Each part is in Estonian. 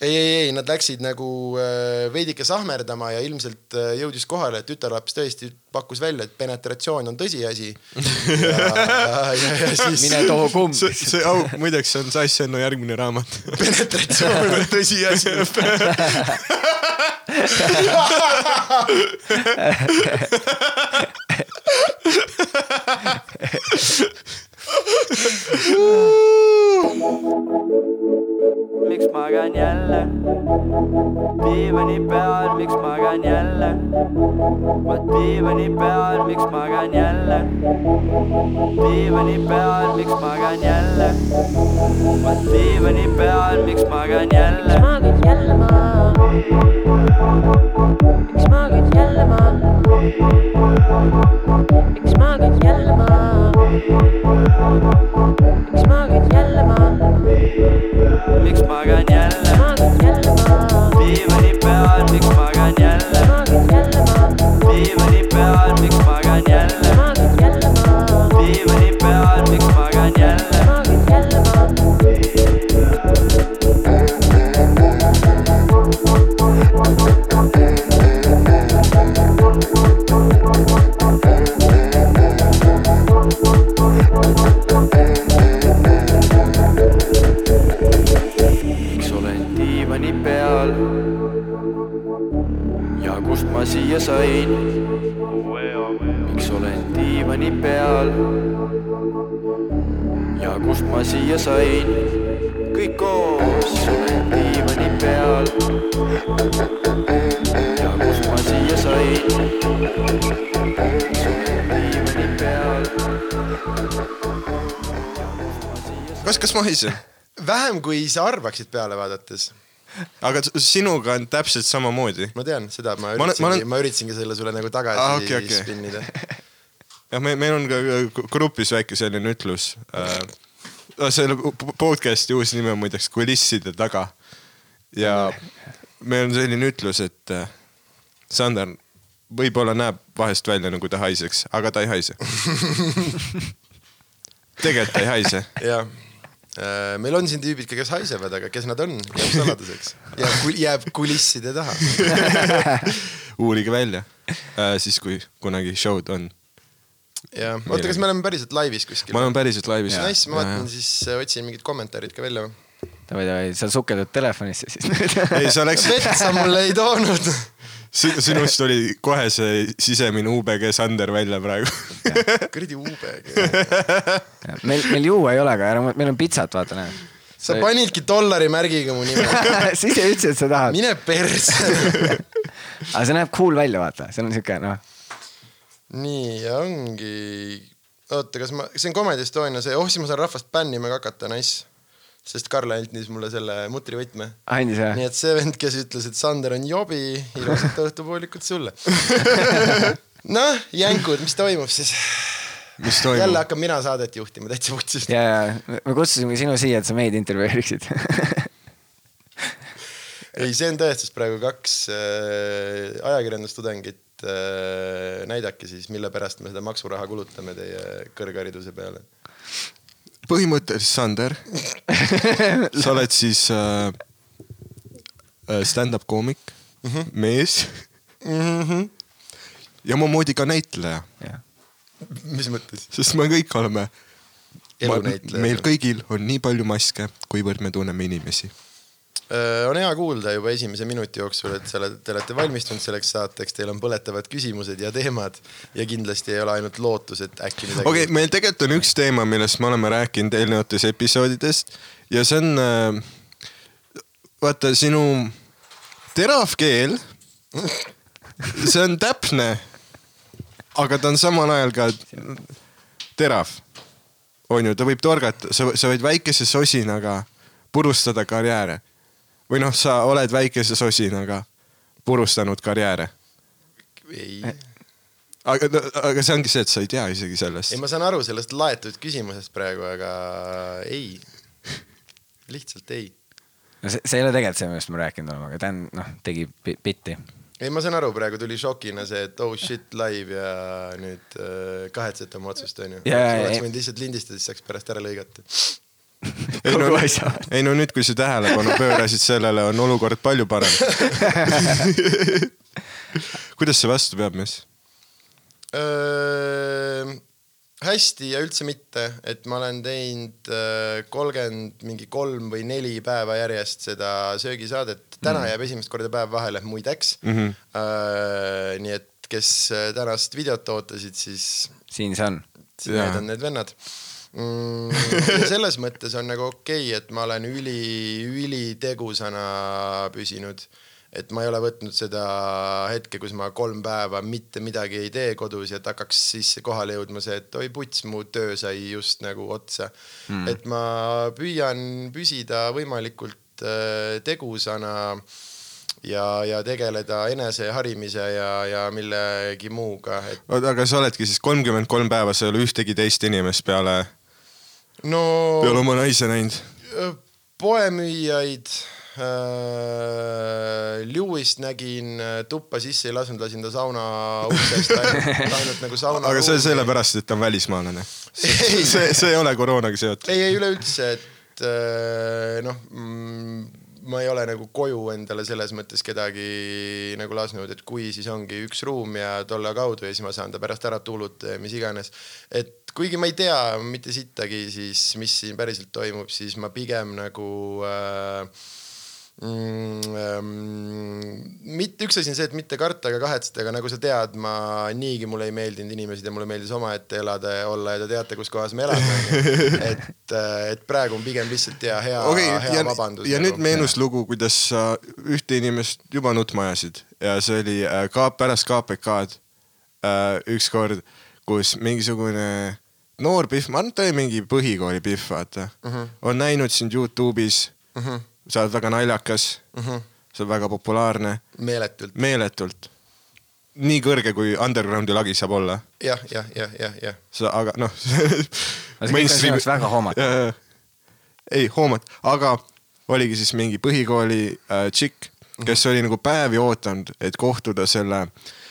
ei, ei, ei, nad läksid nagu äh, veidike sahmerdama ja ilmselt äh, jõudis kohale, et tütarlaps tõesti pakkus välja, et penetratsioon on tõsiasi. siis mine too kumb. see, see, au, muideks see on Sass Enno järgmine raamat. penetratsioon on tõsiasi. Miks magan jälle diivani peal, miks magan jälle ma diivani peal, miks magan jälle diivani peal, miks magan jälle ma diivani peal, miks magan jälle magad jälle maha? miks magad jälle maha? miks magad jälle maha? miks magad jälle maha? Miks magan jälle magad jälle maha? diivani peal, miks magan jälle magad jälle maha? diivani peal, miks magan jälle magad jälle sain? miks olen diivani peal ja kust ma siia sain? kõik koos olen diivani peal ja kust ma siia sain? diivani peal. kas, kas ma haisen? vähem kui sa arvaksid peale vaadates. Aga sinuga on täpselt samamoodi. ma tean seda, ma üritasingi, ma olen- ma üritasingi selle sulle nagu tagasi Ah, okay, okay. spinnida. jah, me, meil on ka ka grupis väike selline ütlus äh,. selle p- podcast'i uus nimi on muideks kulisside taga. ja meil on selline ütlus, et äh, Sander võib-olla näeb vahest välja nagu ta haiseks, aga ta ei haise. tegelikult ta ei haise. jah, meil on siin tüübid, kes haisevad, aga kes nad on, jääb saladuseks. jääb, jääb kulisside taha. uurige välja äh, siis, kui kunagi show'd on. jah, oota, kas me oleme päriselt laivis kuskil? ma olen päriselt laivis. Nice, ma vaatan siis, otsin mingid kommentaarid ka välja. davai, davai, sa sukeldud telefonisse siis. ei, sa läksid, vett sa mulle ei toonud. Sinust oli kohe see sisemine UBG Sander välja praegu. kuradi UBG. meil, meil juua ei ole, aga ära, meil on pitsat, vaata näe. sa panidki dollari märgiga mu nime. sa ütlesid, et sa tahad. mine perse. aga see näeb cool välja, vaata, see on siuke noh, nii, ongi. oota, kas ma, see on Comedy Estonia see, oh siis ma saan rahvast bännima ka hakata, nice. Sest Karl andis mulle selle mutrivõtme. andis nii või? et see vend, kes ütles, et Sander on jobi, ilusat õhtupoolikut sulle. noh, jänkud, mis toimub siis? mis jälle toimub? hakkan mina saadet juhtima täitsa vutsist. ja, ja me kutsusime sinu siia, et sa meid intervjueeriksid. ei, see on tõestus praegu kaks äh, ajakirjandustudengit äh,. näidake siis, mille pärast me seda maksuraha kulutame teie kõrghariduse peale. Põhimõtteliselt Sander, sa oled siis äh, äh, stand-up koomik mm, -hmm. mees mm. -hmm. ja omamoodi ka näitleja, mis mõttes? sest me kõik oleme. Meil kõigil on nii palju maske, kuivõrd me tunneme inimesi. On hea kuulda juba esimese minuti jooksul, et sa oled, te olete valmistunud selleks saateks, teil on põletavad küsimused ja teemad ja kindlasti ei ole ainult lootus, et äkki midagi okei okay,, meil tegelikult on üks teema, millest me oleme rääkinud eelnevates episoodidest ja see on äh, vaata sinu terav keel. see on täpne, aga ta on samal ajal ka terav. on ju, ta võib torgata, sa, sa võid väikese sosinaga purustada karjääre või noh, sa oled väikese sosinaga purustanud karjääre, ei, aga, aga see ongi see, et sa ei tea isegi sellest ei, ma saan aru sellest laetud küsimusest praegu, aga ei, lihtsalt ei. no see, see ei ole tegelikult see, millest me rääkinud oleme, aga Dan, noh, tegi bitti. ei, ma saan aru, praegu tuli šokina see, et oh shit live ja nüüd äh, kahetsete oma otsust onju. Oleks võinud lihtsalt lindistada, siis saaks pärast ära lõigata. ei no, ei no nüüd, kui sa tähelepanu pöörasid sellele, on olukord palju parem. kuidas see vastu peab, mees? hästi ja üldse mitte, et ma olen teinud kolmkümmend mingi kolm või neli päeva järjest seda söögisaadet. täna mm. jääb esimest korda päev vahele, muideks mm. -hmm. nii et kes tänast videot ootasid, siis siin see on. need on need vennad mm,. selles mõttes on nagu okei okay,, et ma olen üli, ülitegusana püsinud. et ma ei ole võtnud seda hetke, kus ma kolm päeva mitte midagi ei tee kodus ja et hakkaks sisse kohale jõudma see, et oi puts, mu töö sai just nagu otsa mm.. et ma püüan püsida võimalikult äh, tegusana ja, ja tegeleda eneseharimise ja, ja millegi muuga, et oota, aga sa oledki siis kolmkümmend kolm päeva, sa ei ole ühtegi teist inimest peale, no peale oma naise näinud? poemüüjaid äh,, Lewist nägin, tuppa sisse ei lasknud, lasin ta sauna uksest ainult, ainult nagu sauna. aga see sellepärast, et ta on välismaalane. see, see ei ole koroonaga seotud. ei, ei üleüldse, et äh, noh mm, ma ei ole nagu koju endale selles mõttes kedagi nagu lasknud, et kui, siis ongi üks ruum ja tolle kaudu ja siis ma saan ta pärast ära tuulutada ja mis iganes. et kuigi ma ei tea mitte sittagi, siis mis siin päriselt toimub, siis ma pigem nagu äh, mitte, üks asi on see, et mitte karta ega kahetseda, aga nagu sa tead, ma niigi mulle ei meeldinud inimesed ja mulle meeldis omaette elada ja olla ja te teate, kus kohas me elame. et, et praegu on pigem lihtsalt hea, hea okay,, hea ja, vabandus. nagu. ja nüüd meenus lugu, kuidas sa ühte inimest juba nutma ajasid ja see oli äh, ka pärast KPK-d äh, ükskord, kus mingisugune noor Pihv, ma arvan, ta oli mingi põhikooli Pihv, vaata uh, Mhm. -huh. on näinud sind Youtube'is uh, -huh. Sa oled väga naljakas uh, Mhm. -huh. sa oled väga populaarne, meeletult, meeletult. nii kõrge, kui underground'i lagi saab olla, jah, jah, jah, jah, jah. sa, aga noh jaoks väga hoomatav.. ei hoomat, aga oligi siis mingi põhikooli äh, tšikk, kes oli nagu päevi ootanud, et kohtuda selle,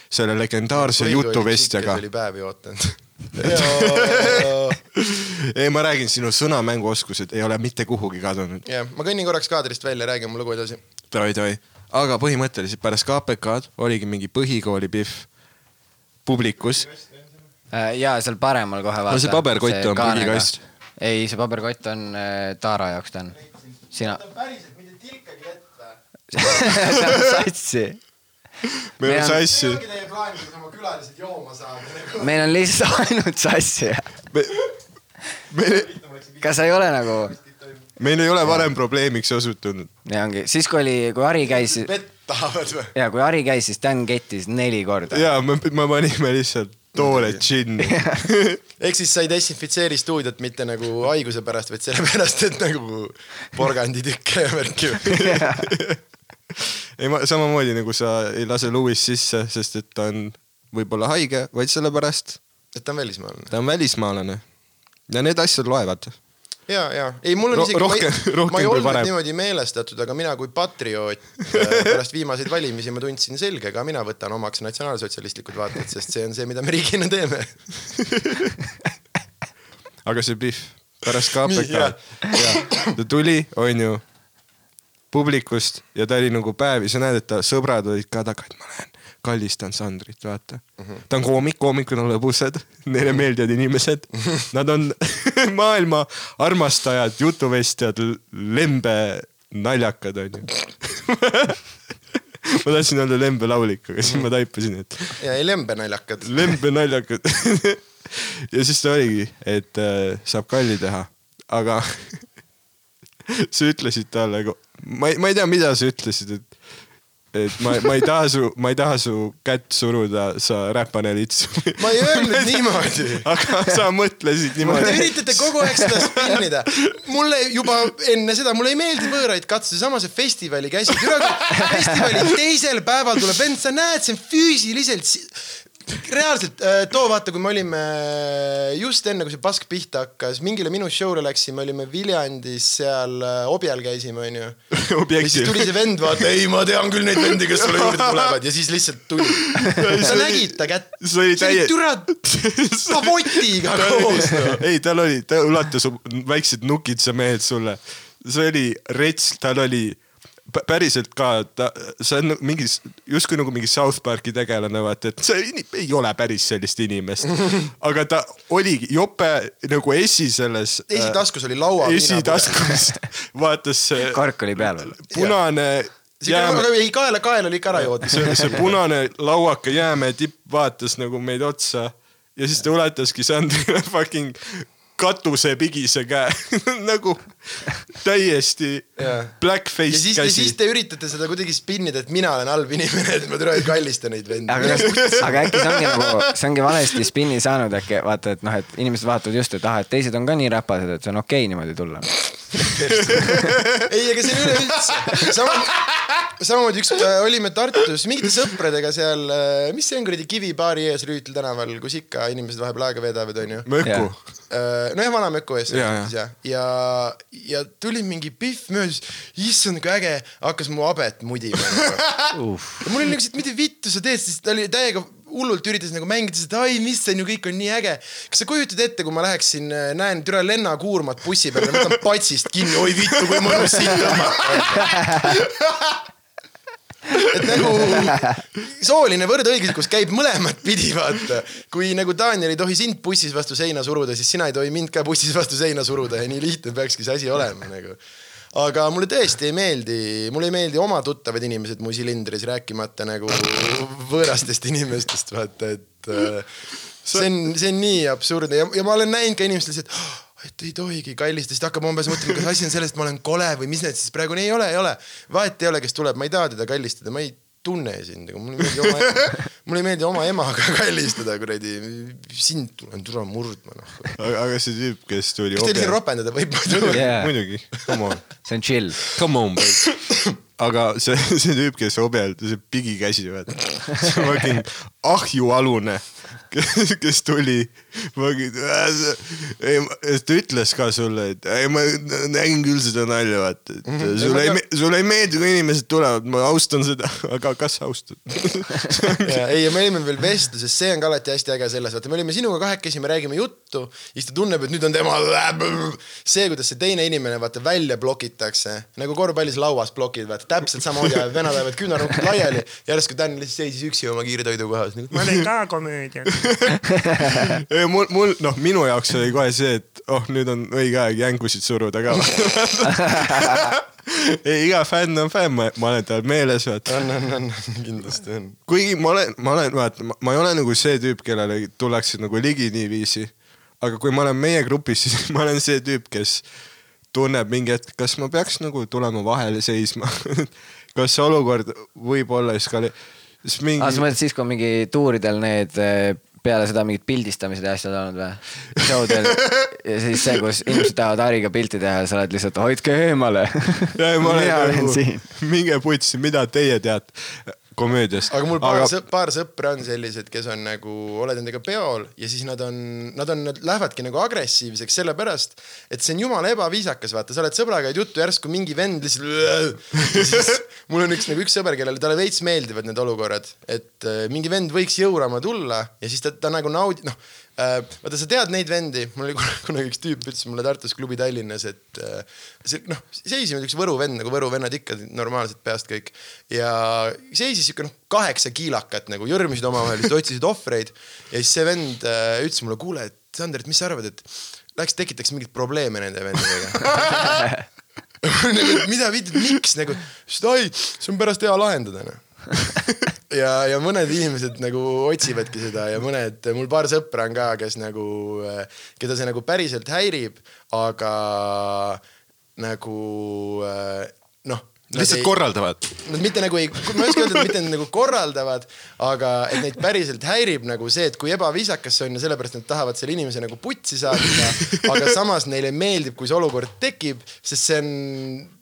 selle legendaarse jutuvestjaga. oli päevi ootanud. ei, ma räägin, sinu sõnamänguoskused ei ole mitte kuhugi kadunud. jah, ma kõnnin korraks kaadrist välja, räägi oma lugu edasi. Davai, davai. aga põhimõtteliselt pärast KPK-d oligi mingi põhikooli pihv publikus. Äh, ja seal paremal kohe vaata. No see paberkott on prügikast.. ei, see paberkott on äh, Taara jaoks ta on. sina, päriselt mitte tilkagi või? see on satsi. Meil on sassi. meil on lihtsalt ainult sassi. meil, kas sa ei ole nagu, meil ei ole varem probleemiks osutunud. ja ongi, siis kui oli, kui Hari käis vett tahavad või? ja kui Hari käis, siis Dan kettis neli korda. ja me, me panime lihtsalt toole džinni. ehk siis sa ei desinfitseeri stuudiot mitte nagu haiguse pärast, vaid sellepärast, et nagu porganditükke ja värki. ei, ma samamoodi nagu sa ei lase Louis sisse, sest et ta on võib-olla haige, vaid sellepärast, et ta on välismaalane. ta on välismaalane. ja need asjad loevad. ja, ja ei, mul on Ro- isegi, rohkem- ma ei, rohkem ma ei kui olnud varem. niimoodi meelestatud, aga mina kui patrioot äh, pärast viimaseid valimisi ma tundsin selge, ka mina võtan omaks natsionaalsotsialistlikud vaated, sest see on see, mida me riigina teeme. aga see Pihv, pärast KPK-d, ta tuli, onju, publikust ja ta oli nagu päevi, sa näed, et ta sõbrad olid ka taga, et ma lähen kallistan Sandrit, vaata mm. -hmm. ta on koomik, koomikud on lõbusad, neile meeldivad inimesed. Nad on maailma armastajad, jutuvestjad, lembe naljakad, onju. ma tahtsin öelda lembelaulik, aga siis ma taipasin, et ja ei lembe naljakad. lembe naljakad. ja siis ta oligi, et äh, saab kalli teha, aga sa ütlesid talle, ma ei, ma ei tea, mida sa ütlesid, et et ma, ma ei taha su, ma ei taha su kätt suruda, sa räpane lits. ma ei öelnud niimoodi. aga sa mõtlesid Te niimoodi. üritate kogu aeg seda spinnida. mulle juba enne seda, mulle ei meeldi võõraid katsuda, sama see festivali käsi. festivali teisel päeval tuleb vend, sa näed, see on füüsiliselt, reaalselt äh, too vaata, kui me olime just enne, kui see pask pihta hakkas, mingile minu show'le läksime, olime Viljandis seal äh, objal käisime, onju. ja siis tuli. see vend, vaata, ei, ma tean küll neid vendi, kes sulle juurde tulevad ja siis lihtsalt tuli. sa nägid ta kätt. see oli täie- türa votiga koos. ei, tal oli, ta ulatas väiksed nukitsamehed sulle. see oli rets, tal oli päriselt ka, ta, see on mingi, justkui nagu mingi South Park'i tegelane, vaata, et see ei ole päris sellist inimest. aga ta oligi jope nagu esi selles. esitaskus oli laua. esitaskus vaatas see kark oli peal veel. punane jääme, aga ei, kaela, kael oli ikka ära joodud. see, see punane lauake jäämäe tipp vaatas nagu meid otsa ja siis ta ulataski Sandrile fucking katusepigise käe nagu täiesti Jaa. blackface ja siis, ja käsi siis. te üritate seda kuidagi spinnida, et mina olen halb inimene, et ma türa ei kallista neid vendi. aga, aga äkki see ongi nagu, see ongi valesti spinni saanud äkki vaata, et noh, et inimesed vaatavad just, et ah, et teised on ka nii räpased, et see on okei okay niimoodi tulla. ei, ega see üleüldse. sama, samamoodi üks äh, olime Tartus mingite sõpradega seal, mis see on kuradi Kivibaari ees Rüütli tänaval, kus ikka inimesed vahepeal aega veedavad, onju. Möku. nojah, vana Möku ees Jaa, ja, ja, ja tuli mingi pihv möödas, issand kui äge, hakkas mu habet mudima nagu. ja mul oli nagu siit, mida vittu sa teed, siis ta oli täiega hullult üritas nagu mängida seda, ai, mis see on ju, kõik on nii äge. kas sa kujutad ette, kui ma läheksin, näen türa Lenna Kuurmat bussi peal ja võtan patsist kinni, oi vittu, kui mõnus siit tõmmata. Et nagu sooline võrdõiguslikkus käib mõlemat pidi, vaata. kui nagu Daniel ei tohi sind bussis vastu seina suruda, siis sina ei tohi mind ka bussis vastu seina suruda ja nii lihtne peakski see asi olema nagu aga mulle tõesti ei meeldi, mulle ei meeldi oma tuttavad inimesed mu silindris, rääkimata nagu võõrastest inimestest, vaata, et äh, see on, see on nii absurdne ja, ja ma olen näinud ka inimestel lihtsalt "Oh, et ei tohigi kallista, siis ta hakkab umbes mõtlema, kas asi on selles, et ma olen kole või mis need siis praegu, ei ole, ei ole. vahet ei ole, kes tuleb, ma ei taha teda kallistada, ma ei tunne sind, aga mulle ei meeldi oma, mulle ei meeldi oma emaga kallistada kuradi, sind tulen türa murdma noh. aga, aga see tüüp, kes tuli kas teil siin. ropendada võib? Jaa. muidugi, come on, see on chill. come on, babe. aga see, see tüüp, kes objel, see pigikäsi, vaata. see fucking ahjualune, kes tuli. ei, ta ütles ka sulle, et ei, ma nägin küll seda nalja, vaata, et sulle ei, sulle ei meeldi, kui inimesed tulevad, ma austan seda, aga kas sa austad? ei, ja me olime veel vestluses, see on ka alati hästi äge selles, vaata, me olime sinuga kahekesi, me räägime juttu, siis ta tunneb, et nüüd on tema. see, kuidas see teine inimene vaata välja blokitakse nagu korvpallis lauas blokid, vaata täpselt samamoodi ajavad, venad ajavad küünarnukid laiali. järsku Dan lihtsalt seisis üksi oma kiirtoidu kohas. ma teen ka komöödiat. ei mul, mul noh, minu jaoks oli kohe see, et oh, nüüd on õige aeg jänkusid suruda ka. ei, iga fänn on fänn, ma, ma olen tal meeles, vaata. on, on, on, kindlasti on. kuigi ma olen, ma olen, vaata, ma ei ole nagu see tüüp, kellele tullakse nagu ligi niiviisi. aga kui ma olen meie grupis, siis ma olen see tüüp, kes tunneb mingi hetk, kas ma peaks nagu tulema vahele seisma. kas see olukord võib olla eskale-, siis mingi aa, sa mõtled siis, kui on mingi tuuridel need eh, peale seda mingid pildistamised ja asjad olnud või? showdel ja siis see, kus inimesed tahavad Hariga pilti teha ja sa oled lihtsalt hoidke eemale. mina olen nagu siin., minge putsi, mida teie teate komöödiast. aga mul paar, sõp, paar sõpra on sellised, kes on nagu, oled nendega peol ja siis nad on, nad on, nad lähevadki nagu agressiivseks sellepärast, et see on jumala ebaviisakas, vaata, sa oled sõbraga ajad juttu, järsku mingi vend lihtsalt. siis mul on üks nagu üks sõber, kellele talle veits meeldivad need olukorrad, et äh, mingi vend võiks jõurama tulla ja siis ta, ta nagu naudib, noh vaata, sa tead neid vendi, mul oli kunagi- üks tüüp ütles mulle Tartus klubi Tallinnas, et äh, see noh, seisime üks Võru vend nagu Võru vennad ikka normaalselt peast kõik. Ja seisis siuke noh, kaheksa kiilakat nagu jõrmisid omavahel, siis otsisid ohvreid. Ja siis see vend äh, ütles mulle, kuule, et Sander, et mis sa arvad, et läheks tekitaks mingeid probleeme nende vendadega nagu, mida miks nagu, siis oi, see on pärast hea lahendada noh ja, ja mõned inimesed nagu otsivadki seda ja mõned, mul paar sõpra on ka, kes nagu, keda see nagu päriselt häirib, aga nagu lihtsalt korraldavad. Nad mitte nagu ei, ma ei oska öelda, et mitte nagu korraldavad, aga et neid päriselt häirib nagu see, et kui ebaviisakas see on ja sellepärast nad tahavad selle inimese nagu putsi saata. aga samas neile meeldib, kui see olukord tekib, sest see on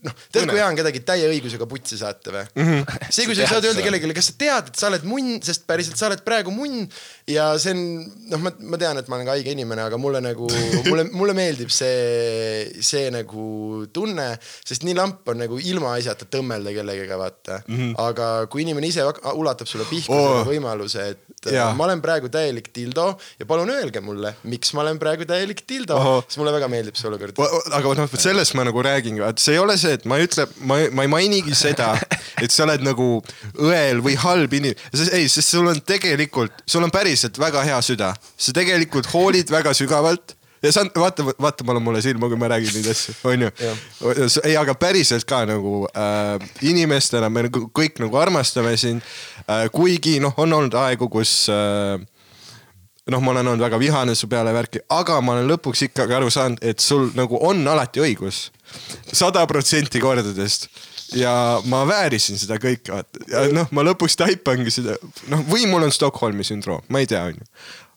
noh, tead, kui hea on kedagi täie õigusega putsi saata või mm? -hmm. see, kui sa saad öelda kellelegi, kas sa tead, et sa oled munn, sest päriselt sa oled praegu munn ja see on noh, ma, ma tean, et ma olen ka haige inimene, aga mulle nagu, mulle, mulle meeldib see, see nagu tunne, sest nii lamp on nagu ilmaasjata tõmmelda kellegagi, vaata mm. -hmm. aga kui inimene ise ulatab sulle pihku oh. võimaluse, et Jaa. ma olen praegu täielik dildo ja palun öelge mulle, miks ma olen praegu täielik dildo Ohoh., sest mulle väga meeldib see olukord. aga noh, sellest ma nagu räägingi, vaat see ei ole see, et ma ei ütle, ma, ma ei mainigi seda, et sa oled nagu õel või halb inimene, ei, sest sul on tegelikult, sul on päriselt väga hea süda, sa tegelikult hoolid väga sügavalt ja sa vaata, vaata mulle mulle silma, kui ma räägin neid asju, onju. ei, aga päriselt ka nagu äh, inimestena me nagu kõik nagu armastame sind äh,. kuigi noh, on olnud aegu, kus äh, noh, ma olen olnud väga vihane su peale värki, aga ma olen lõpuks ikkagi aru saanud, et sul nagu on alati õigus. sada protsenti kordadest ja ma väärisin seda kõike, vaata. ja noh, ma lõpuks taipangi seda, noh, või mul on Stockholmi sündroom, ma ei tea, onju.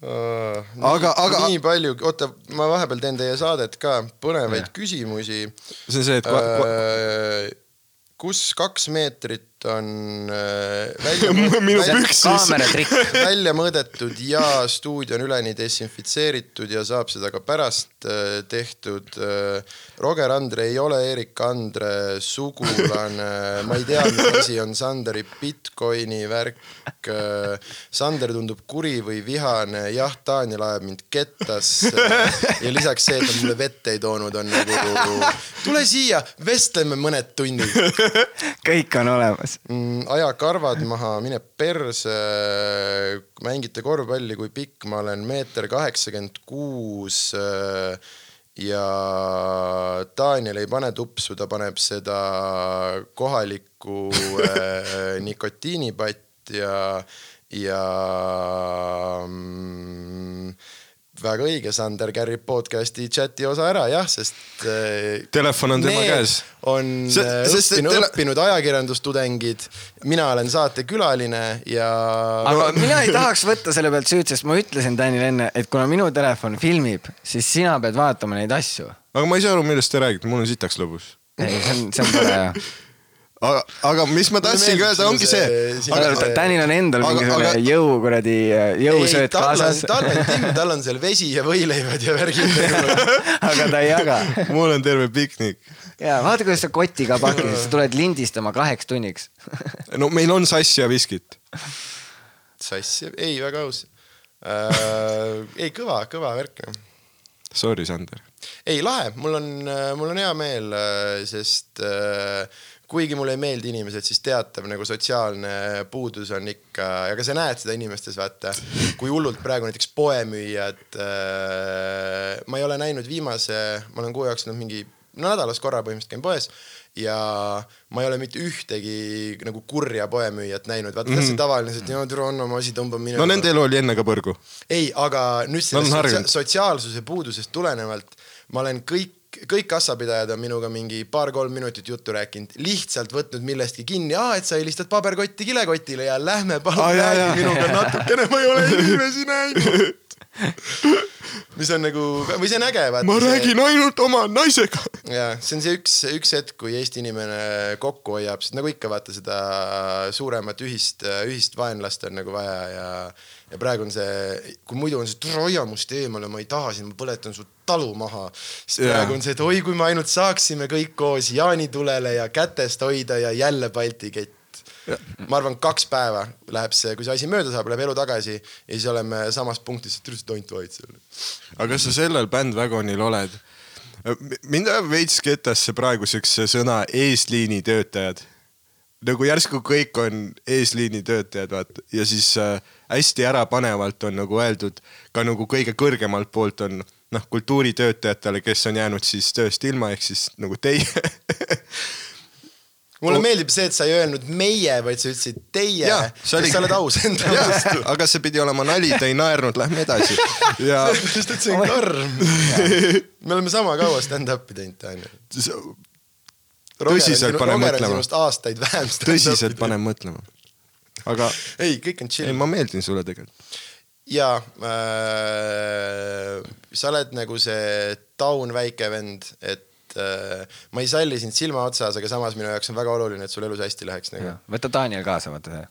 Aga- aga- nii palju, oota, ma vahepeal teen teie saadet ka, põnevaid küsimusi. see on see, et Äh, kus kaks meetrit on äh, välja Minu püksis. välja mõõdetud ja stuudio on üleni desinfitseeritud ja saab seda ka pärast äh, tehtud. Roger Andre ei ole Erik Andre sugulane, ma ei tea, mis asi on Sanderi Bitcoini värk. Sander tundub kuri või vihane, jah, Daniel ajab mind kettasse. ja lisaks see, et ta mulle vett ei toonud, on nagu tule siia, vestleme mõned tunnid kõik on olemas. mm,. aja karvad maha, mine perse. mängite korvpalli, kui pikk ma olen, meeter kaheksakümmend kuus. ja Daniel ei pane tupsu, ta paneb seda kohalikku äh, nikotiinipatt ja, ja mm, väga õige, Sander kärrib podcast'i chati osa ära jah, sest äh, Telefon on tema käes. on See- äh, sest et õppinud, tele- õppinud ajakirjandustudengid, mina olen saatekülaline ja aga mina ei tahaks võtta selle pealt süüd, sest ma ütlesin Danile enne, et kuna minu telefon filmib, siis sina pead vaatama neid asju. aga ma ei saa aru, millest te räägite, mul on sitaks lõbus. ei, see on, see on tore jah. aga, aga mis ma tahtsingi öelda, ongi see- see, aga, see- Danil on endal mingisugune aga- jõu kuradi, jõusööt tal on, kaasas, tal on Tim, tal on seal vesi ja võileivad ja värgid. aga ta ei jaga. mul on terve piknik. ja vaata, kuidas sa kotiga pakid, sa tuled lindistama kaheks tunniks. no meil on sassi ja viskit. sass, ei väga aus äh,. ei kõva, kõva värk Sorry, Sander. ei lahe, mul on, mul on hea meel, sest äh, kuigi mulle ei meeldi inimesed, siis teatav nagu sotsiaalne puudus on ikka, ja ka sa näed seda inimestes, vaata, kui hullult praegu näiteks poemüüjad äh,, ma ei ole näinud viimase, ma olen kuu jooksul mingi no nädalas korra põhimõtteliselt käin poes ja ma ei ole mitte ühtegi nagu kurja poemüüjat näinud, vaata mm see tavaline, et joo, tule anna oma asi, tõmba mine. no nende elu oli enne ka põrgu. ei, aga nüüd sellest sotsiaalsuse puudusest tulenevalt ma olen kõik, kõik kassapidajad on minuga mingi paar-kolm minutit juttu rääkinud, lihtsalt võtnud millestki kinni, aa, et sa helistad paberkotti kilekotile ja lähme palun räägi minuga natukene, ma ei ole inimesi näinud. mis on nagu, või see on äge, ma räägin ainult oma naisega. ja see on see üks, üks hetk, kui Eesti inimene kokku hoiab, sest nagu ikka vaata seda suuremat ühist, ühist vaenlast on nagu vaja ja, ja praegu on see, kui muidu on see, tule hoia must eemale, ma ei taha sind, ma põletan su talu maha. siis Jaa. praegu on see, et oi, kui me ainult saaksime kõik koos jaanitulele ja kätest hoida ja jälle Balti kett. ma arvan, kaks päeva läheb see, kui see asi mööda saab, läheb elu tagasi ja siis oleme samas punktis, et lihtsalt tont vaid seal. aga kas sa sellel bändvagonil oled? mind ajab veits ketasse praegu siukse sõna eesliini töötajad. Nagu järsku kõik on eesliini töötajad, vaata ja siis äh, hästi ärapanevalt on nagu öeldud ka nagu kõige kõrgemalt poolt on noh, kultuuritöötajatele, kes on jäänud siis tööst ilma, ehk siis nagu teie mulle meeldib see, et sa ei öelnud meie, vaid sa ütlesid teie, see oli- sa oled aus enda vastu. aga see pidi olema nali, ta ei naernud, lähme edasi. ja sellepärast, et see on karm. me oleme sama kaua stand-up'i teinud, Daniel. Tõsiselt paneb mõtlema, aastaid vähem. tõsiselt. paneb mõtlema. aga ei, kõik on ei, chill. ma meeldin sulle tegelikult. ja äh, sa oled nagu see taun väike vend, et äh, ma ei salli sind silma otsas, aga samas minu jaoks on väga oluline, et sul elus hästi läheks nagu. võta Daniel kaasa, vaata see.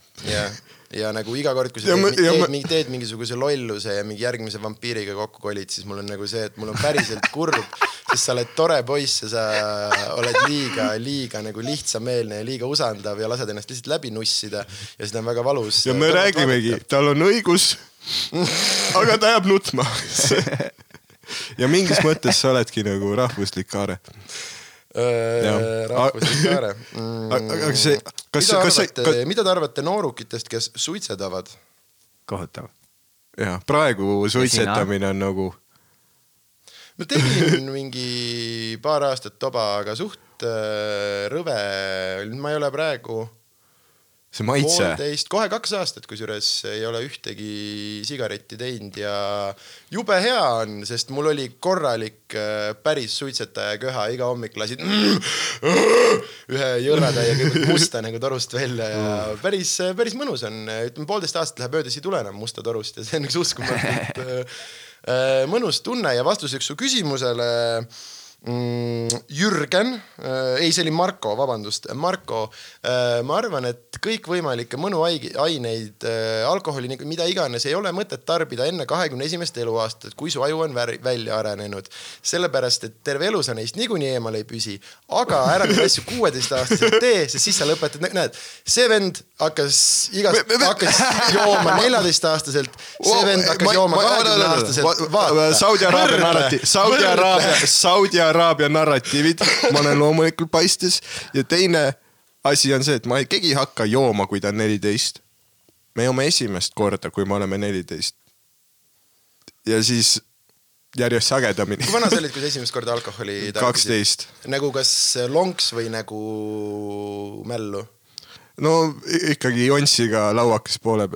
ja, nagu iga kord, kui sa Ja teed, ma- ja teed, ma- mingi, teed mingisuguse lolluse ja mingi järgmise vampiiriga kokku kolid, siis mul on nagu see, et mul on päriselt kurb, sest sa oled tore poiss ja sa oled liiga, liiga nagu lihtsameelne ja liiga usaldav ja lased ennast lihtsalt läbi nussida ja seda on väga valus. ja me räägimegi, tal on õigus, aga ta jääb nutma. ja mingis mõttes sa oledki nagu rahvuslik kaare. Jah. rahvuslik kaare aga aga see, kas, mida kas arvate see,, mida te arvate noorukitest, kes suitsetavad? kohutav. jah, praegu suitsetamine on nagu, ma tegin mingi paar aastat toba, aga suht äh, rõve, ma ei ole praegu see maitse, poolteist, kohe kaks aastat, kusjuures ei ole ühtegi sigaretti teinud ja jube hea on, sest mul oli korralik äh, päris suitsetaja köha, iga hommik lasid ühe jõrratäie kõigepealt musta nagu torust välja ja päris, päris mõnus on, ütleme poolteist aastat läheb mööda, siis ei tule enam musta torust ja see on üks uskumatult äh, äh, mõnus tunne. Ja vastuseks su küsimusele mm, Jürgen, ei, see oli Marko, vabandust, Marko, ma arvan, et kõikvõimalikke mõnuaineid, alkoholi, mida iganes, ei ole mõtet tarbida enne kahekümne esimest eluaastat, kui su aju on välja arenenud. sellepärast, et terve elu sa neist niikuinii eemal ei püsi, aga ära neid asju kuueteistaastaselt tee, sest siis sa lõpetad, näed, see vend hakkas igast, hakkas jooma neljateistaastaselt, see vend hakkas jooma kahekümne aastaselt. Saudi Araabia narratiiv, Saudi Araabia, Saudi Araabia narratiivid, ma olen loomulikult paistes ja teine asi on see, et ma ei, keegi ei hakka jooma, kui ta on neliteist. me joome esimest korda, kui me oleme neliteist. ja siis järjest sagedamini kui. vana sa olid, kui sa esimest korda alkoholi kaksteist. nagu kas lonks või nagu mällu? No ikkagi jontsiga lauakas poole,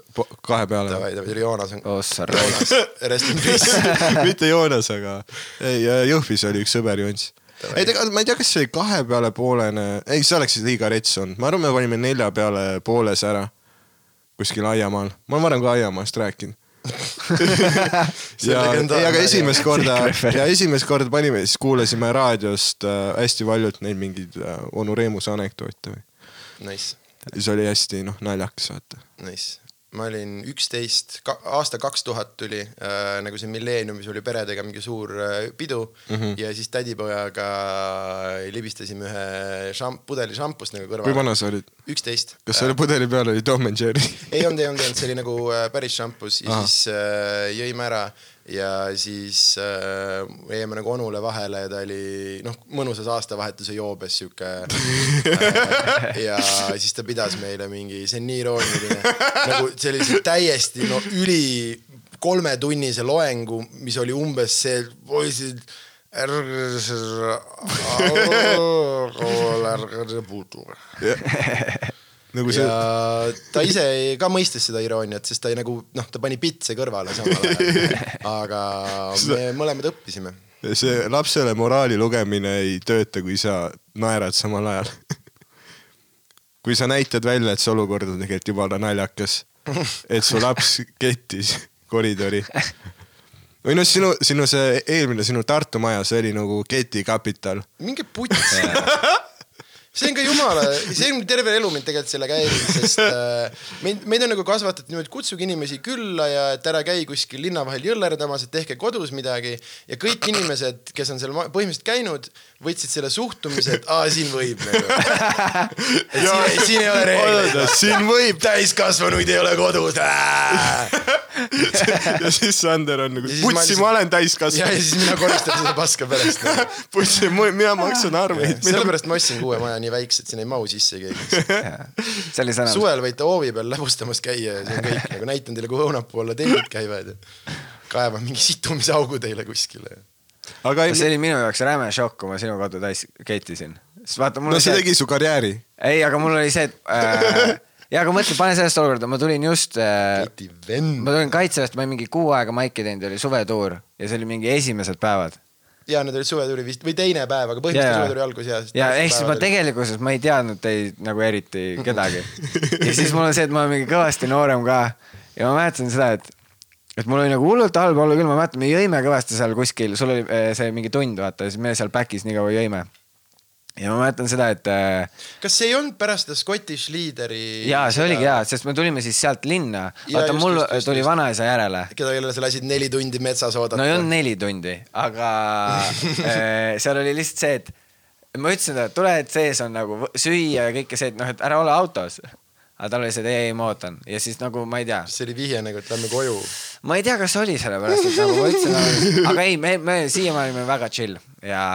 kahe peale. davai, davai, Joonas on. ossa Joonas, rest in peace. mitte Joonas, aga ei, Jõhvis oli üks sõber Jonts. ei tegelikult ma ei tea, kas see oli kahe peale poolene, ei, see oleks liiga rets olnud, ma arvan, me panime nelja peale pooles ära. kuskil aiamaal, ma olen varem ka aiamaast rääkinud. Ja, ei, aga esimest korda ja esimest korda panime, siis kuulasime raadiost äh, hästi paljult neid mingeid äh, onu Reemuse anekdoote või. Nice, siis oli hästi noh naljakas vaata. nice. ma olin üksteist, aasta kaks tuhat tuli äh, nagu see milleeniumis oli peredega mingi suur äh, pidu mm. -hmm. ja siis tädipojaga libistasime ühe šamp-, pudeli šampust nagu kui kõrvale. vana sa olid? üksteist. kas selle pudeli peal oli Tom and Jerry? ei olnud, ei olnud, ei olnud, see oli nagu äh, päris šampus ja Ahah. siis äh, jõime ära ja siis äh, jäime nagu onule vahele ja ta oli noh, mõnusas aastavahetuse joobes sihuke äh,. ja siis ta pidas meile mingi, see on nii irooniline, nagu sellise täiesti no üli kolmetunnise loengu, mis oli umbes see, poisid nagu see ja ta ise ei- ka mõistis seda irooniat, sest ta ei nagu noh, ta pani pitse kõrvale samal ajal, aga me mõlemad õppisime. see lapsele moraali lugemine ei tööta, kui sa naerad samal ajal. kui sa näitad välja, et see olukord on tegelikult jumala naljakas, et su laps kettis koridori. või noh, sinu, sinu see eelmine, sinu Tartu maja, see oli nagu ketikapital. minge putsi. see on ka jumala, see on terve elu mind tegelikult sellega häirinud, sest äh, meid, meid on nagu kasvatatud niimoodi, kutsuge inimesi külla ja et ära käi kuskil linna vahel jõllerdamas, et tehke kodus midagi. ja kõik inimesed, kes on seal põhimõtteliselt käinud, võtsid selle suhtumise, et aa, siin võib nagu. et siin, siin ei ole reegleid. siin võib. täiskasvanuid ei ole kodus. ja siis Sander on nagu putsi, ma olen ja, ja täiskasvanu. siis mina koristan seda paska pärast nagu.. putsi, mina maksan arveid. sellepärast ma ostsin uue maja nii väikse, et siin ei mahu sisse keegi. suvel võite hoovi peal läbustamas käia ja see on kõik nagu näitan teile, kuhu õunapuu alla tellid käivad ja kaevan mingi situmisaugu teile kuskile. Aga ei see, oli minu jaoks räme šokk, kui ma sinu kodu täis keitisin. sest vaata, mul no see tegi su karjääri. ei, aga mul oli see, et äh, ja aga mõtle, pane sellest olukorda, ma tulin just äh, ma tulin kaitseväest, ma olin mingi kuu aega maiki teinud, oli suvetuur ja see oli mingi esimesed päevad. ja need olid suvetuuri vist või teine päev, aga põhimõtteliselt ja suvetuuri algus ja. ja ehk siis ma. tegelikkuses ma ei teadnud teid nagu eriti kedagi. ja siis mul on see, et ma olen mingi kõvasti noorem ka ja ma mäletan seda, et et mul oli nagu hullult halb olla küll, ma mäletan, me jõime kõvasti seal kuskil, sul oli eh, see mingi tund, vaata, siis me seal back'is nii kaua jõime. ja ma mäletan seda, et äh, kas see ei olnud pärast seda Scottish Leaderi? jaa, see oligi hea, sest me tulime siis sealt linna, vaata mul just, just, tuli vanaisa järele keda, kellele sa lasid neli tundi metsas oodata. no ei olnud neli tundi, aga äh, seal oli lihtsalt see, et ma ütlesin talle, et tule, et sees on nagu süüa ja kõike see, et noh, et ära ole autos. Aga tal oli see, et ei, ei ma ootan ja siis nagu ma ei tea, see oli vihje nagu, et lähme koju. ma ei tea, kas oli sellepärast, et nagu ma ütlesin, aga ei, me, me siiamaani oleme väga chill. Ja,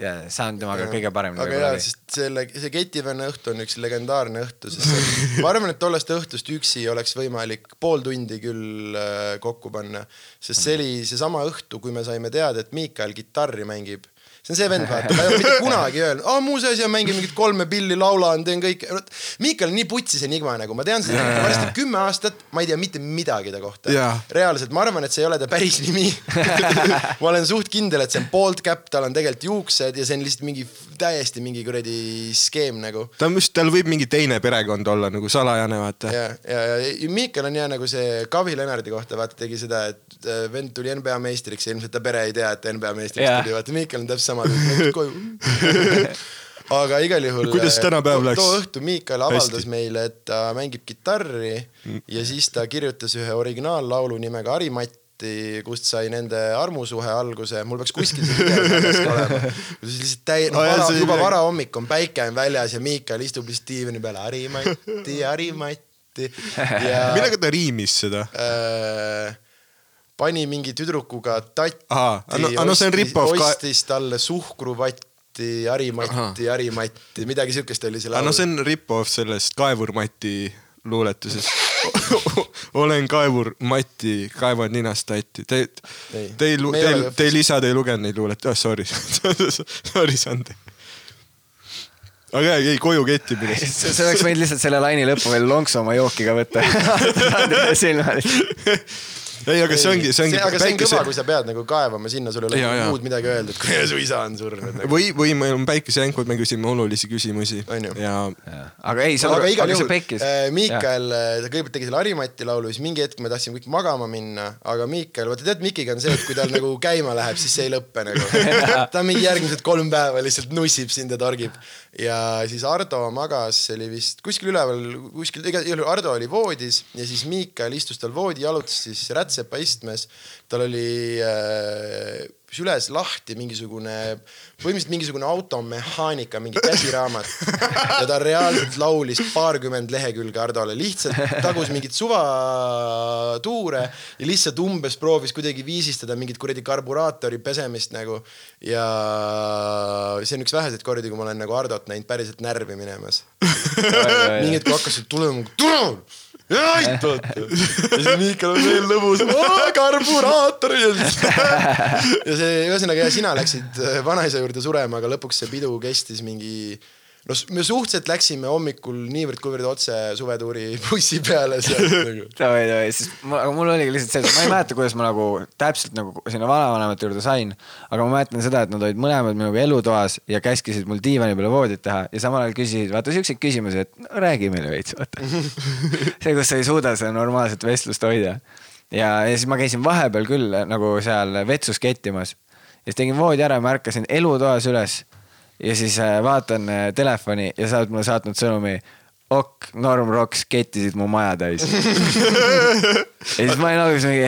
ja saan temaga kõige paremini. aga jaa, sest selle, see ketivenna õhtu on üks legendaarne õhtu, sest see, ma arvan, et tollest õhtust üksi oleks võimalik pool tundi küll äh, kokku panna, sest see oli seesama õhtu, kui me saime teada, et Miikael kitarri mängib see on see vend, vaata, ta ei ole mitte kunagi öelnud, aa muuseas ja mängin mingit kolme pilli, laulan, teen kõike. Miikael on nii putsis enigma nagu, ma tean seda varsti kümme aastat, ma ei tea mitte midagi ta kohta Jaa.. reaalselt, ma arvan, et see ei ole ta päris nimi ma olen suht kindel, et see on bald cap, tal on tegelikult juuksed ja see on lihtsalt mingi täiesti mingi kuradi skeem nagu. ta on just, tal võib mingi teine perekond olla nagu salajane, vaata. ja, ja, ja Miikal on hea nagu see Kavi Lennarti kohta vaata tegi seda, et äh, vend tuli NBA meistriks ja ilmselt ta pere ei tea, et NBA meistriks Jaa. tuli, vaata Miikal on täpselt sama, läks koju. aga igal juhul. Kuidas tänapäev läks? too õhtu Miikal avaldas Hästi. Meile, et ta mängib kitarri ja siis ta kirjutas ühe originaallaulu nimega Harimatti, kust sai nende armusuhe alguse, mul peaks kuskil see video ka olema. siis lihtsalt täi-, Aa, jaa, vara, juba varahommik on, päike on väljas ja Miikal istub lihtsalt diivani peal, Harimatti, Harimatti ja millega ta riimis seda? äh, pani mingi tüdrukuga tatti no- no see on rip-off ka- ostis talle suhkruvatti, harimatti, harimatti, midagi siukest oli seal aga no see on rip-off sellest Kaevur Mati luuletusest. olen Kaevur Mati, kaevan ninast tatti. Te, Ei. te ei, Me ei teil ole, teil isad ei lugenud neid luuletusi, oh sorry sorry Sandi. aga ei, ei koju kettimine. see see oleks võinud lihtsalt selle laine lõppu veel lonksu oma jooki ka võtta. ei, aga see ongi, see ongi aga see on kõva, kui sa pead nagu kaevama sinna, sul ei ole muud midagi öelda, et kuule su isa on surnud nagu.. või, või meil on päikesejänkud, me küsime olulisi küsimusi ja aga ei, sa, aga igal juhul äh, Miikael, ta kõigepealt tegi selle Harimati laulu, siis mingi hetk me tahtsime kõik magama minna, aga Miikael, vaata tead, Mikiga on see, et kui tal nagu käima läheb, siis see ei lõppe nagu. ta mingi järgmised kolm päeva lihtsalt nussib sind ja torgib. ja siis Ardo magas, see oli vist kuskil üleval, kuskil, igal juhul Ardo oli voodis ja siis Miikael istus tal voodi, jalutas siis rätsepa istmes. tal oli äh, süles lahti mingisugune, põhimõtteliselt mingisugune automehaanika, mingi käsiraamat. ja ta reaalselt laulis paarkümmend lehekülge Hardole, lihtsalt tagus mingeid suvatuure ja lihtsalt umbes proovis kuidagi viisistada mingit kuradi karburaatori pesemist nagu. ja see on üks väheseid kordi, kui ma olen nagu Hardot näinud päriselt närvi minemas. mingi hetk hakkasid tulema, tule ja aitavad. ja siis Miikal on veel lõbus, karburaator ja ja see ühesõnaga ja sina läksid äh, vanaisa juurde surema, aga lõpuks see pidu kestis mingi no me suhteliselt läksime hommikul niivõrd-kuivõrd otse suvetuuri bussi peale sealt nagu. davai, davai, siis ma, aga mul oligi lihtsalt see, et ma ei mäleta, kuidas ma nagu täpselt nagu sinna vanavanemate juurde sain. aga ma mäletan seda, et nad olid mõlemad minuga elutoas ja käskisid mul diivani peale voodit teha ja samal ajal küsisid, vaata siukseid küsimusi, et no, räägi meile veits, vaata. see, kus sa ei suuda seda normaalset vestlust hoida. ja, ja siis ma käisin vahepeal küll nagu seal vetsus kettimas ja siis tegin voodi ära ja ma ärkasin elutoas üles ja siis äh, vaatan äh, telefoni ja sa oled mulle saatnud sõnumi. ok, Norm Rocks kettisid mu maja täis. ja siis ma olin alguses mingi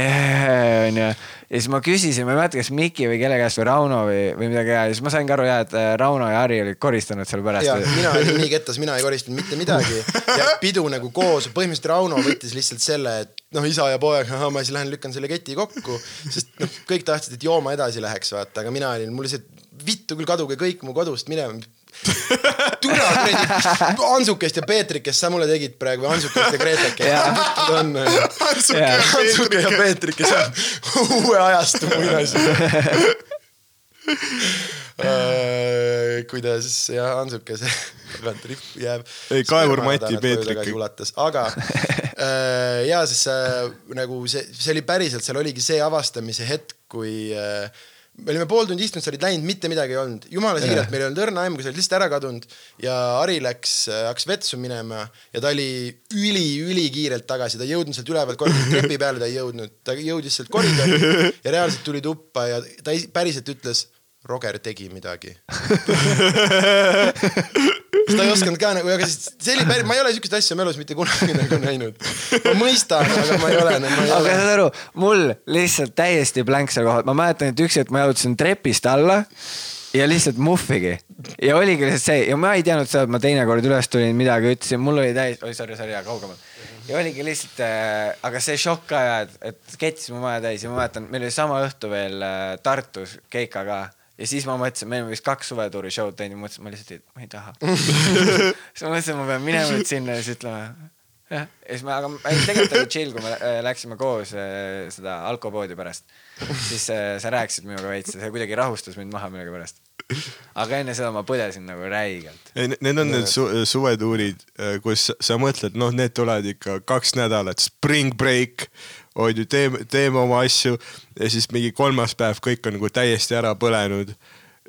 onju. ja siis ma küsisin, ma ei mäleta, kas Miki või kelle käest või Rauno või, või midagi ja siis ma sain ka aru ja, et äh, Rauno ja Harri olid koristanud seal pärast ja. mina olin nii kettas, mina ei koristanud mitte midagi ja pidu nagu koos, põhimõtteliselt Rauno võttis lihtsalt selle, et noh, isa ja poeg, ma siis lähen lükkan selle keti kokku, sest noh, kõik tahtsid, et jooma edasi läheks, vaata, aga mina olin, mul lihtsalt vittu küll kaduge kõik mu kodust minema. türa kuradi Ansukest ja Peetrikest sa mulle tegid praegu või Ansukest ja Gretekest. on Ansuke ja Peetrikes on uue ajastu muinasjutt. Äh, kuidas jah, Ansuke see ripp jääb. Ei, Kaevur Mati Peetrik. ulatas, aga äh, ja siis äh, nagu see, see oli päriselt, seal oligi see avastamise hetk, kui äh, me olime pool tundi istunud, sa olid läinud, mitte midagi ei olnud, jumala siiralt, meil ei olnud õrna aimu, sa olid lihtsalt ära kadunud. Ja Ari läks, hakkas vetsu minema ja ta oli üli-ülikiirelt tagasi, ta ei jõudnud sealt ülevalt koridori trepi peale, ta ei jõudnud, ta jõudis sealt koridori ja reaalselt tuli tuppa ja ta päriselt ütles, Roger tegi midagi. ta ei osanud ka nagu, aga siis see oli päris, ma ei ole siukest asja oma elus mitte kunagi nagu näinud. ma mõistan, aga ma ei ole, ei aga saad aru, mul lihtsalt täiesti blank seal kohal, ma mäletan, et üks hetk ma jalutasin trepist alla ja lihtsalt muhvigi ja oligi lihtsalt see ja ma ei teadnud seda, et ma teinekord üles tulin, midagi ütlesin, mul oli täis, oi sorry, sorry, kaugemal. ja oligi lihtsalt äh,, aga see šokk ka ja, et, et kettis mu maja täis ja ma mäletan, meil oli sama õhtu veel äh, Tartus Keika ka ja siis ma mõtlesin, me olime vist kaks suvetuuri show'd teinud ja mõtlesin, ma lihtsalt ei, ma ei taha. siis ma mõtlesin, ma pean minema nüüd sinna ja siis ütlema ja siis me, aga ei, tegelikult oli chill, kui me äh, läksime koos äh, seda alkopoodi pärast, siis äh, sa rääkisid minuga veits ja see kuidagi rahustas mind maha millegipärast. aga enne seda ma põdesin nagu räigelt. ei, need on need su suvetuurid, kus sa, sa mõtled, noh, need tulevad ikka kaks nädalat, spring break, on ju, teeme, teeme oma asju ja siis mingi kolmas päev kõik on nagu täiesti ära põlenud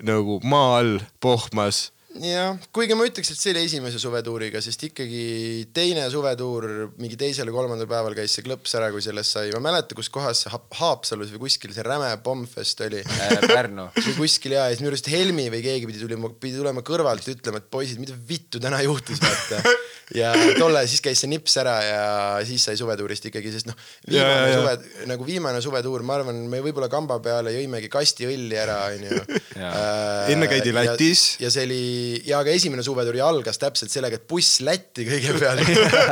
nagu maa all pohmas. jah, kuigi ma ütleks, et see oli esimese suvetuuriga, sest ikkagi teine suvetuur mingi teisel või kolmandal päeval käis see klõps ära, kui sellest sai, ma ei mäleta, kus kohas see Ha- Haapsalus või kuskil see räme pommfest oli. Äh, Pärnu. või kuskil ja, ja siis minu arust Helmi või keegi pidi tulema, pidi tulema kõrvalt ütlema, et poisid, mida vittu täna juhtus, vaata. ja tolle, siis käis see nips ära ja siis sai suvetuurist ikkagi, sest noh, Ja, ja, viimane ja. suve, nagu viimane suvetuur, ma arvan, me võib-olla kamba peale jõimegi kasti õlli ära, onju. Enne käidi Lätis. ja see oli, ja aga esimene suvetuur ju algas täpselt sellega, et buss Lätti kõigepealt.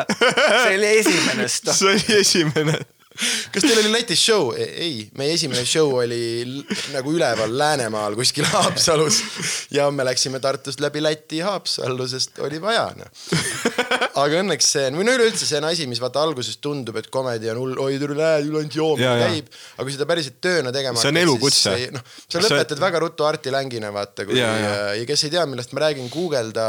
see oli esimene stopp. see oli esimene. Kas teil oli Lätis show? ei, meie esimene show oli nagu üleval Läänemaal kuskil Haapsalus ja me läksime Tartust läbi Läti Haapsallu, sest oli vaja noh. aga õnneks see, või no üleüldse see on asi, mis vaata alguses tundub, et komedi on hull, oi tule üle ainult Ja, ja. käib, aga kui seda päriselt tööna tegema See on elukutse. see- noh, sa See- lõpetad väga ruttu Arti Längina vaata, kui Ja, ja, ja. ja. ja kes ei tea, millest ma räägin, guugelda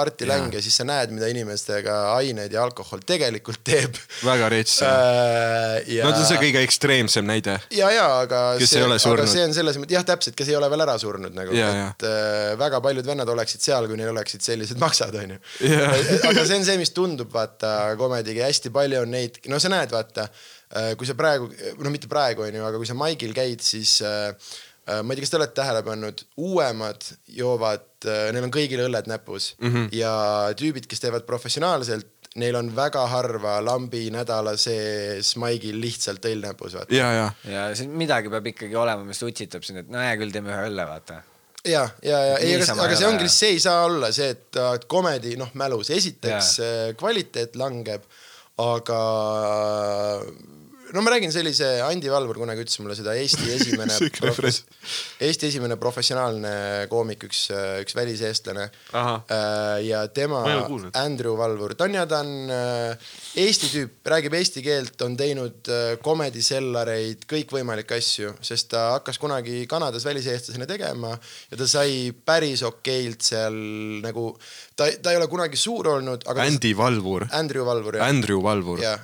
Arti Länge, siis sa näed, mida inimestega ained ja alkohol tegelikult teeb. väga rets. Ja no see on see kõige ekstreemsem näide. ja, ja aga Kes see, ei ole surnud. see on selles mõttes jah, täpselt, kes ei ole veel ära surnud nagu, et äh, väga paljud vennad oleksid seal, kui neil oleksid sellised maksad, onju. Aga see on see, mis tundub, vaata komediga hästi palju on neid, no sa näed, vaata, kui sa praegu, no mitte praegu, onju, aga kui sa maigil käid, siis äh, äh, ma ei tea, kas te olete tähele pannud, uuemad joovad, neil on kõigil õlled näpus mm -hmm. ja tüübid, kes teevad professionaalselt, neil on väga harva lambi nädala sees maigil lihtsalt õll näpus, vaata. ja, ja, ja siis midagi peab ikkagi olema, mis utsitab sind, et no hea küll, teeme ühe õlle, vaata. ja, ja, ja ei, aga, aga see ongi see ei saa olla see, et äh, komedi noh, mälus, esiteks äh, kvaliteet langeb, aga no ma räägin sellise, Andi Valvur kunagi ütles mulle seda Eesti esimene referents. Eesti esimene professionaalne koomik, üks, üks väliseestlane. Ahah. ja tema Andrew Valvur, ta on ja ta on äh, Eesti tüüp, räägib eesti keelt, on teinud äh, komedisellareid, kõikvõimalikke asju, sest ta hakkas kunagi Kanadas väliseestlasena tegema ja ta sai päris okeilt seal nagu, ta, ta ei ole kunagi suur olnud, aga Andy Valvur, Andrew Valvur jah Andrew Valvur. ja,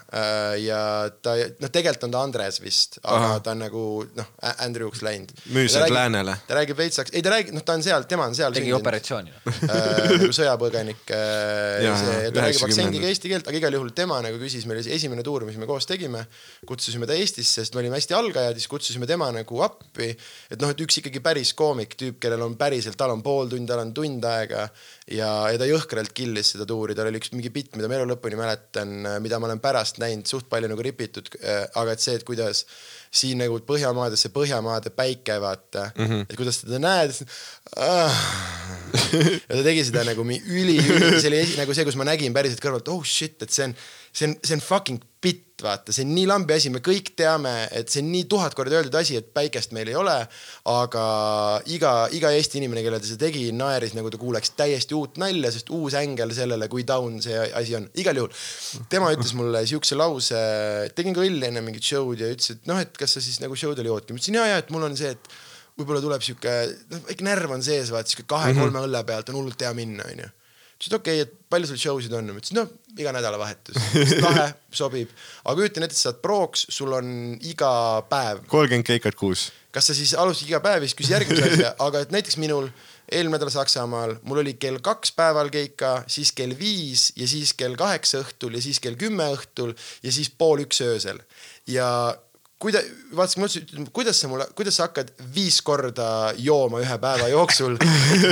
ja ta, noh, tegelikult on ta Andres vist, aga Ahah. ta on nagu noh, Andrewks läinud. Müüs end läänele. ta räägib veits saks-, ei ta räägib, noh, ta on seal, tema on seal tegi operatsiooni. äh, nagu sõjapõgenik äh, ja, see, ta räägib 90-ndad. aktsendiga eesti keelt, aga igal juhul tema nagu küsis, meil oli see esimene tuur, mis me koos tegime, kutsusime ta Eestisse, sest me olime hästi algajad, siis kutsusime tema nagu appi, et noh, et üks ikkagi päris koomik tüüp, kellel on päriselt, tal on pool tundi, tal on tund aega ja, ja ta jõhkralt killis seda tuuri, tal oli üks mingi bitt, mida ma elu lõpuni mäletan, mida ma olen pärast näinud suht palju nagu ripitud, aga et see, et kuidas siin nagu Põhjamaades see Põhjamaade päike, vaata mm, -hmm. et kuidas teda näed ah.. ja ta tegi seda nagu mi- üli, üli, see oli nagu see, kus ma nägin päriselt kõrvalt, oh shit, et see on, see on, see on fucking bitt, vaata, see on nii lambi asi, me kõik teame, et see on nii tuhat korda öeldud asi, et päikest meil ei ole. aga iga, iga Eesti inimene, kellele ta seda tegi, naeris nagu ta kuuleks täiesti uut nalja, sest uus ängel sellele, kui down see asi on. igal juhul tema ütles mulle siukse lause, tegin ka õlli enne mingit show'd ja ütles, et noh, et kas sa siis nagu show del joodki, ma ütlesin ja, ja et mul on see, et võib-olla tuleb sihuke, noh, väike närv on sees, vaata sihuke kahe-kolme mm -hmm. õlle pealt on hullult hea minna, onju. ütles, et okei okay,, et palju sul show sid on? ma ütlesin, noh, iga nädalavahetus. lahe, sobib. aga kujuta ette, sa saad proks, sul on iga päev kolmkümmend keikat kuus. kas sa siis alustasid iga päev ja siis küsis järgmise asja, aga et näiteks minul eelmine nädal Saksamaal, mul oli kell kaks päeval keika, siis kell viis ja siis kell kaheksa õhtul ja siis kell kümme õhtul ja siis pool üks öösel. ja kuida-, vaatasin, mõtlesin, kuidas sa mulle, kuidas sa hakkad viis korda jooma ühe päeva jooksul,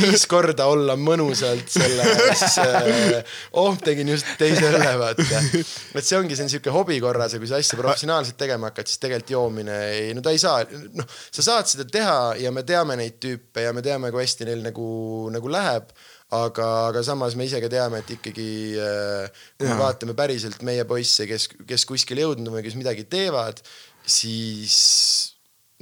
viis korda olla mõnusalt selles, oh tegin just teise õlle, vaata. et see ongi, see on sihuke hobi korras ja kui sa asja professionaalselt tegema hakkad, siis tegelikult joomine ei, no ta ei saa, noh, sa saad seda teha ja me teame neid tüüpe ja me teame, kui hästi neil nagu, nagu läheb aga, aga samas me ise ka teame, et ikkagi äh, kui me vaatame päriselt meie poisse, kes, kes kuskile jõudnud on või kes midagi teevad, siis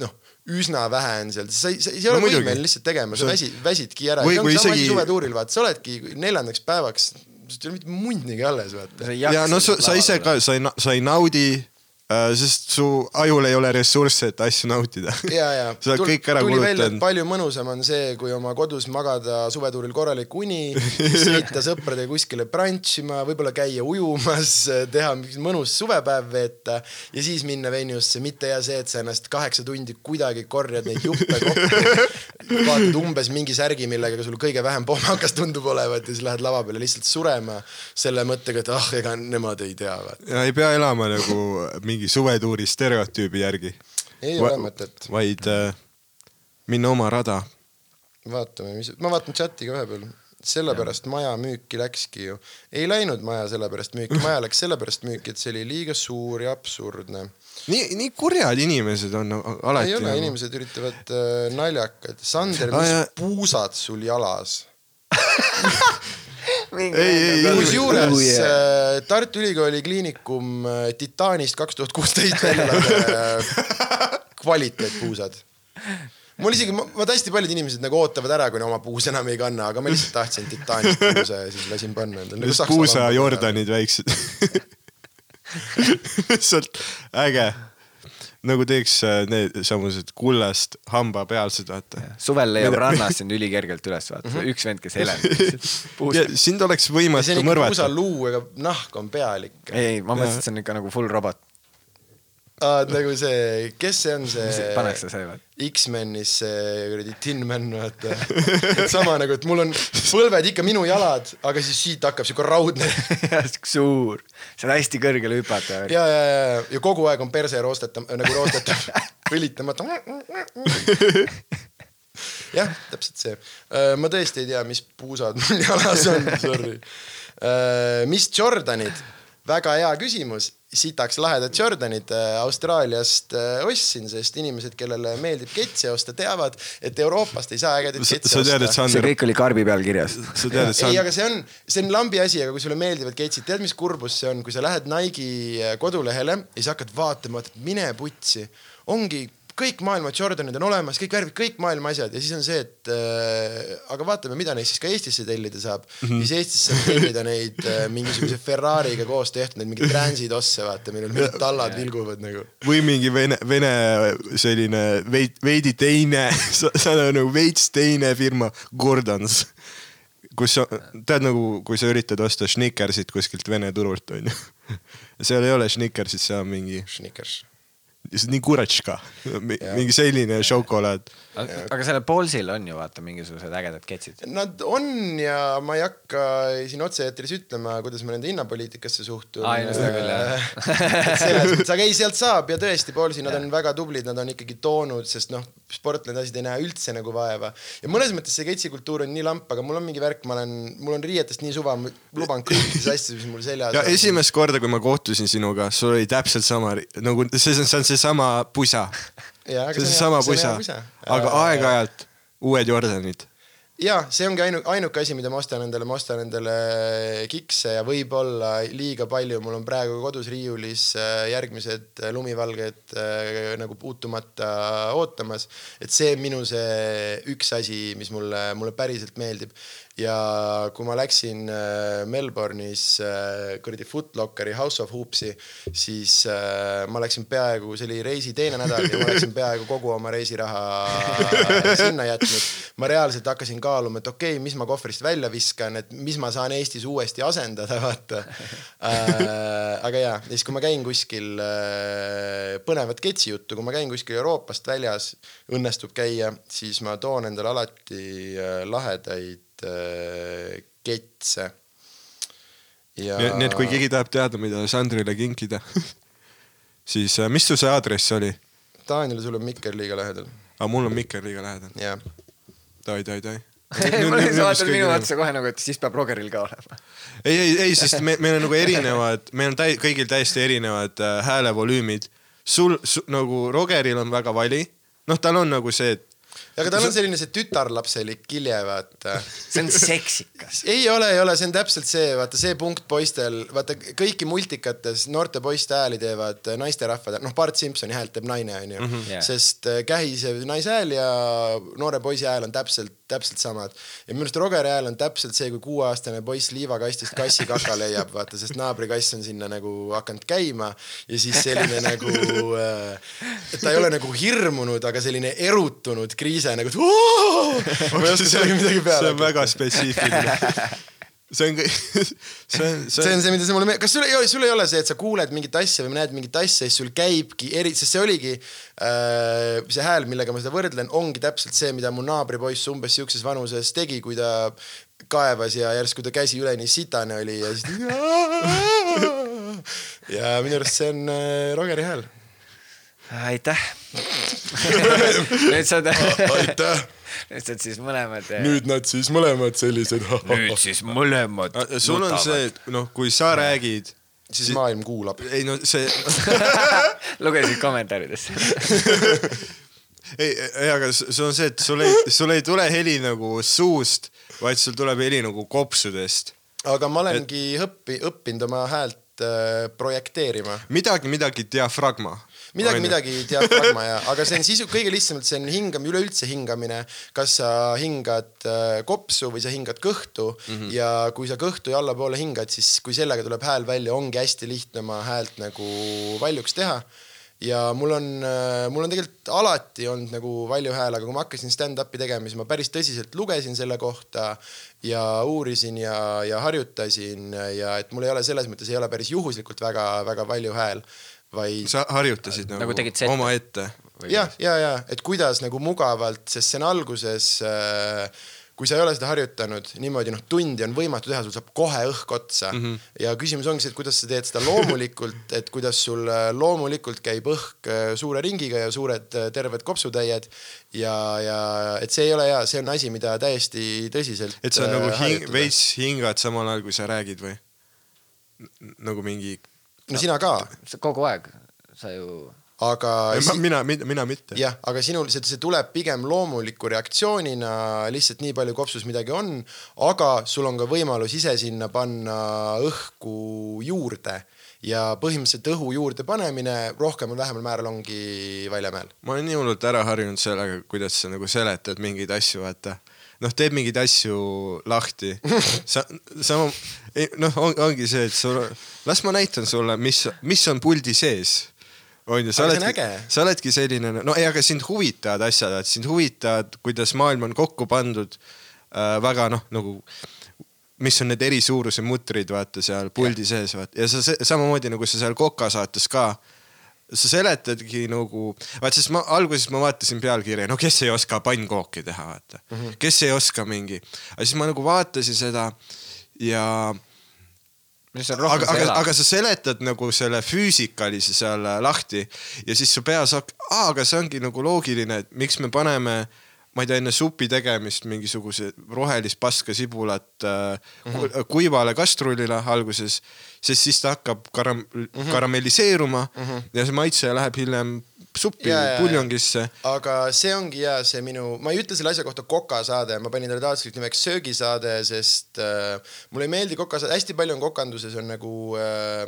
noh, üsna vähe on seal, sa ei, sa ei No ole muidugi. võimeline lihtsalt tegema, sa väsid, väsidki ära. Või see kui ongi sama isegi- asi suvetuuril, vaata, sa oledki neljandaks päevaks, sul ei ole mitte munnigi alles, vaata. ja no sa, sa ise ka, sa ei, sa ei naudi sest su ajul ei ole ressursse, et asju nautida. sa oled kõik ära kulutanud. palju mõnusam on see, kui oma kodus magada suvetuuril korralik uni, sõita sõpradega kuskile brunchima, võib-olla käia ujumas, teha mõnus suvepäev veeta ja siis minna venue'sse, mitte ja see, et sa ennast kaheksa tundi kuidagi korjad neid juppe kokku. vaatad umbes mingi särgi, millega sul kõige vähem pohmakas tundub olevat ja siis lähed lava peale lihtsalt surema selle mõttega, et ah, ega nemad ei tea, ja ei pea elama nagu mingi suvetuuri stereotüübi järgi. ei ole mõtet, vaid äh, minna oma rada. vaatame, mis, ma vaatan chati ka vahepeal, sellepärast maja müüki läkski ju. ei läinud maja sellepärast müüki, maja läks sellepärast müüki, et see oli liiga suur ja absurdne. nii, nii kurjad inimesed on alati. ei ole, inimesed üritavad äh, naljakad. Sander, Aa, mis jaa. puusad sul jalas? ei, ei, kusjuures äh, Tartu Ülikooli Kliinikum äh, Titanist kaks tuhat kuusteist välja lase äh, kvaliteetpuusad. mul isegi, vaata hästi paljud inimesed nagu ootavad ära, kuni oma puus enam ei kanna, aga ma lihtsalt tahtsin Titanist puuse ja siis lasin panna endale. Nagu puusa. Jordanid väiksed. lihtsalt äge. Nagu teeks äh, need samused kullast hambapealsed, vaata. suvel leiab rannast sind ülikergelt üles, vaata, üks vend, kes elab. sind oleks võimatu mõrvata. puusaluu ega nahk on peal ikka. ei, ei, ma mõtlesin, et see on ikka nagu full robot. Nagu see, kes see on see pannakse see või? X-menis see kuradi Tin Man, vaata. et sama nagu, et mul on põlved ikka minu jalad, aga siis siit hakkab siuke raudne. suur, saad hästi kõrgele hüpata. ja, ja, ja, ja kogu aeg on perse roostetav, nagu roostetav, õlitamata. jah, täpselt see. ma tõesti ei tea, mis puusad mul jalas on, sorry. mis Jordanid, väga hea küsimus, sitaks lahedad Jordanid äh, Austraaliast äh, ostsin, sest inimesed, kellele meeldib ketsi osta, teavad, et Euroopast ei saa ägedaid sa ketsi osta. see Sander, kõik oli karbi peal kirjas. sa tead, et ei, Sander aga see on, see on lambi asi, aga kui sulle meeldivad ketsid, tead, mis kurbus see on, kui sa lähed Nike'i kodulehele ja siis hakkad vaatama, et mine putsi, ongi kõik maailma Jordanid on olemas, kõik värvid, kõik maailma asjad ja siis on see, et äh, aga vaatame, mida neist siis ka Eestisse tellida saab mm. -hmm. siis Eestis saab tellida neid äh, mingisuguse Ferrari'ga koos tehtud, neid mingeid transid osse, vaata, millel mingid tallad vilguvad nagu. või mingi vene, vene selline veidi, veidi teine, sa sa oled nagu veits teine firma, Gordons. kus sa, tead nagu, kui sa üritad osta Snickersit kuskilt Vene turult onju. seal ei ole Snickersit, seal on mingi, Snickers. Nii kuratška, mingi selline šokolaad. Aga sellel Paulsil on ju vaata mingisugused ägedad ketsid. Nad on ja ma ei hakka siin otse-eetris ütlema, kuidas ma nende hinnapoliitikasse suhtun. Aa, ei, no seda küll, jah. selles mõttes, aga ei, sealt saab ja tõesti, Paulsi, nad on väga tublid, nad on ikkagi toonud, sest noh, sportlased asjad ei näe üldse nagu vaeva. ja mõnes mõttes see ketsikultuur on nii lamp, aga mul on mingi värk, ma olen, mul on riietest nii suva, ma luban kõikides asjades, mis mul seljas ja esimest korda, kui ma kohtusin sinuga, sul oli täpselt sama nagu see, see on seesama pusa, see on see on seesama pusa aga aeg-ajalt uued Jordanid. ja see ongi ainu-, ainuke asi, mida ma ostan endale, ma ostan endale kikse ja võib-olla liiga palju, mul on praegu kodus riiulis äh, järgmised äh, lumivalged äh, nagu puutumata ootamas. et see on minu see üks asi, mis mulle, mulle päriselt meeldib. Ja kui ma läksin äh, Melbourne'is äh, kuradi Footlockeri House of Hoopsi, siis äh, ma läksin peaaegu, see oli reisi teine nädal ja ma läksin peaaegu kogu oma reisiraha sinna jätnud. ma reaalselt hakkasin kaaluma, et okei okay,, mis ma kohvrist välja viskan, et mis ma saan Eestis uuesti asendada, vaata aga ja siis, kui ma käin kuskil põnevat ketsi juttu, kui ma käin kuskil Euroopast väljas, õnnestub käia, siis ma toon endale alati lahedaid ketse. ja nii et kui keegi tahab teada, mida Sandrile kinkida, siis äh, mis su see aadress oli? Taanile, sul on Mikker liiga lähedal, aga mul on Mikker liiga lähedal. jah. tai, tai, tai. ma lihtsalt vaatan minu otsa kohe nagu, et siis peab Rogeril ka olema. ei, ei, ei, sest me, meil on nagu erinevad, meil on täi-, kõigil täiesti erinevad äh, häälevolüümid. sul, sul, nagu Rogeril on väga vali, noh, tal on nagu see, et aga tal on selline see tütarlapselik kilje, vaata see on seksikas. ei ole, ei ole, see on täpselt see, vaata see punkt poistel, vaata kõiki multikates noorte poiste hääli teevad naisterahvad, noh, Bart Simpsoni häält teeb naine, onju. Jaa. sest äh, kähise naise hääl ja noore poisi hääl on täpselt, täpselt samad. ja minu arust Rogeri hääl on täpselt see, kui kuueaastane poiss liivakastist kassi kaka leiab, vaata, sest naabrikass on sinna nagu hakanud käima ja siis selline nagu, et ta ei ole nagu hirmunud, aga selline erutunud kriise nagu, et oo! ma ei oska sellega midagi peale see on väga spetsiifiline. see on, see on, see on see, mida sa mulle, kas sul ei ole, sul ei ole see, et sa kuuled mingit asja või näed mingit asja ja siis sul käibki eri, sest see oligi äh, see hääl, millega ma seda võrdlen, ongi täpselt see, mida mu naabripoiss umbes siukses vanuses tegi, kui ta kaevas ja järsku ta käsi üleni sitane oli ja siis ja minu arust see on äh, Rogeri hääl. Aitäh. nüüd saad, aitäh, nüüd saad siis mõlemad. nüüd nad siis mõlemad sellised. nüüd siis mõlemad. sul on see, et noh, kui sa räägid, siis maailm kuulab. ei no see, lugesid kommentaaridesse. ei, ei, aga sul on see, et sul ei, sul ei tule heli nagu suust, vaid sul tuleb heli nagu kopsudest. aga ma olengi õppi-, õppinud oma häält äh, projekteerima midagi, midagi diafragma. midagi, midagi diafragma ja, aga see on sisu, kõige lihtsamalt see on hingam-, üleüldse hingamine. kas sa hingad äh, kopsu või sa hingad kõhtu mm -hmm. ja kui sa kõhtu ja allapoole hingad, siis kui sellega tuleb hääl välja, ongi hästi lihtne oma häält nagu valjuks teha ja mul on, mul on tegelikult alati olnud nagu valju hääl, aga kui ma hakkasin stand-up'i tegema, siis ma päris tõsiselt lugesin selle kohta ja uurisin ja, ja harjutasin ja et mul ei ole selles mõttes ei ole päris juhuslikult väga-väga valju hääl, vaid sa harjutasid nagu, Nagu sette? omaette. ja, ja, ja et kuidas nagu mugavalt, sest see on alguses äh, kui sa ei ole seda harjutanud niimoodi, noh, tundi on võimatu teha, sul saab kohe õhk otsa mm. -hmm. ja küsimus ongi see, et kuidas sa teed seda loomulikult, et kuidas sul äh, loomulikult käib õhk äh, suure ringiga ja suured äh, terved kopsutäied. ja, ja et see ei ole hea, see on asi, mida täiesti tõsiselt. et sa nagu hing,. veits hingad samal ajal, kui sa räägid või? nagu mingi, no sina ka, kogu aeg, sa ju. aga. mina, mina, mina mitte. jah, aga sinul see, see tuleb pigem loomuliku reaktsioonina, lihtsalt nii palju kopsus midagi on, aga sul on ka võimalus ise sinna panna õhku juurde ja põhimõtteliselt õhu juurde panemine rohkem või vähemal määral ongi Väljamäel. ma olen nii hullult ära harjunud sellega, kuidas sa nagu seletad mingeid asju, vaata. noh, teed mingeid asju lahti. sa, sama, noh, ongi see, et sul, las ma näitan sulle, mis, mis on puldi sees. on ju, sa on oledki sa oledki selline, no ei, aga sind huvitavad asjad, et sind huvitavad, kuidas maailm on kokku pandud äh, väga noh, nagu mis on need eri suuruse mutrid, vaata seal puldi sees, vaata ja sa samamoodi nagu sa seal Koka saates ka sa seletadki nagu, vaat sest ma alguses ma vaatasin pealkirja, no kes ei oska pannkooki teha, vaata mm. -hmm. kes ei oska mingi, aga siis ma nagu vaatasin seda ja aga, aga, aga sa seletad nagu selle füüsikalise seal äh, lahti ja siis su peas hakkab, aa, aga see ongi nagu loogiline, et miks me paneme, ma ei tea, enne supi tegemist mingisuguse rohelist paska sibulat äh, mm. -hmm. kuivale kastrulile alguses, sest siis ta hakkab karam- mm, -hmm. karamelliseeruma mm -hmm. ja see maitse läheb hiljem suppi puljongisse. aga see ongi ja see minu, ma ei ütle selle asja kohta kokasaade, ma panin talle tahtlikult nimeks söögisaade, sest äh, mulle ei meeldi kokasaade, hästi palju on kokanduses on nagu äh,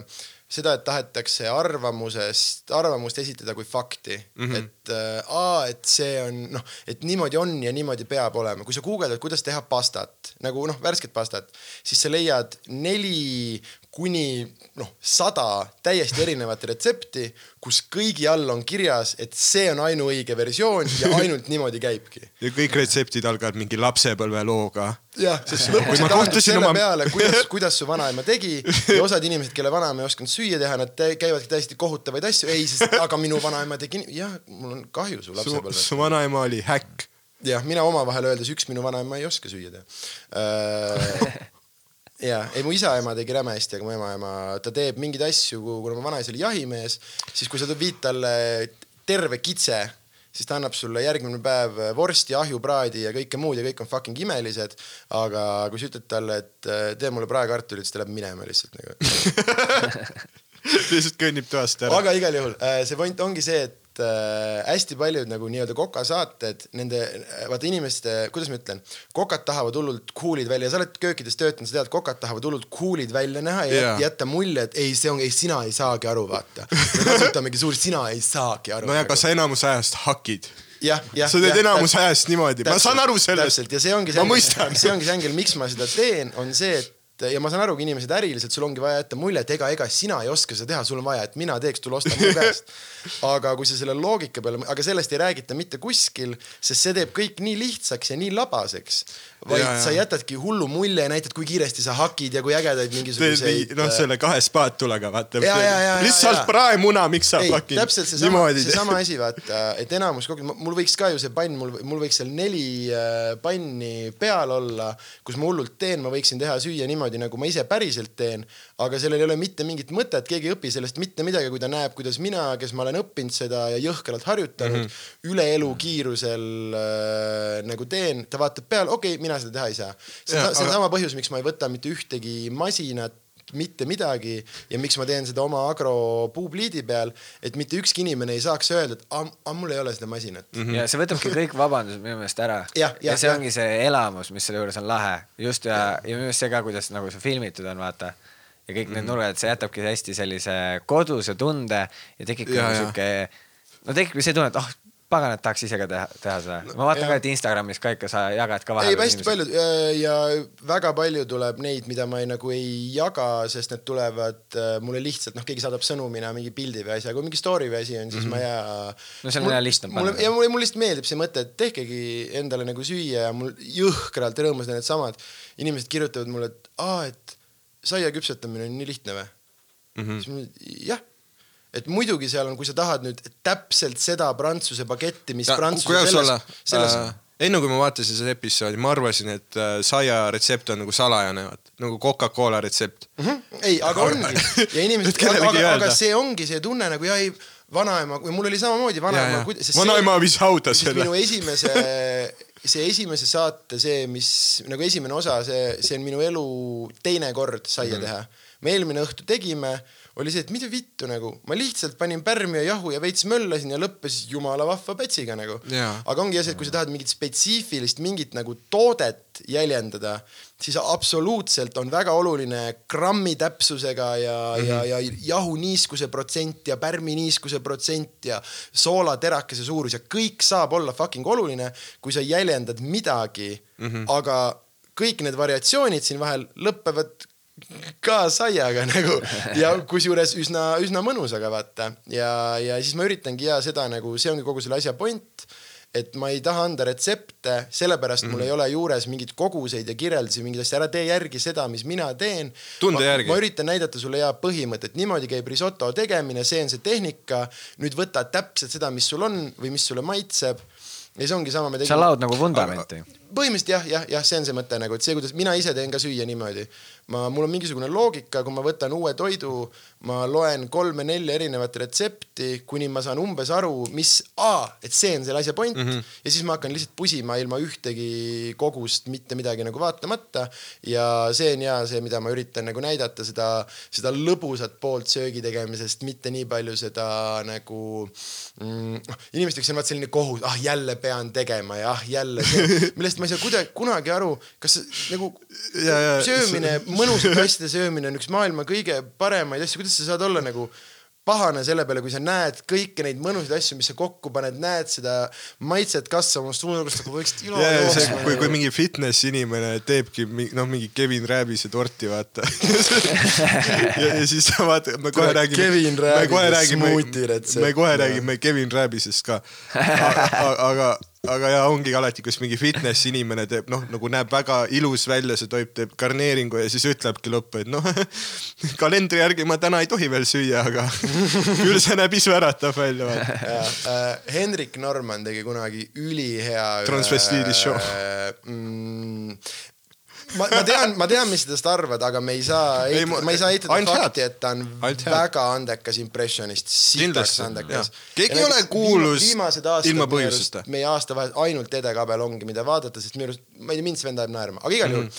seda, et tahetakse arvamusest, arvamust esitada kui fakti mm, -hmm. et äh, aa, et see on noh, et niimoodi on ja niimoodi peab olema, kui sa guugeldad, kuidas teha pastat nagu noh, värsket pastat, siis sa leiad neli kuni noh, sada täiesti erinevat retsepti, kus kõigi all on kirjas, et see on ainuõige versioon ja ainult niimoodi käibki. ja kõik retseptid algavad mingi lapsepõlvelooga. jah, sest lõpuks sa kohtusin selle oma- peale, kuidas, kuidas su vanaema tegi ja osad inimesed, kelle vanaema ei osanud süüa teha, nad tä- käivadki täiesti kohutavaid asju, ei, sest aga minu vanaema tegi jah, mul on kahju su su, lapsepõlvest su. vanaema oli häkk. jah, mina omavahel öeldes üks minu vanaema ei oska süüa teha. ja ei, mu isa-ema tegi räme hästi, aga mu ema-ema, ta teeb mingeid asju, kuna mu vanaisa oli jahimees, siis kui sa viid talle terve kitse, siis ta annab sulle järgmine päev vorsti, ahjupraadi ja kõike muud ja kõik on fucking imelised. aga kui sa ütled talle, et tee mulle praekartulit, siis ta läheb minema lihtsalt nagu. lihtsalt kõnnib toast ära. aga igal juhul äh, see point ongi see, et äh, hästi paljud nagu nii-öelda kokasaated, nende, vaata inimeste, kuidas ma ütlen, kokad tahavad hullult cool'id välja, sa oled köökides töötanud, sa tead, kokad tahavad hullult cool'id välja näha ja Jaa. jätta mulje, et ei, see on, ei sina ei saagi aru, vaata. me kasutamegi suurt sina ei saagi aru. no ja kas sa enamus ajast hakid? jah, jah. sa teed enamus ajast niimoodi, ma saan aru sellest. täpselt ja see ongi mõistan. see ongi see ängel, miks ma seda teen, on see, et ja ma saan aru, kui inimesed äriliselt, sul ongi vaja jätta mulje, et ega, ega sina ei oska seda teha, sul on vaja, et mina teeks, tule osta mu käest. aga kui sa selle loogika peale, aga sellest ei räägita mitte kuskil, sest see teeb kõik nii lihtsaks ja nii labaseks. vaid Ja, ja. sa jätadki hullu mulje, näitad, kui kiiresti sa hakid ja kui ägedaid mingisuguseid. noh, selle kahe spaatulega vaata lihtsalt praemuna, miks sa fucking täpselt seesama, seesama asi, vaata, et enamus kogu, mul võiks ka ju see pann, mul, mul võiks seal neli äh, panni peal olla, kus ma hullult teen, ma võiksin teha süüa niimoodi, nagu ma ise päriselt teen, aga sellel ei ole mitte mingit mõtet, keegi ei õpi sellest mitte midagi, kui ta näeb, kuidas mina, kes ma olen õppinud seda ja jõhkralt harjutanud mm, -hmm. üle elu kiirusel äh, nagu teen, ta vaatab peale, okei okay,, mina seda teha ei saa. see on see on aga- sama põhjus, miks ma ei võta mitte ühtegi masinat mitte midagi ja miks ma teen seda oma agropuupliidi peal, et mitte ükski inimene ei saaks öelda, et aga mul ei ole seda masinat mm. -hmm. ja see võtabki kõik vabandused minu meelest ära. Ja jah, see jah. ongi see elamus, mis selle juures on lahe, just ja, ja minu meelest see ka, kuidas nagu see filmitud on, vaata. ja kõik Mhm. need nurgad, see jätabki hästi sellise koduse tunde ja tekibki Ja, nagu ja. sihuke, no tekibki see tunne, et ah oh,, pagan, et tahaks ise ka teha, teha seda. ma vaatan jah. ka, et Instagramis ka ikka sa jagad ka ei, vahepeal. hästi palju ja, ja väga palju tuleb neid, mida ma ei, nagu ei jaga, sest need tulevad äh, mulle lihtsalt noh, keegi saadab sõnumina mingi pildi või asja, kui mingi story või asi on, siis mm -hmm. ma ei jää. No see on hea lihtne mulle ja mulle, mulle lihtsalt meeldib see mõte, et tehkegi endale nagu süüa ja mul jõhkralt rõõmus on needsamad inimesed kirjutavad mulle, et aa, et saia küpsetamine on nii lihtne või mm Mhm. -hmm.? jah et muidugi seal on, kui sa tahad nüüd täpselt seda prantsuse paketti, mis Ja, prantsuse selles selles äh, enne kui ma vaatasin seda episoodi, ma arvasin, et äh, saia retsept on nagu salajane, nagu Coca-Cola retsept. Mhm. ei, aga ongi ja inimesed aga, aga, see ongi see tunne nagu ja ei, vanaema, mul oli samamoodi vanaema, vanaema viis hauda selle minu. esimese, see esimese saate, see, mis nagu esimene osa, see, see on minu elu teine kord saia mm -hmm. teha. me eelmine õhtu tegime, oli see, et mida vittu nagu, ma lihtsalt panin pärmi ja jahu ja veits möllasin ja lõppes jumala vahva pätsiga nagu. Jaa. aga ongi see, et kui sa tahad mingit spetsiifilist mingit nagu toodet jäljendada, siis absoluutselt on väga oluline grammi täpsusega ja mm, -hmm. ja, ja jahu niiskuse protsent ja pärmi niiskuse protsent ja soolaterakese suurus ja kõik saab olla fucking oluline, kui sa jäljendad midagi mm, -hmm. aga kõik need variatsioonid siin vahel lõpevad ka saiaga nagu ja kusjuures üsna, üsna mõnusaga vaata ja, ja siis ma üritangi ja seda nagu, see ongi kogu selle asja point et ma ei taha anda retsepte, sellepärast mm -hmm. mul ei ole juures mingeid koguseid ja kirjeldusi, mingeid asju, ära tee järgi seda, mis mina teen. Tunde järgi. ma üritan näidata sulle ja põhimõtet, niimoodi käib risoto tegemine, see on see tehnika. nüüd võta täpselt seda, mis sul on või mis sulle maitseb. ja see ongi sama, me sa laod nagu vundamenti. põhimõtteliselt jah, jah, jah, see on see mõte nagu, et see, kuidas mina ise teen ka süüa niimoodi. Ma, mul on mingisugune loogika, kui ma võtan uue toidu, ma loen kolme-nelja erinevat retsepti, kuni ma saan umbes aru, mis, et see on selle asja point mm. -hmm. ja siis ma hakkan lihtsalt pusima ilma ühtegi kogust mitte midagi nagu vaatamata. ja see on ja see, mida ma üritan nagu näidata, seda, seda lõbusat poolt söögi tegemisest, mitte nii palju seda nagu mm, noh, inimesteks on vaat selline kohus, ah jälle pean tegema ja ah jälle millest ma ei saa kuidagi kunagi aru, kas nagu Ja, ja, söömine, mõnusate asjade söömine on üks maailma kõige paremaid asju, kuidas sa saad olla nagu pahane selle peale, kui sa näed kõiki neid mõnusaid asju, mis sa kokku paned, näed seda maitset kasvamas suunalust, aga võiksid ilo see, jooksma kui, kui nagu. mingi fitness inimene teebki noh, mingi Kevin Rääbise torti, vaata ja, ja siis sa vaata, me kohe räägime. Kevin Rääbise smuuti, retsept. me kohe räägime Kevin Rääbisest ka. aga, aga, aga ja ongi alati, kus mingi fitness inimene teeb noh, nagu näeb väga ilus välja, see toip teeb garneeringu ja siis ütlebki lõppu, et noh, kalendri järgi ma täna ei tohi veel süüa, aga küll see näeb isu äratav välja, äh, Hendrik Norman tegi kunagi ülihea. Transvestiidi show. Mm, ma, ma tean, ma tean, mis sa tast arvad, aga me ei saa ma- ma ei saa eitada fakti, et ta on väga andekas impressionist, sitaks Kindlasti, andekas. Keegi ei ole kuulus ilma põhjuseta. meie aastavahet ainult Ede Kabel ongi, mida vaadata, sest minu arust, ma ei tea, mind see vend ajab naerma, aga igal Mhm. juhul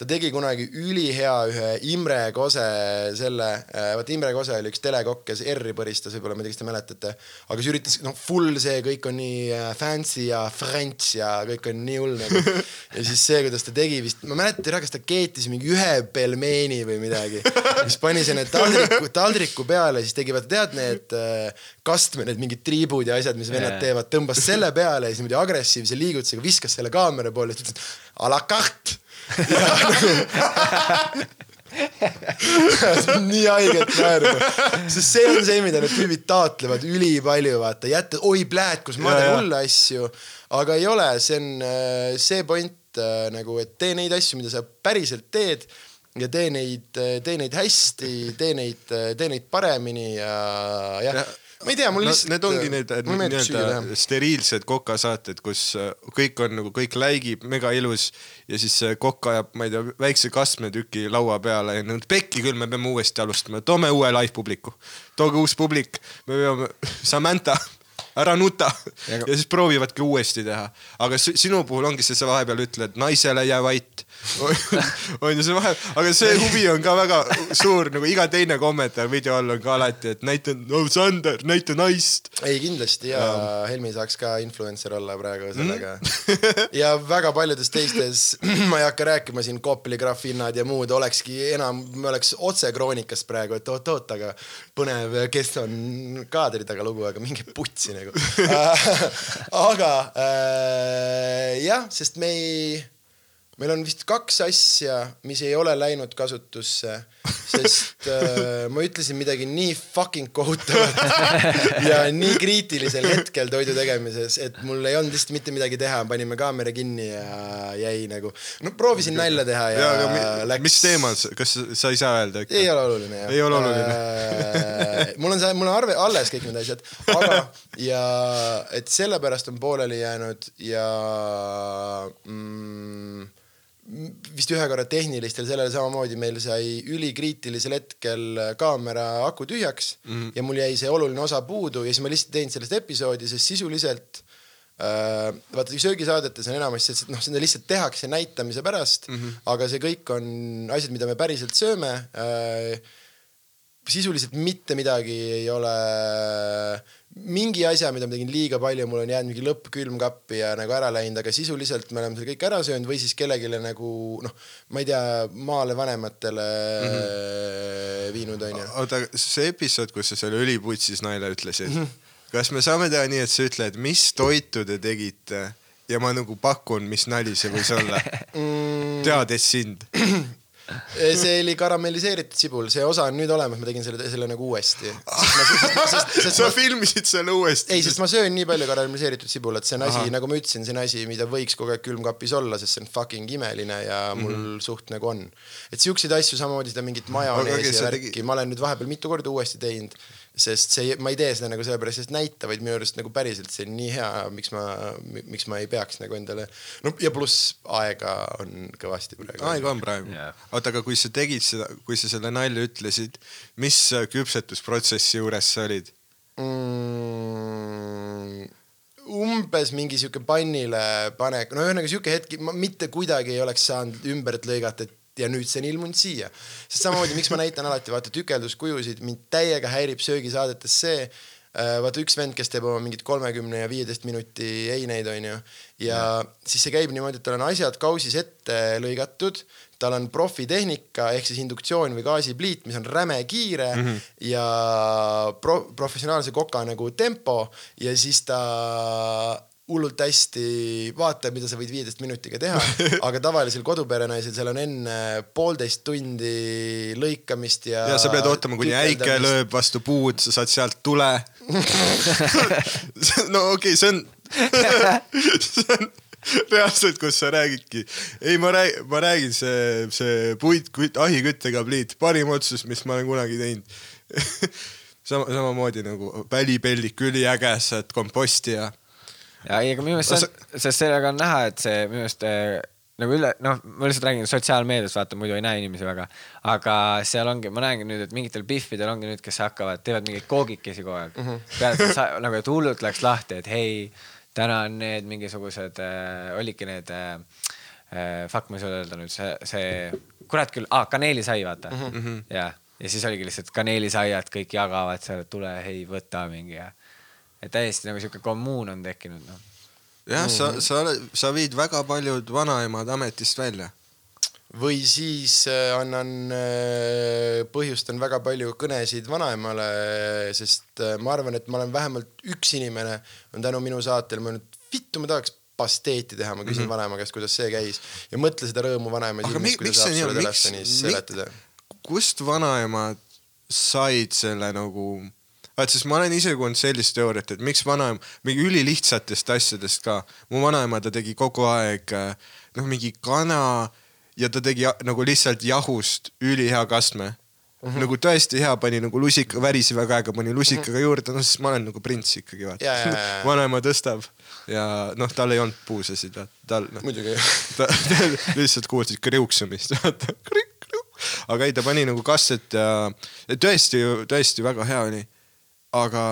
ta tegi kunagi ülihea ühe Imre Kose selle, vaata Imre Kose oli üks telekokk, kes R-i põristas, võib-olla ma ei tea, kas te mäletate, aga siis üritas, noh, full see kõik on nii äh, fancy ja French ja kõik on nii hull nagu. ja siis see, kuidas ta tegi vist, ma mäletan, ei tea, kas ta keetis mingi ühe pelmeeni või midagi, siis pani selle taldriku, taldriku peale, siis tegi, vaata tead need äh, kastme, need mingid triibud ja asjad, mis vennad Jaa. teevad, tõmbas selle peale ja siis niimoodi agressiivse liigutusega viskas selle kaamera poole, siis ütles a la carte. nii haiget naerda, sest see on see, mida need tüübid taotlevad ülipalju, vaata, jätta, oi pläät, kus ma teen hulle asju, aga ei ole, see on äh, see point äh, nagu, et tee neid asju, mida sa päriselt teed ja tee neid, tee neid hästi, tee neid, tee neid paremini ja jah. Ja- ja,, ma ei tea, mul no, lihtsalt. Need ongi need süüa teha nii-öelda steriilsed kokasaated, kus äh, kõik on nagu, kõik läigib, mega ilus ja siis kokk ajab, ma ei tea, väikse kastmetüki laua peale ja nüüd pekki küll, me peame uuesti alustama, toome uue live publiku. tooge uus publik, me peame, Samantha, ära nuta. Ja, Ja- ja siis proovivadki uuesti teha, aga sinu puhul ongi see, sa vahepeal ütled naisele jää vait. on ju see vahe, aga see huvi on ka väga suur, nagu iga teine kommentaar video all on ka alati, et näita no,, Sander, näita naist. Ei kindlasti. Ja Helmi saaks ka influencer olla praegu sellega. Mm. ja väga paljudes teistes, ma ei hakka rääkima siin Kopli grafinnad ja muud, olekski enam, me oleks otse kroonikast praegu, et oot-oot, aga põnev, kes on kaadri taga lugu, aga minge putsi nagu. aga äh, jah, sest me ei meil on vist kaks asja, mis ei ole läinud kasutusse, sest äh, ma ütlesin midagi nii fucking kohutavat ja nii kriitilisel hetkel toidu tegemises, et mul ei olnud lihtsalt mitte midagi teha, panime kaamera kinni ja jäi nagu, no proovisin nalja teha ja, ja, mi, läks. mis teemal, kas sa ei saa öelda ikka? ei ole oluline jah. Ei ole oluline. oluline. mul on see, mul on arve, alles kõik need asjad, aga ja et sellepärast on pooleli jäänud ja mm, vist ühe korra tehnilistel sellele samamoodi meil sai ülikriitilisel hetkel kaamera aku tühjaks mm -hmm. ja mul jäi see oluline osa puudu ja siis ma lihtsalt tegin sellest episoodi, sest sisuliselt äh, vaata söögisaadetes on enamasti, et noh, seda lihtsalt tehakse näitamise pärast mm, -hmm. aga see kõik on asjad, mida me päriselt sööme äh, sisuliselt mitte midagi ei ole, mingi asja, mida ma tegin liiga palju, mul on jäänud mingi lõpp külmkappi ja nagu ära läinud, aga sisuliselt me oleme selle kõik ära söönud või siis kellelegi nagu noh, ma ei tea, maale vanematele mm -hmm. viinud onju. oota, see episood, kus sa selle õliputsis naile ütlesid mm, -hmm. kas me saame teha nii, et sa ütled, mis toitu te tegite ja ma nagu pakun, mis nali see võis olla, Mm, teades sind. see oli karamelliseeritud sibul, see osa on nüüd olemas, ma tegin selle, selle nagu uuesti. sa filmisid selle uuesti. ei, sest ma söön nii palju karamelliseeritud sibulat, see on asi nagu ma ütlesin, see on asi, mida võiks kogu aeg külmkapis olla, sest see on fucking imeline ja mul mm -hmm. suht nagu on. et siukseid asju, samamoodi seda mingit majoneesi okei, ja värki tegi- ma olen nüüd vahepeal mitu korda uuesti teinud. Sest see, ma ei tee seda nagu sellepärast, et näita, vaid minu arust nagu päriselt see on nii hea, miks ma, miks ma ei peaks nagu endale, no ja pluss aega on kõvasti praegu. aega on praegu yeah.. oota, aga kui sa tegid seda, kui sa selle nalja ütlesid, mis küpsetusprotsessi juures sa olid? mm,. umbes mingi sihuke pannile panek, no ühesõnaga sihuke hetk, ma mitte kuidagi ei oleks saanud ümbert lõigata, et ja nüüd see on ilmunud siia. sest samamoodi, miks ma näitan alati vaata tükelduskujusid, mind täiega häirib söögisaadetes see, vaata üks vend, kes teeb oma mingit kolmekümne ja viieteist minuti eineid, onju. ja siis see käib niimoodi, et tal on asjad kausis ette lõigatud, tal on profitehnika ehk siis induktsioon või gaasipliit, mis on räme kiire mm -hmm. ja pro professionaalse koka nagu tempo ja siis ta hullult hästi vaata, mida sa võid viieteist minutiga teha, aga tavalisel koduperenaisel seal on enne poolteist tundi lõikamist ja. ja sa pead ootama, kuni äike. lööb vastu puud, sa saad sealt tule. no okei okay,, see on, see on reaalselt, kus sa räägidki. ei, ma räägin, ma räägin, see, see puit, ahiküttega pliit, parim otsus, mis ma olen kunagi teinud. sama, samamoodi nagu välipellik, üliäge, saad komposti ja ja ei, aga minu meelest see on, sest sellega on näha, et see minu meelest äh, nagu üle, noh, ma lihtsalt räägin sotsiaalmeedias, vaata muidu ei näe inimesi väga, aga seal ongi, ma näengi nüüd, et mingitel Biffidel ongi nüüd, kes hakkavad, teevad mingeid koogikesi kogu aeg mm. -hmm. sa- nagu, et hullult läks lahti, et hei, täna on need mingisugused äh,, olidki need äh,, äh, fuck, ma ei suuda öelda nüüd see, see, kurat küll ah,, kaneelisai, vaata mm. -hmm. ja, ja siis oligi lihtsalt kaneelisaiad, kõik jagavad seal, et tule, hei, võta mingi ja et täiesti nagu sihuke kommuun on tekkinud, noh jah, sa, sa, sa viid väga paljud vanaemad ametist välja. või siis äh, annan äh,, põhjustan väga palju kõnesid vanaemale, sest äh, ma arvan, et ma olen vähemalt üks inimene on tänu minu saatele mõelnud, vittu ma tahaks pasteeti teha, ma küsin mm -hmm. vanaema käest, kuidas see käis ja mõtle seda rõõmu vanaema Mhm. silmis, mi, kui ta saab sulle telefonis seletada. kust vanaemad said selle nagu, vaat sest ma olen ise kuulnud sellist teooriat, et miks vanaema, mingi ülilihtsatest asjadest ka, mu vanaema, ta tegi kogu aeg äh, noh, mingi kana ja ta tegi nagu lihtsalt jahust ülihea kastme mm. -hmm. nagu tõesti hea, pani nagu lusika, väriseva käega pani lusikaga mm -hmm. juurde, noh sest ma olen nagu prints ikkagi vaata vanaema tõstab ja noh, tal ei olnud puusasid, tal noh muidugi. ta, lihtsalt kuulsid kriuksumist, vaata. aga ei, ta pani nagu kastet ja tõesti, tõesti väga hea oli. Aga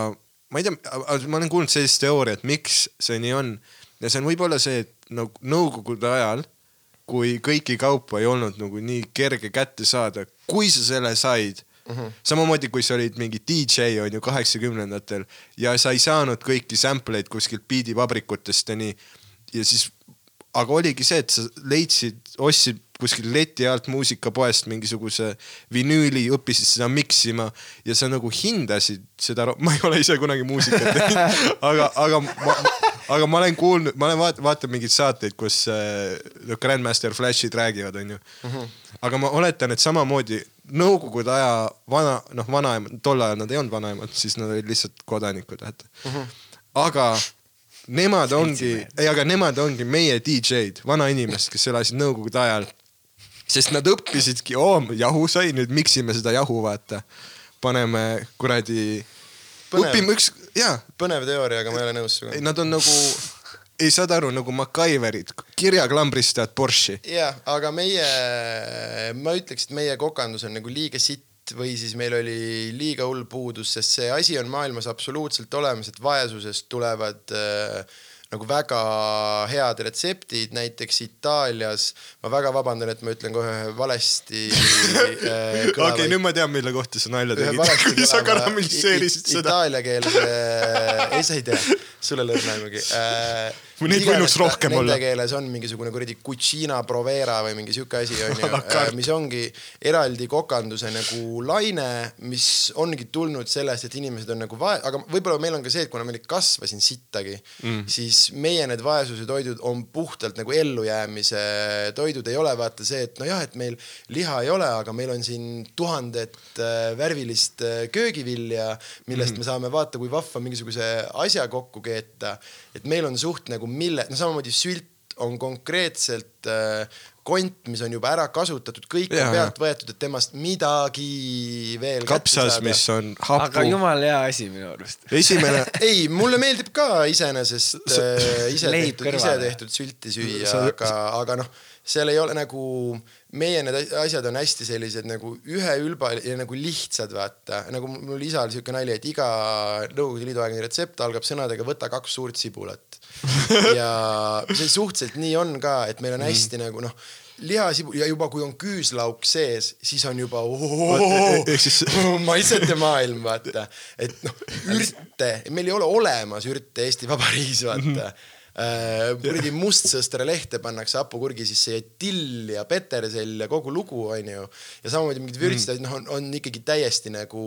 ma ei tea, ma olen kuulnud sellist teooriat, miks see nii on ja see on võib-olla see, et nagu nõukogude ajal, kui kõiki kaupu ei olnud nagu nii kerge kätte saada, kui sa selle said Mm -hmm. samamoodi kui sa olid mingi DJ on ju kaheksakümnendatel ja sa ei saanud kõiki sample eid kuskilt biidivabrikutest ja nii ja siis aga oligi see, et sa leidsid, ostsid kuskil leti alt muusikapoest mingisuguse vinüüli, õppisid seda miksima ja sa nagu hindasid seda, ma ei ole ise kunagi muusikat teinud, aga, aga ma, aga ma olen kuulnud, ma olen vaat-, vaatan mingeid saateid, kus äh, Grandmaster Flashid räägivad, onju. aga ma oletan, et samamoodi nõukogude aja vana, noh, vanaemad, tol ajal nad ei olnud vanaemad, siis nad olid lihtsalt kodanikud, vaata. aga nemad ongi, ei, aga nemad ongi meie DJ-d, vanainimesed, kes elasid nõukogude ajal. Sest nad õppisidki, oo, jahu sai, nüüd miksime seda jahu, vaata. paneme kuradi, õpime üks, jaa põnev teooria, aga ma ei ole nõus sinuga nad on nagu, ei saad aru, nagu MacGyverid, kirjaklambrist tead Porsche'i. jah, aga meie, ma ütleks, et meie kokandus on nagu liiga sitt või siis meil oli liiga hull puudus, sest see asi on maailmas absoluutselt olemas, et vaesusest tulevad äh, nagu väga head retseptid, näiteks Itaalias, ma väga vabandan, et ma ütlen kohe valesti äh, okei, nüüd ma tean, mille kohta sa nalja tegid valesti. sa karamelliseerisid i- i- seda. Itaalia-keelse, ei sa ei tea, sul ei lõõna aimugi äh,. Neid võinuks rohkem olla. Nende keeles on mingisugune kuradi cucina provera või mingi sihuke asi onju carte., mis ongi eraldi kokanduse nagu laine, mis ongi tulnud sellest, et inimesed on nagu vae-, aga võib-olla meil on ka see, et kuna meil ei kasva siin sittagi mm., siis meie need vaesuse toidud on puhtalt nagu ellujäämise toidud, ei ole vaata see, et nojah, et meil liha ei ole, aga meil on siin tuhandet äh, värvilist äh, köögivilja, millest mm. me saame vaata, kui vahva mingisuguse asja kokku keeta. et meil on suht nagu mille, no samamoodi sült on konkreetselt äh, kont, mis on juba ära kasutatud, kõik Jaa, on pealt võetud, et temast midagi veel kapsas, mis on aga hapu. jumala hea asi minu arust. esimene, ei, mulle meeldib ka iseenesest äh, ise tehtud, ise tehtud sülti süüa, aga, aga noh, seal ei ole nagu, meie need asjad on hästi sellised nagu üheülba ja nagu lihtsad, vaata, nagu mul isal siuke nali, et iga Nõukogude Liidu aegne retsept algab sõnadega võta kaks suurt sibulat. ja see suhteliselt nii on ka, et meil on hästi nagu noh, lihasibul ja juba kui on küüslauk sees, siis on juba ehk siis- maitsete maailm, vaata. et noh, ürte, meil ei ole olemas ürte Eesti Vabariigis, vaata. Kuradi mustsõstra lehte pannakse hapukurgi sisse ja till ja petersell ja kogu lugu, onju. ja samamoodi mingid vürtsid, noh, on, on ikkagi täiesti nagu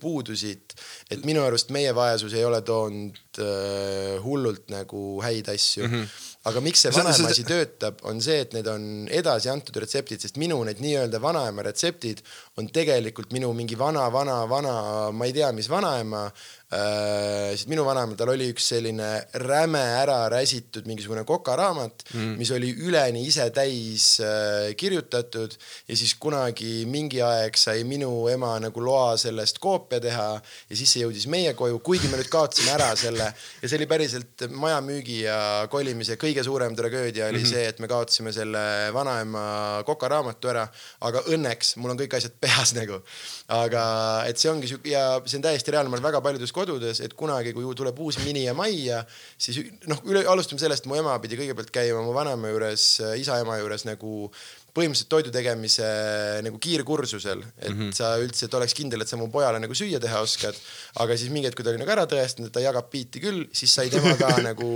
puudusid. et minu arust meie vaesus ei ole toonud äh, hullult nagu häid asju mm. -hmm aga miks see vanaema asi töötab, on see, et need on edasi antud retseptid, sest minu need nii-öelda vanaema retseptid on tegelikult minu mingi vana, vana, vana, ma ei tea, mis vanaema äh,. sest minu vanaemal, tal oli üks selline räme ära räsitud mingisugune kokaraamat mm., mis oli üleni ise täis äh, kirjutatud ja siis kunagi mingi aeg sai minu ema nagu loa sellest koopia teha ja siis see jõudis meie koju, kuigi me nüüd kaotasime ära selle ja see oli päriselt maja müügi ja kolimise kõige suurem tragöödia oli mm -hmm. see, et me kaotasime selle vanaema kokaraamatu ära, aga õnneks mul on kõik asjad peas nagu. aga et see ongi siuke ja see on täiesti reaalne, ma olen väga paljudes kodudes, et kunagi, kui tuleb uus mini ja majja, siis noh, üle, alustame sellest, mu ema pidi kõigepealt käima mu vanaema juures, isa-ema juures nagu põhimõtteliselt toidu tegemise nagu kiirkursusel, et mm -hmm. sa üldse, et oleks kindel, et sa mu pojale nagu süüa teha oskad. aga siis mingi hetk, kui ta oli nagu ära tõestanud, et ta jagab biiti küll, siis sai tema ka nagu,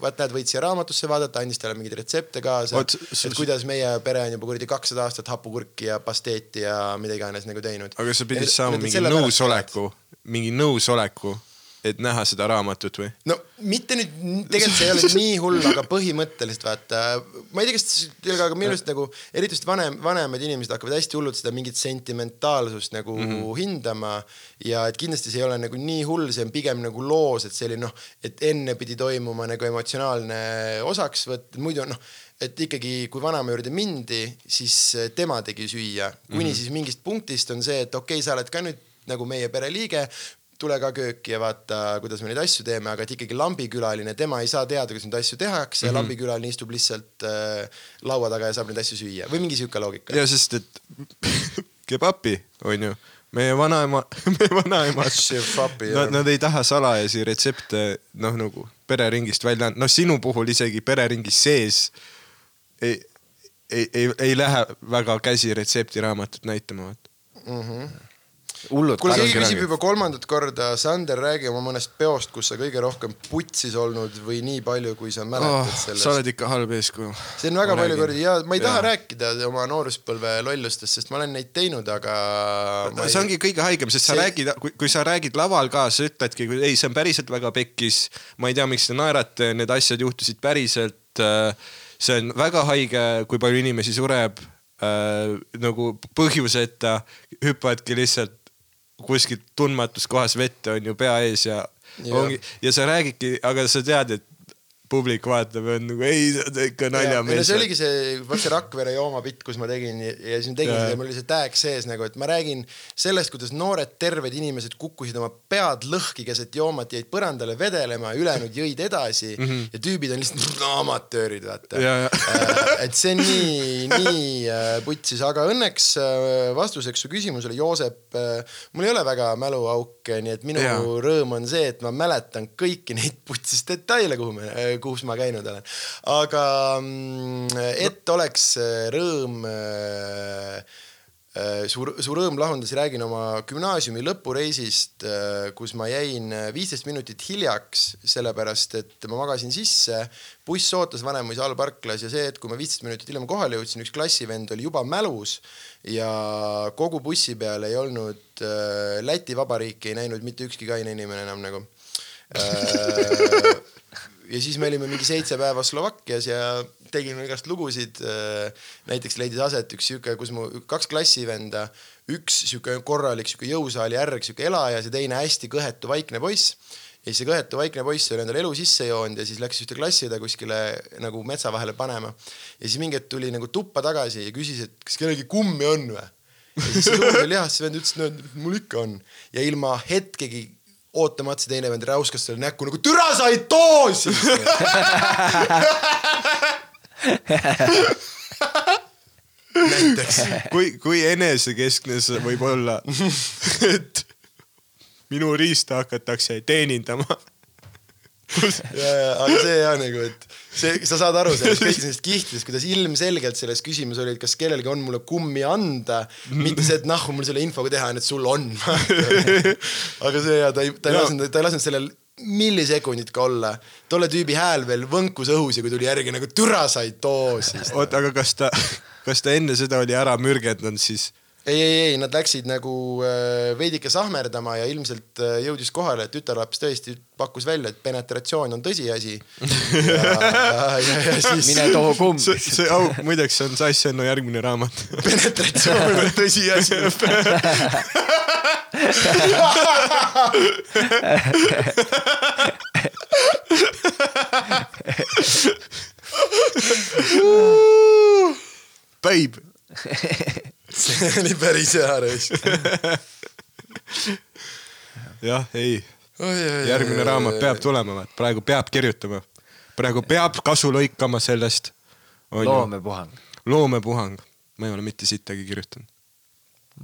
vaat näed, võid siia raamatusse vaadata, andis talle mingeid retsepte kaasa et kuidas meie pere on juba kuradi kakssada aastat hapukurki ja pasteeti ja mida iganes nagu teinud. aga sa pidid saama mingi nõusoleku, mingi nõusoleku, et näha seda raamatut või? no mitte nüüd, tegelikult see ei ole nii hull, aga põhimõtteliselt vaata, ma ei tea, kas, aga minu arust nagu eriti just vanem, vanemad inimesed hakkavad hästi hullult seda mingit sentimentaalsust nagu mm -hmm. hindama ja et kindlasti see ei ole nagu nii hull, see on pigem nagu loos, et selline noh, et enne pidi toimuma nagu emotsionaalne osaksvõtt, muidu noh et ikkagi, kui vanaema juurde mindi, siis tema tegi süüa, kuni mm -hmm. siis mingist punktist on see, et okei okay,, sa oled ka nüüd nagu meie pereliige tule ka kööki ja vaata, kuidas me neid asju teeme, aga et ikkagi lambikülaline, tema ei saa teada, kuidas neid asju tehakse mm -hmm. lambikülaline istub lihtsalt äh, laua taga ja saab neid asju süüa või mingi sihuke loogika. ja sest, et kebapi on ju, meie vanaema, meie jah. nad, nad ei taha salajasi retsepte noh, nagu pereringist välja noh sinu puhul isegi pereringi sees ei, ei, ei, ei lähe väga käsi retseptiraamatut näitama, vaata. Hullud kuule, keegi küsib juba kolmandat korda, Sander, räägi oma mõnest peost, kus sa kõige rohkem putsis olnud või nii palju, kui sa mäletad Oh, sellest sa oled ikka halb eeskuju. see on väga Ma palju kordi ja ma ei taha Jaa. rääkida oma nooruspõlve lollustest, sest ma olen neid teinud, aga ma see ongi kõige haigem, sest sa See- räägid, kui, kui sa räägid laval ka, sa ütledki, ei, see on päriselt väga pekkis. ma ei tea, miks te naerate, need asjad juhtusid päriselt. see on väga haige, kui palju inimesi sureb äh, nagu põhjuseta, hüppavadki lihtsalt kuskilt tundmatus kohas vette on ju pea ees ja Jah. ongi ja sa räägidki, aga sa tead, et publik vaatab ja on nagu ei, see on ikka Ja, ei no naljamees see. oligi see, vot see Rakvere joomapitt, kus ma tegin ja, ja siis ma tegin Jaa. seda ja mul oli see tag sees nagu, et ma räägin sellest, kuidas noored terved inimesed kukkusid oma pead lõhki keset joomat, jäid põrandale vedelema, ülejäänud jõid edasi mm -hmm. ja tüübid on lihtsalt no, amatöörid, vaata Ja, ja. Äh, et see on nii, nii äh, putsis, aga õnneks äh, vastuseks su küsimusele, Joosep, mul ei ole väga mäluauke, nii et minu Jaa. rõõm on see, et ma mäletan kõiki neid putsis detaile, kuhu me, kus ma käinud olen. aga mm, et oleks äh, rõõm äh, äh, su, su rõõm lahundas, räägin oma gümnaasiumi lõpureisist, kus ma jäin viisteist minutit hiljaks, sellepärast et ma magasin sisse. buss ootas Vanemuise allparklas ja see, et kui ma viisteist minutit hiljem kohale jõudsin, üks klassivend oli juba mälus ja kogu bussi peal ei olnud Läti Vabariiki ei näinud mitte ükski kaine inimene enam nagu ja siis me olime mingi seitse päeva Slovakkias ja tegime igast lugusid. näiteks leidis aset üks sihuke, kus mu kaks klassivenda, üks sihuke korralik sihuke jõusaali järg, sihuke elajas ja teine hästi kõhetu vaikne poiss. ja siis see kõhetu vaikne poiss oli endale elu sisse joonud ja siis läks ühte klassiõde kuskile nagu metsa vahele panema. ja siis mingi hetk tuli nagu tuppa tagasi ja küsis, et kas kellelgi kummi on või. ja siis see jah, siis vend ütles, et no mul ikka on ja ilma hetkegi ootamata see teine vend räuskas talle näkku nagu türa said doosi näiteks kui, kui enesekeskne see võib olla, et minu riista hakatakse teenindama. ja, ja aga see ja nagu, et see, sa saad aru sellest kõigist nendest kihtidest, kuidas ilmselgelt selles küsimus oli, et kas kellelgi on mulle kummi anda, mitte see, et noh, mul selle infoga teha on, et sul on. aga see ja ta ei, ta ei lasknud, ta ei lasknud sellel millisekundit ka olla. tolle tüübi hääl veel võnkus õhus ja kui tuli järgi nagu türa said doosi. oota, aga kas ta, kas ta enne seda oli ära mürgendanud siis? ei, ei, ei, nad läksid nagu äh, veidike sahmerdama ja ilmselt äh, jõudis kohale, et tütarlaps tõesti pakkus välja, et penetratsioon on tõsiasi. siis mine too kumm. see, see, au, muideks see on Sass Enno järgmine raamat. penetratsioon on tõsiasi. Babe, see oli päris hea reis. jah, ei, järgmine raamat peab tulema, praegu peab kirjutama. praegu peab kasu lõikama sellest. loomepuhang. loomepuhang, ma ei ole mitte sittagi kirjutanud.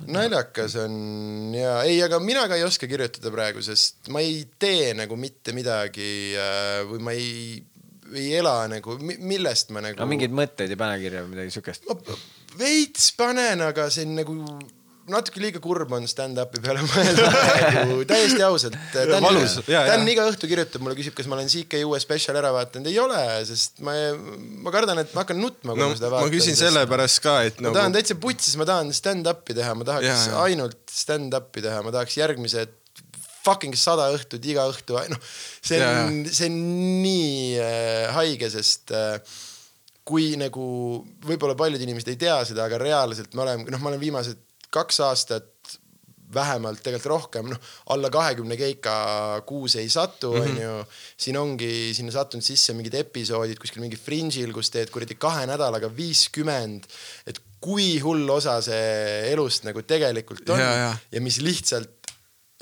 naljakas on ja ei, aga mina ka ei oska kirjutada praegu, sest ma ei tee nagu mitte midagi äh, või ma ei, ei ela nagu, millest ma nagu no mingeid mõtteid ei pane kirja või midagi siukest. Ma veits panen, aga see on nagu natuke liiga kurb on stand-up'i peale mõelda nagu täiesti ausalt. Jaa, Dan jaa. iga õhtu kirjutab mulle, küsib, kas ma olen CK uue spetsial ära vaadanud, ei ole, sest ma, ma kardan, et ma hakkan nutma, kui no ma seda ma vaatan. küsin sellepärast ka, et ma tahan nagu, täitsa putsis, ma tahan stand-up'i teha, ma tahaks Jaa, jaa. ainult stand-up'i teha, ma tahaks järgmised fucking sada õhtut iga õhtu, noh, see on, see on nii äh, haige, sest äh, kui nagu võib-olla paljud inimesed ei tea seda, aga reaalselt me oleme, noh, ma olen viimased kaks aastat vähemalt tegelikult rohkem, noh alla kahekümne keika kuus ei satu, onju. siin ongi sinna sattunud sisse mingid episoodid kuskil mingi fringe'il, kus teed kuradi kahe nädalaga viiskümmend. et kui hull osa see elust nagu tegelikult on Jaa, jaa. ja mis lihtsalt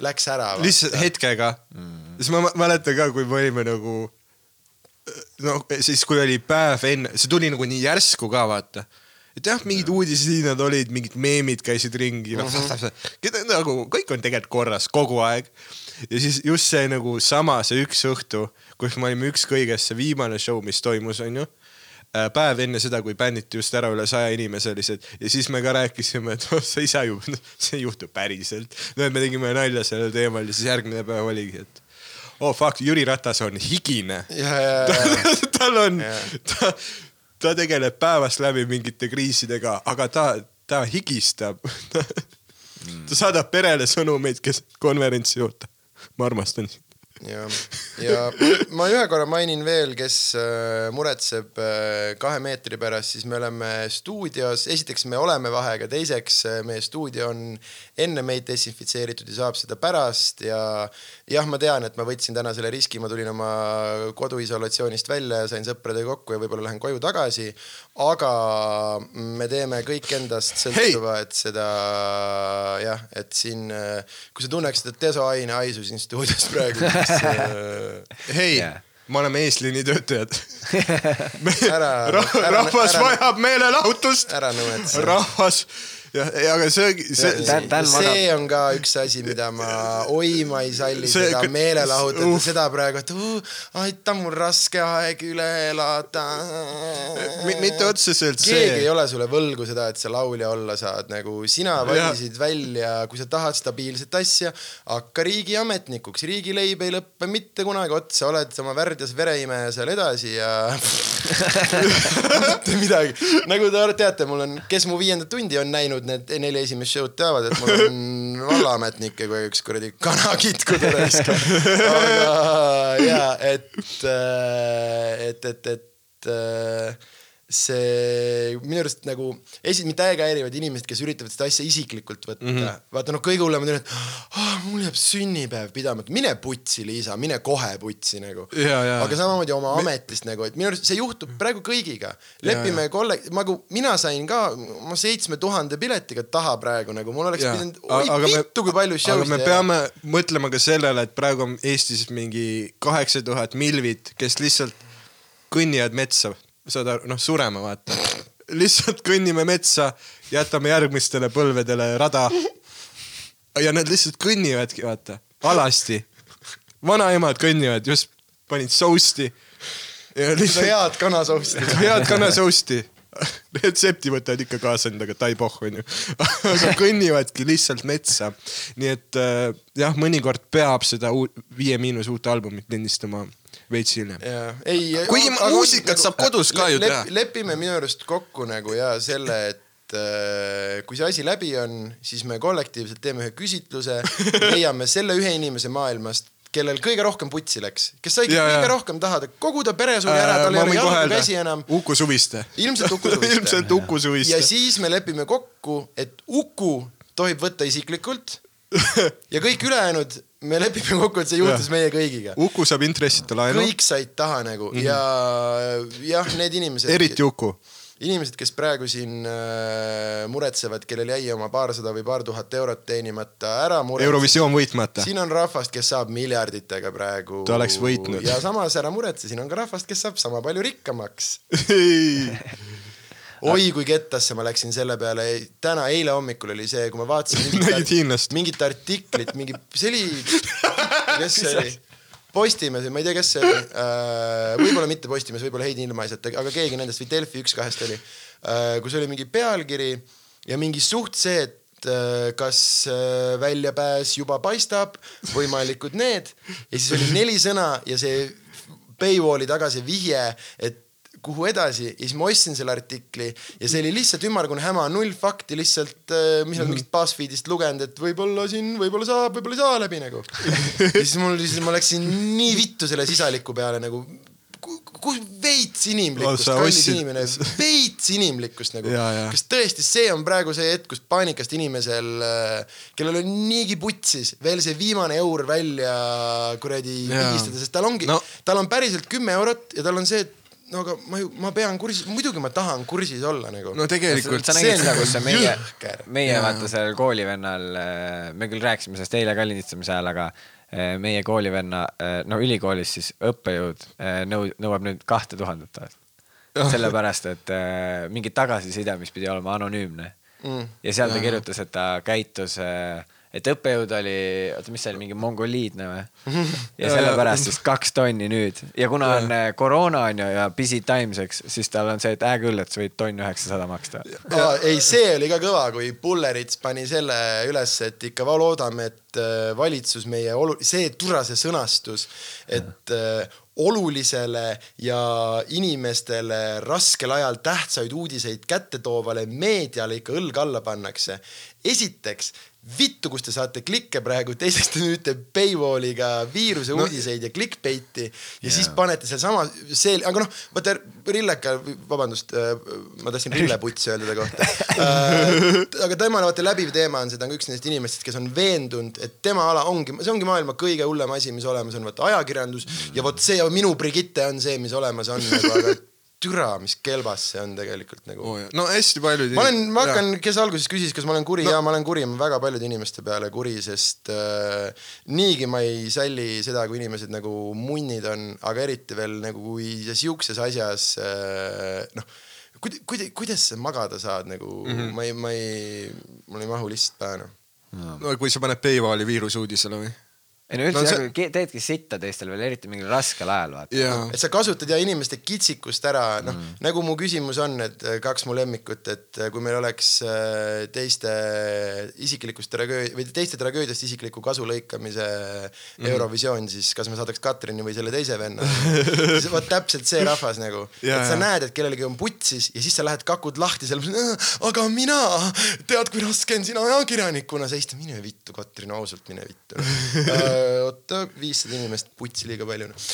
läks ära. lihtsalt hetkega mm.. siis ma mä- mäletan ka, kui me olime nagu, no siis, kui oli päev enne, see tuli nagu nii järsku ka vaata. et jah, mingid uudishiinad olid, mingid meemid käisid ringi mm, -hmm. nagu kõik on tegelikult korras kogu aeg. ja siis just see nagu sama see üks õhtu, kus me olime ükskõiges, see viimane show, mis toimus, onju päev enne seda, kui bänniti just ära üle saja inimeselised ja siis me ka rääkisime, et oh, see ei saa ju, see ei juhtu päriselt. no et me tegime nalja sellel teemal ja siis järgmine päev oligi, et oh fuck, Jüri Ratas on higine. ja, ja, tal on Jaa., ta, ta tegeleb päevast läbi mingite kriisidega, aga ta, ta higistab. ta saadab perele sõnumeid, kes konverentsi oota. ma armastan sind. ja, ja ma ühe korra mainin veel, kes äh, muretseb äh, kahe meetri pärast, siis me oleme stuudios, esiteks me oleme vahega, teiseks äh, meie stuudio on enne meid desinfitseeritud ja saab seda pärast ja jah, ma tean, et ma võtsin täna selle riski, ma tulin oma koduisolatsioonist välja ja sain sõpradega kokku ja võib-olla lähen koju tagasi. aga me teeme kõik endast sõltuva, et seda jah, et siin, kui sa tunneksid, et desoaine haisu siin stuudios praegu, siis äh, hei yeah., me oleme eesliini töötajad. Ära- ära- rahvas ära- vajab meelelahutust. rahvas, jah, aga see, see, magab- see on ka üks asi, mida ma, oi, ma ei salli See- seda meelelahutada uh. seda praegu, et uh, aitab mul raske aeg üle elada. mitte otseselt keegi ei see. ole sulle võlgu seda, et sa laulja olla saad, nagu sina valisid välja, kui sa tahad stabiilset asja, hakka riigiametnikuks, riigileib ei lõppe mitte kunagi otsa, oled oma värdjas vereimeja seal edasi ja mitte midagi. nagu te teate, mul on, kes mu viiendat tundi on näinud, need neli esimest show'd teavad, et mul on vallaametnik ja üks kuradi kana kitkuda raisk. aga ja, et, et, et, et äh, see minu arust nagu esi-, mind täiega häirivad inimesed, kes üritavad seda asja isiklikult võtta mm. -hmm. vaata noh, kõige hullemad on, et oh, mul jääb sünnipäev pidamata, mine putsi, Liisa, mine kohe putsi nagu. Ja, ja. aga samamoodi oma Me... ametist nagu, et minu arust see juhtub praegu kõigiga. lepime kolle-, nagu mina sain ka oma seitsme tuhande piletiga taha praegu nagu, mul oleks Jaa. pidanud, oi aga vittu, kui palju aga show'sid me peame mõtlema ka sellele, et praegu on Eestis mingi kaheksa tuhat milvit, kes lihtsalt kõnnivad metsa, saad aru, noh surema vaata. lihtsalt kõnnime metsa, jätame järgmistele põlvedele rada. ja nad lihtsalt kõnnivadki, vaata, alasti. vanaemad kõnnivad, just panid sousti. lihtsalt head kanasousti. head kanasousti. retsepti võtavad ikka kaasa endaga, taipoh onju. aga kõnnivadki lihtsalt metsa. nii et äh, jah, mõnikord peab seda Viie Miinus uut albumit lindistama veits hiljem. Kuigi muusikat saab kodus ka ju teha. lepime minu arust kokku nagu ja selle, et äh, kui see asi läbi on, siis me kollektiivselt teeme ühe küsitluse, leiame selle ühe inimese maailmast, kellel kõige rohkem putsi läks, kes saigi Jaa, kõige jaa. rohkem taha, kogu ta pere suri ära, tal ei ole jalgu käsi enam. Uku Suviste. ilmselt Uku Suviste. ilmselt Uku Suviste ja. siis me lepime kokku, et Uku tohib võtta isiklikult ja kõik ülejäänud, me lepime kokku, et see juhtus Jah. meie kõigiga. Uku saab intressita laenu, kõik said taha nagu mm -hmm. ja jah, need inimesed. eriti Uku. inimesed, kes praegu siin äh, muretsevad, kellel jäi oma paarsada või paar tuhat eurot teenimata ära. Eurovisioon võitmata. siin on rahvast, kes saab miljarditega praegu. Ta oleks võitnud. ja samas ära muretse, siin on ka rahvast, kes saab sama palju rikkamaks. oi kui kettasse ma läksin selle peale, täna, eile hommikul oli see, kui ma vaatasin Nägid hiinlast? mingit artiklit, mingi, see oli, kes see oli? Postimees või ma ei tea, kes see oli. võib-olla mitte Postimees, võib-olla Heidi Ilmaisat, aga keegi nendest või Delfi üks kahest oli, kus oli mingi pealkiri ja mingi suht see, et äh, kas väljapääs juba paistab, võimalikud need ja siis oli neli sõna ja see paywall'i taga see vihje, et kuhu edasi ja siis ma ostsin selle artikli ja see oli lihtsalt ümmargune häma, null fakti lihtsalt, mis on mingist BuzzFeedist lugenud, et võib-olla siin, võib-olla saab, võib-olla ei saa läbi nagu. ja siis mul, siis ma läksin nii vittu selle sisaliku peale nagu, kus veits inimlikkust, sa kallis ostsid- inimene, veits inimlikkust nagu kas tõesti see on praegu see hetk, kus paanikast inimesel, kellel on niigi putsis, veel see viimane eur välja kuradi pigistada, sest tal ongi No. no., tal on päriselt kümme eurot ja tal on see, et no aga ma ju, ma pean kursis, muidugi ma tahan kursis olla nagu. no tegelikult sa see nägid on seda, nagu kus see meie meie Jaa. vaata sellel koolivennal, me küll rääkisime sellest eile ka lindistamise ajal, aga eh, meie koolivenna, no ülikoolis siis õppejõud eh, nõu-, nõuab nüüd kahte tuhandet aastat. sellepärast, et eh, mingi tagasiside, mis pidi olema anonüümne mm.. ja seal ta kirjutas, et ta käitus, et õppejõud oli, oota, mis see oli, mingi mongoliidne või? ja sellepärast siis kaks tonni nüüd ja kuna on eh, koroona on ju ja busy times, eks, siis tal on see, et hää küll, et sa võid tonn üheksasada maksta. Ei, see oli ka kõva, kui Pullerits pani selle üles, et ikka va- loodame, et äh, valitsus meie olu-, see türa see sõnastus, et äh, olulisele ja inimestele raskel ajal tähtsaid uudiseid kätte toovale meediale ikka õlg alla pannakse. esiteks, vittu, kus te saate klikke praegu, teiseks te müüte paywall'iga viiruse no, uudiseid ja clickbait'i ja yeah. siis panete sealsama, see, aga noh, vaata Rilleka, vabandust, ma tahtsin Rilleputs öelda ta kohta äh,. aga tema vaata läbiv teema on see, ta on üks nendest inimestest, kes on veendunud, et tema ala ongi, see ongi maailma kõige hullem asi, mis olemas on, vaata ajakirjandus ja vot see minu Brigitte on see, mis olemas on nagu, aga türa, mis kelbas see on tegelikult nagu oh,. no hästi paljud. ma olen, ma hakkan, kes alguses küsis, kas ma olen kuri no., jaa, ma olen kuri, ma olen väga paljude inimeste peale kuri, sest äh, niigi ma ei salli seda, kui inimesed nagu munnid on, aga eriti veel nagu kui sa siukses asjas äh, noh, kuida-, kuida-, kuidas sa magada saad nagu mm, -hmm. ma ei, ma ei, mul ei mahu lihtsalt pähe noh. no kui sa paned paywall'i viirusuudisele või? Ei no üldse No see- see... teedki sitta teistel veel, eriti mingil raskel ajal, vaata. jaa. et sa kasutad ja inimeste kitsikust ära, noh mm. nagu mu küsimus on, et äh, kaks mu lemmikut, et äh, kui meil oleks äh, teiste isiklikust tragöödia või teiste tragöödiast isikliku kasu lõikamise mm. Eurovisioon, siis kas me saadaks Katrini või selle teise venna. vot täpselt see rahvas nagu, Jaa, et sa jaa. näed, et kellelgi on putsis ja siis sa lähed kakud lahti seal, aga mina, tead, kui raske on sina ajakirjanikuna seista, mine vittu, Katrin, ausalt mine vittu. oota, viissada inimest, putsi liiga palju noh.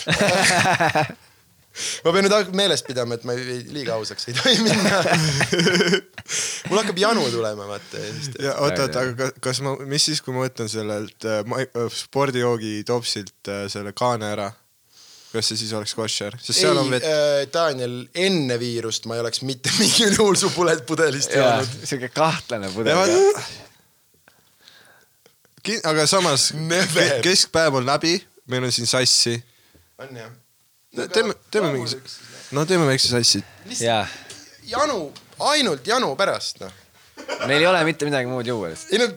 ma pean nüüd meeles pidama, et ma ei, liiga ausaks ei tohi minna. mul hakkab janu tulema, vaata ja oota, oota, aga ka- kas ma, mis siis, kui ma võtan sellelt äh, äh, spordijoogi topsilt äh, selle kaane ära? kas see siis oleks koššer, sest seal on ei vett. äh,, Daniel, enne viirust ma ei oleks mitte mingil juhul su pudelist joonud. siuke kahtlane pudel. Aga samas keskpäev on läbi, meil on siin sassi. on jah? teeme, teeme mingi, no teeme väikse sassi. janu, ainult janu pärast noh. meil ei ole mitte midagi muud juua lihtsalt. ei no,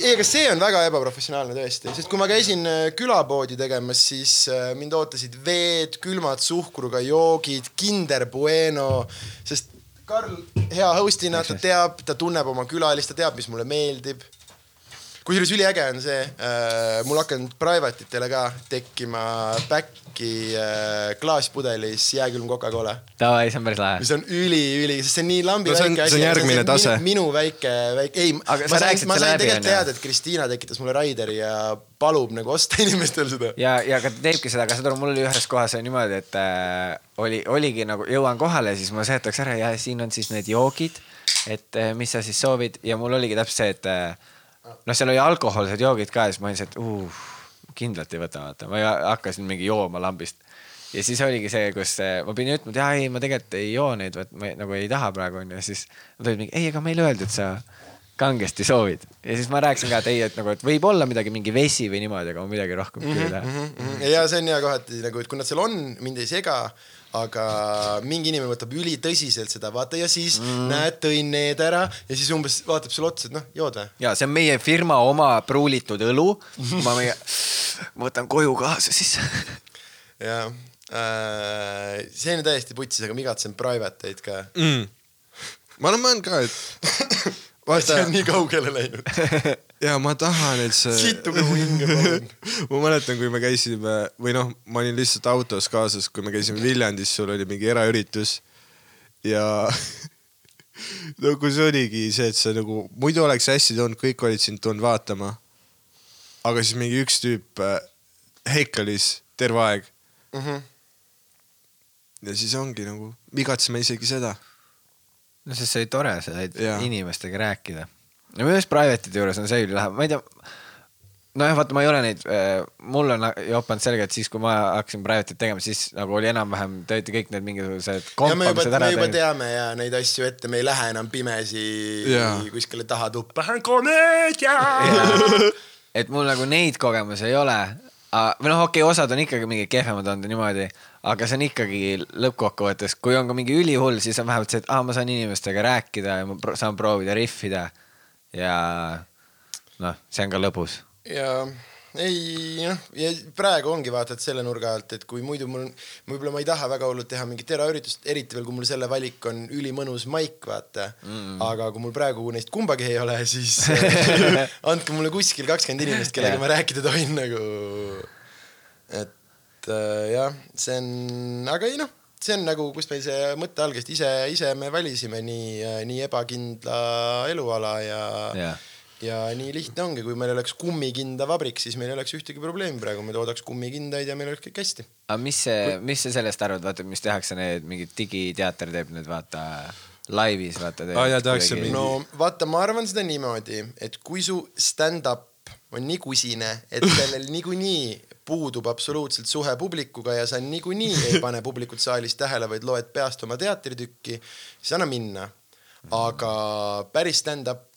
ei, aga see on väga ebaprofessionaalne tõesti, sest kui ma käisin äh, külapoodi tegemas, siis äh, mind ootasid veed, külmad suhkruga joogid, Kinder Bueno, sest Karl, hea host'ina, ta teab, ta tunneb oma külalist, ta teab, mis mulle meeldib. Kusjuures üliäge on see äh,, mul hakanud private itele ka tekkima back'i äh, klaaspudelis jääkülm Coca-Cola Davai, see on päris lahe. mis on üli-üli, sest see on nii lambi No see on- väike asi. see on järgmine tase. minu väike, väike, ei, Aga ma sa sain, ma sain tegelikult teada, et Kristiina tekitas mulle Raideri ja palub nagu osta inimestel seda. ja, ja ka teebki seda, aga saad aru, mul oli ühes kohas niimoodi, et äh, oli, oligi nagu jõuan kohale, siis ma seletaks ära ja siin on siis need joogid, et äh, mis sa siis soovid ja mul oligi täpselt see, et äh, noh, seal oli alkohoolsed joogid ka ja siis ma olin see, et uh, kindlalt ei võta, vaata, ma hakkasin mingi jooma lambist. ja siis oligi see, kus äh, ma pidin ütlema, et jaa, ei, ma tegelikult ei joo neid, vaat ma ei- nagu ei taha praegu onju, siis nad olid mingi, ei, aga meile öeldi, et sa kangesti soovid ja siis ma rääkisin ka, et ei, et nagu, et võib olla midagi, mingi vesi või niimoodi, aga ma midagi rohkem küll ei taha. Mhm, ja see on hea kohati nagu, et kui nad seal on, mind ei sega, aga mingi inimene võtab ülitõsiselt seda, vaata ja siis mm. näed, tõin need ära ja siis umbes vaatab sulle otsa, et noh, jood või? ja see on meie firma oma pruulitud õlu. ma meie, võtan koju kaasa siis. ja äh, see on täiesti putsis, aga ma igatsen private eid ka. mm.. ma olen mõelnud ka, et see vaata on nii kaugele läinud. ja ma tahan, et see. situge mu hinge, palun. ma mäletan, kui me käisime või noh, ma olin lihtsalt autos kaasas, kui me käisime Viljandis, sul oli mingi eraüritus ja no kus oligi see, et sa nagu muidu oleks hästi tulnud, kõik olid sind tulnud vaatama. aga siis mingi üks tüüp äh, hekkelis terve aeg Mhm. ja siis ongi nagu, igatseme isegi seda. No sest see oli tore, sa said inimestega rääkida. no minu arust private'ide juures on see ülilahe, ma ei tea. nojah, vaata, ma ei ole neid, mul on jopanud sellega, et siis, kui ma hakkasin private'it tegema, siis nagu oli enam-vähem, te olite kõik need mingisugused ja me juba, me juba teame ja neid asju ette, me ei lähe enam pimesi Jaa. kuskile taha tuppa. komöödia. et mul nagu neid kogemusi ei ole. või noh, okei okay,, osad on ikkagi mingid kehvemad olnud ja niimoodi, aga see on ikkagi lõppkokkuvõttes, kui on ka mingi ülihull, siis on vähemalt see, et aa, ma saan inimestega rääkida ja ma saan proovida rihvida. ja noh, see on ka lõbus. ja ei noh, ja praegu ongi vaata, et selle nurga alt, et kui muidu mul, võib-olla ma ei taha väga hullult teha mingit eraüritust, eriti veel, kui mul selle valik on ülimõnus maik, vaata mm.. aga kui mul praegu neist kumbagi ei ole, siis andke mulle kuskil kakskümmend inimest, kellega Jah. ma rääkida tohin nagu. et äh, jah, see on, aga ei noh, see on nagu, kust meil see mõte algas, et ise, ise me valisime nii, nii ebakindla eluala ja Jah. ja nii lihtne ongi, kui meil oleks kummikinda vabrik, siis meil ei oleks ühtegi probleemi praegu, me toodaks kummikindaid ja meil oleks kõik hästi. aga mis see, mis sa sellest arvad, vaata, mis tehakse need mingid digiteater teeb need vaata laivis, vaata. Mingi- no vaata, ma arvan seda niimoodi, et kui su stand-up on nii kusine, et sellel niikuinii puudub absoluutselt suhe publikuga ja sa niikuinii ei pane publikut saalis tähele, vaid loed peast oma teatritükki, siis anna minna. aga päris stand-up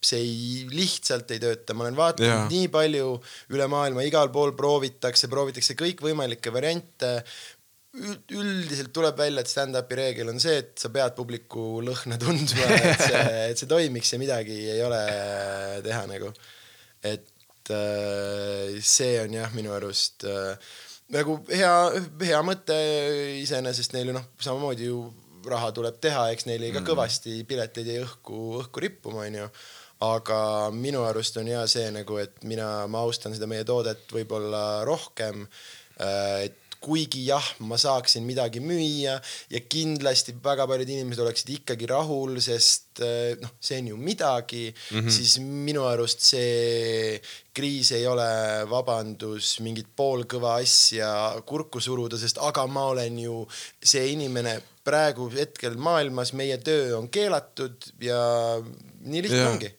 see ei, lihtsalt ei tööta, ma olen vaadanud Jaa. nii palju üle maailma, igal pool proovitakse, proovitakse kõikvõimalikke variante. üldiselt tuleb välja, et stand-up'i reegel on see, et sa pead publiku lõhna tundma, et see, et see toimiks ja midagi ei ole teha nagu. et äh, see on jah, minu arust äh, nagu hea, hea mõte iseenesest neil ju noh, samamoodi ju raha tuleb teha, eks neil jäi ka kõvasti pileteid jäi õhku, õhku rippuma, onju. aga minu arust on hea see nagu, et mina, ma austan seda meie toodet võib-olla rohkem. et kuigi jah, ma saaksin midagi müüa ja kindlasti väga paljud inimesed oleksid ikkagi rahul, sest eh, noh, see on ju midagi mm, -hmm. siis minu arust see kriis ei ole vabandus mingit poolkõva asja kurku suruda, sest aga ma olen ju see inimene praegu hetkel maailmas, meie töö on keelatud ja nii lihtne Jah. ongi.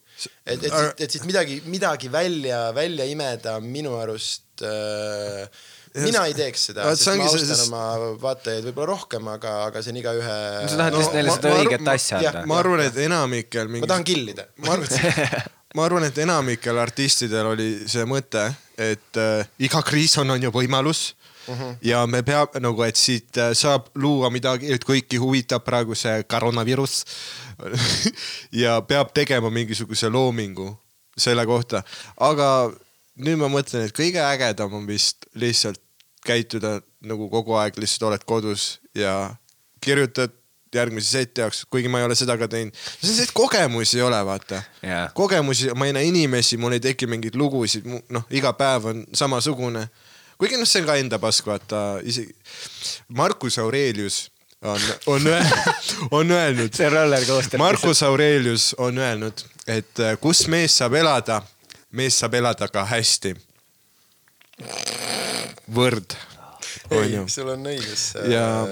et, et, et, et siit midagi, midagi välja, välja imeda minu arust äh, mina ei teeks seda, sest ma austan sest- oma vaatajaid võib-olla rohkem, aga, aga see on igaühe. sa tahad lihtsalt neile ma- seda õiget asja anda. ma arvan, et enamikel mingi ma tahan killida. ma arvan, ma arvan, et enamikel artistidel oli see mõte, et äh, iga kriis on, on ju võimalus uh. -huh. ja me peame nagu, et siit äh, saab luua midagi, et kõiki huvitab praegu see koroonaviirus. ja peab tegema mingisuguse loomingu selle kohta, aga nüüd ma mõtlen, et kõige ägedam on vist lihtsalt käituda nagu kogu aeg lihtsalt oled kodus ja kirjutad järgmise seti jaoks, kuigi ma ei ole seda ka teinud. see, et kogemusi ei ole, vaata Jaa. kogemusi, ma ei näe inimesi, mul ei teki mingeid lugusid, noh, iga päev on samasugune. kuigi noh, see on ka enda pask, vaata isegi Marcus Aurelius on, on, on öelnud, see on roller coaster. Marcus Aurelius on öelnud, et äh, kus mees saab elada, mees saab elada ka hästi. võrd, ei sul on õigus. Ja-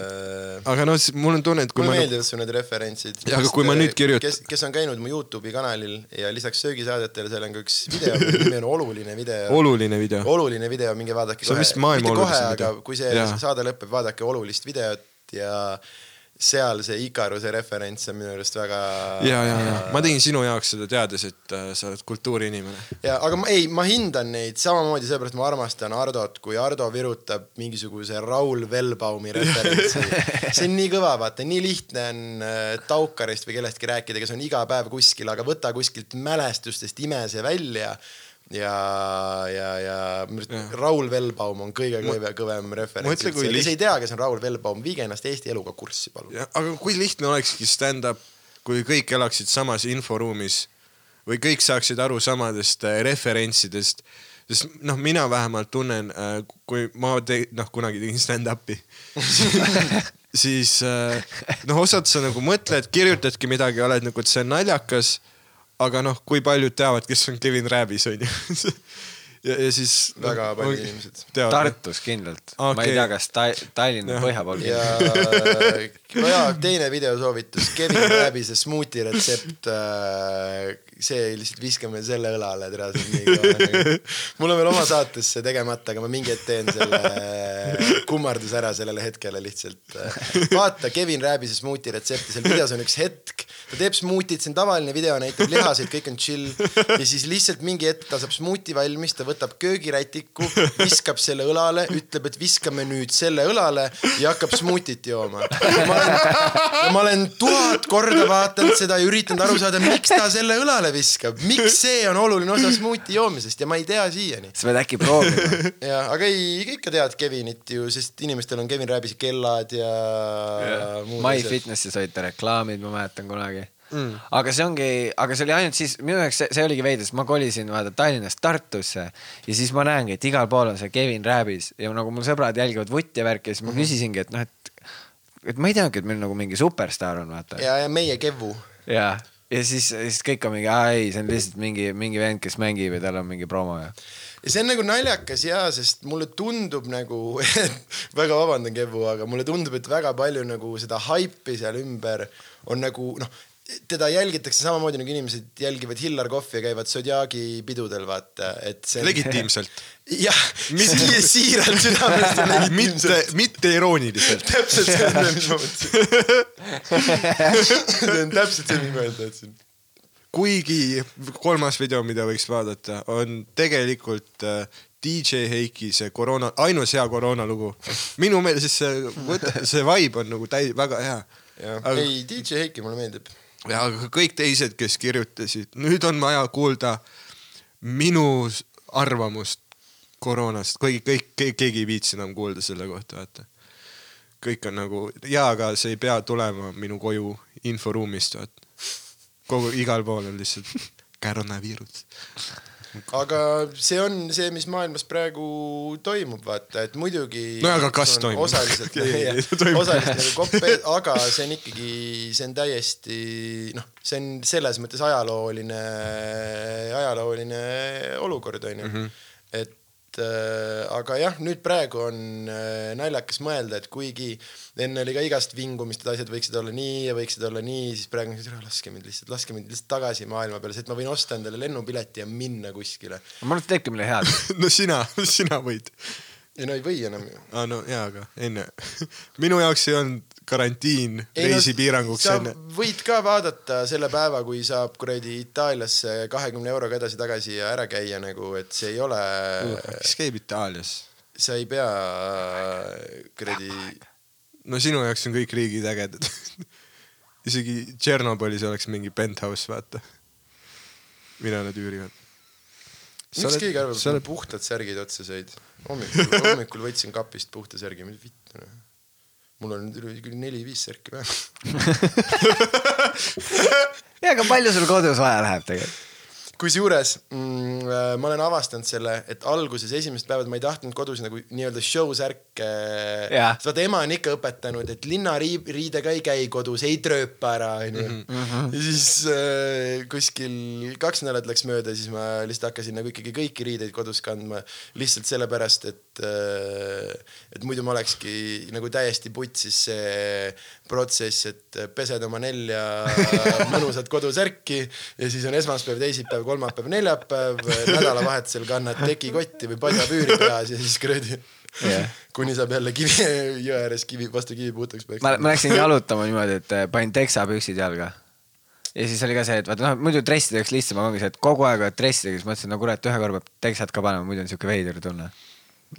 aga noh, mul on tunne, et kui mulle meeldivad su need referentsid. Ja aga kui ma nüüd kirjutan- kes, kes on käinud mu Youtube'i kanalil ja lisaks söögisaadetele, seal on ka üks video, mille nimi on oluline video. oluline video. oluline video, minge vaadake See on kohe vist, maailma kohe, olulisem aga video. kui see Jaa. saade lõpeb, vaadake olulist videot ja seal see Ikaruse referents on minu arust väga. ja, ja, ja ma tegin sinu jaoks seda teades, et äh, sa oled kultuuriinimene. ja aga ma ei, ma hindan neid samamoodi, sellepärast ma armastan Hardot, kui Hardo virutab mingisuguse Raul Velbaumi referentsi. see on nii kõva, vaata, nii lihtne on äh, Taukarist või kellestki rääkida, kes on iga päev kuskil, aga võta kuskilt mälestustest, ime see välja ja, ja, ja Raul Velbaum on kõige kõvem, kõvem referents üldse, kes liht- ei tea, kes on Raul Velbaum, viige ennast Eesti eluga kurssi, palun. aga kui lihtne olekski stand-up, kui kõik elaksid samas inforuumis või kõik saaksid aru samadest äh, referentsidest, sest noh, mina vähemalt tunnen, kui ma te-, noh, kunagi tegin stand-up'i, siis äh, noh, osad sa nagu mõtled, kirjutadki midagi, oled nagu, et see on naljakas, aga noh, kui paljud teavad, kes on Kevin Rääbis onju ja, ja siis noh, Väga paljud inimesed. Tartus kindlalt okay., ma ei tea, kas Ta Tallinna põhja pool ja no ja teine videosoovitus, Kevin Rääbise smuuti retsept. See lihtsalt viskame selle õlale, on nii kõva. mul on veel oma saates see tegemata, aga ma mingi hetk teen selle kummarduse ära sellele hetkele lihtsalt. vaata Kevin Rääbise smuuti retsepti, seal videos on üks hetk, ta teeb smuutit, see on tavaline video, näitab lihaseid, kõik on chill ja siis lihtsalt mingi hetk ta saab smuuti valmis, ta võtab köögirätiku, viskab selle õlale, ütleb, et viskame nüüd selle õlale ja hakkab smuutit jooma. ma olen, ma olen tuhat korda vaadanud seda ja üritanud aru saada, miks ta selle õlale viskab, miks see on oluline osa smuuti joomisest ja ma ei tea siiani. sa pead äkki proovima. ja, aga ei, ikka tead Kevinit ju, sest inimestel on Kevin Rääbise kellad ja, ja muud My asjad. Fitnessis olid ta reklaamid, ma mäletan kunagi mm.. aga see ongi, aga see oli ainult siis, minu jaoks see, see oligi veider, sest ma kolisin vaata Tallinnast Tartusse ja siis ma näengi, et igal pool on see Kevin Rääbis ja nagu mul sõbrad jälgivad vutti ja värki ja siis Mhm. ma küsisingi, et noh, et, et ma ei teadnudki, et meil nagu mingi superstaar on, vaata. ja, ja meie Kevu. ja, ja siis, siis kõik on mingi, aa ei, see on lihtsalt mingi, mingi vend, kes mängib ja tal on mingi promo ja. ja see on nagu naljakas ja, sest mulle tundub nagu, väga vabandan, Kevu, aga mulle tundub, et väga palju nagu seda haipi seal ümber on nagu noh, teda jälgitakse samamoodi nagu inimesed jälgivad Hillar Kohvi ja käivad Zodiaagi pidudel, vaata, et see. legitiimselt, jah, si siiralt südamest ja mitte legitiimselt., mitte irooniliselt. täpselt see on, mis ma mõtlesin. see on täpselt see, mis ma öelda tahtsin. kuigi kolmas video, mida võiks vaadata, on tegelikult äh, DJ Heiki see koroona, ainus hea koroona lugu. minu meelest see, see vibe on nagu täi-, väga hea. ei DJ Heiki mulle meeldib. Ja kõik teised, kes kirjutasid, nüüd on vaja kuulda minu arvamust koroonast, kõik, kõik, keegi ei viitsi enam kuulda selle kohta, vaata. kõik on nagu ja, aga see ei pea tulema minu koju inforuumist, vaata. kogu, igal pool on lihtsalt koroonaviirus. Aga see on see, mis maailmas praegu toimub, vaata, et muidugi. No aga kas toimub? osaliselt osaliselt nagu koppe, aga see on ikkagi, see on täiesti noh, see on selles mõttes ajalooline, ajalooline olukord onju mm, -hmm. et aga jah, nüüd praegu on äh, naljakas mõelda, et kuigi enne oli ka igast vingumist, et asjad võiksid olla nii ja võiksid olla nii, siis praegu on see, laske mind lihtsalt, laske mind lihtsalt tagasi maailma peale, sest ma võin osta endale lennupileti ja minna kuskile. ma arvan, et teebki meile head. no sina, sina võid. ja no ei või enam ju. aa no jaa, aga enne. minu jaoks ei olnud karantiin reisipiiranguks sa võid ka vaadata selle päeva, kui saab kuradi Itaaliasse kahekümne euroga edasi-tagasi ja ära käia nagu, et see ei ole, kes käib Itaalias? sa ei pea kuradi, no sinu jaoks on kõik riigid ägedad. isegi Tšernobõlis oleks mingi penthouse, vaata. mida nad üürivad. miks keegi arvab, et oled, puhtad särgid otsa said? hommikul, hommikul võtsin kapist puhta särgi, mida vittu noh. Mul on küll neli-viis särki vähem. ja, aga palju sul kodus vaja läheb tegelikult? Kusjuures mm, äh, ma olen avastanud selle, et alguses esimesed päevad ma ei tahtnud kodus nagu nii-öelda show särke. Jah. vaata ema on ikka õpetanud, et linnariidega ei käi kodus, ei trööpa ära, onju. ja siis äh, kuskil kaks nädalat läks mööda, siis ma lihtsalt hakkasin nagu ikkagi kõiki riideid kodus kandma lihtsalt sellepärast, et äh,, et muidu ma olekski nagu täiesti putsis see protsess, et pesed oma nelja mõnusat kodusärki ja siis on esmaspäev, teisipäev, kolmapäev, neljapäev, nädalavahetusel kannad tekikotti või padjapüüri peas ja siis kuradi Jah. kuni saab jälle kivi, jõe ääres kivi, vastu kivi puhtaks ma, peksma. ma läksin jalutama niimoodi, et äh, panin teksapüksid jalga. ja siis oli ka see, et vaata noh, muidu dressideks lihtsam ongi see, et kogu aeg oled dressidega, siis mõtlesin, no kurat, ühe korra peab teksad ka panema, muidu on siuke veider tunne.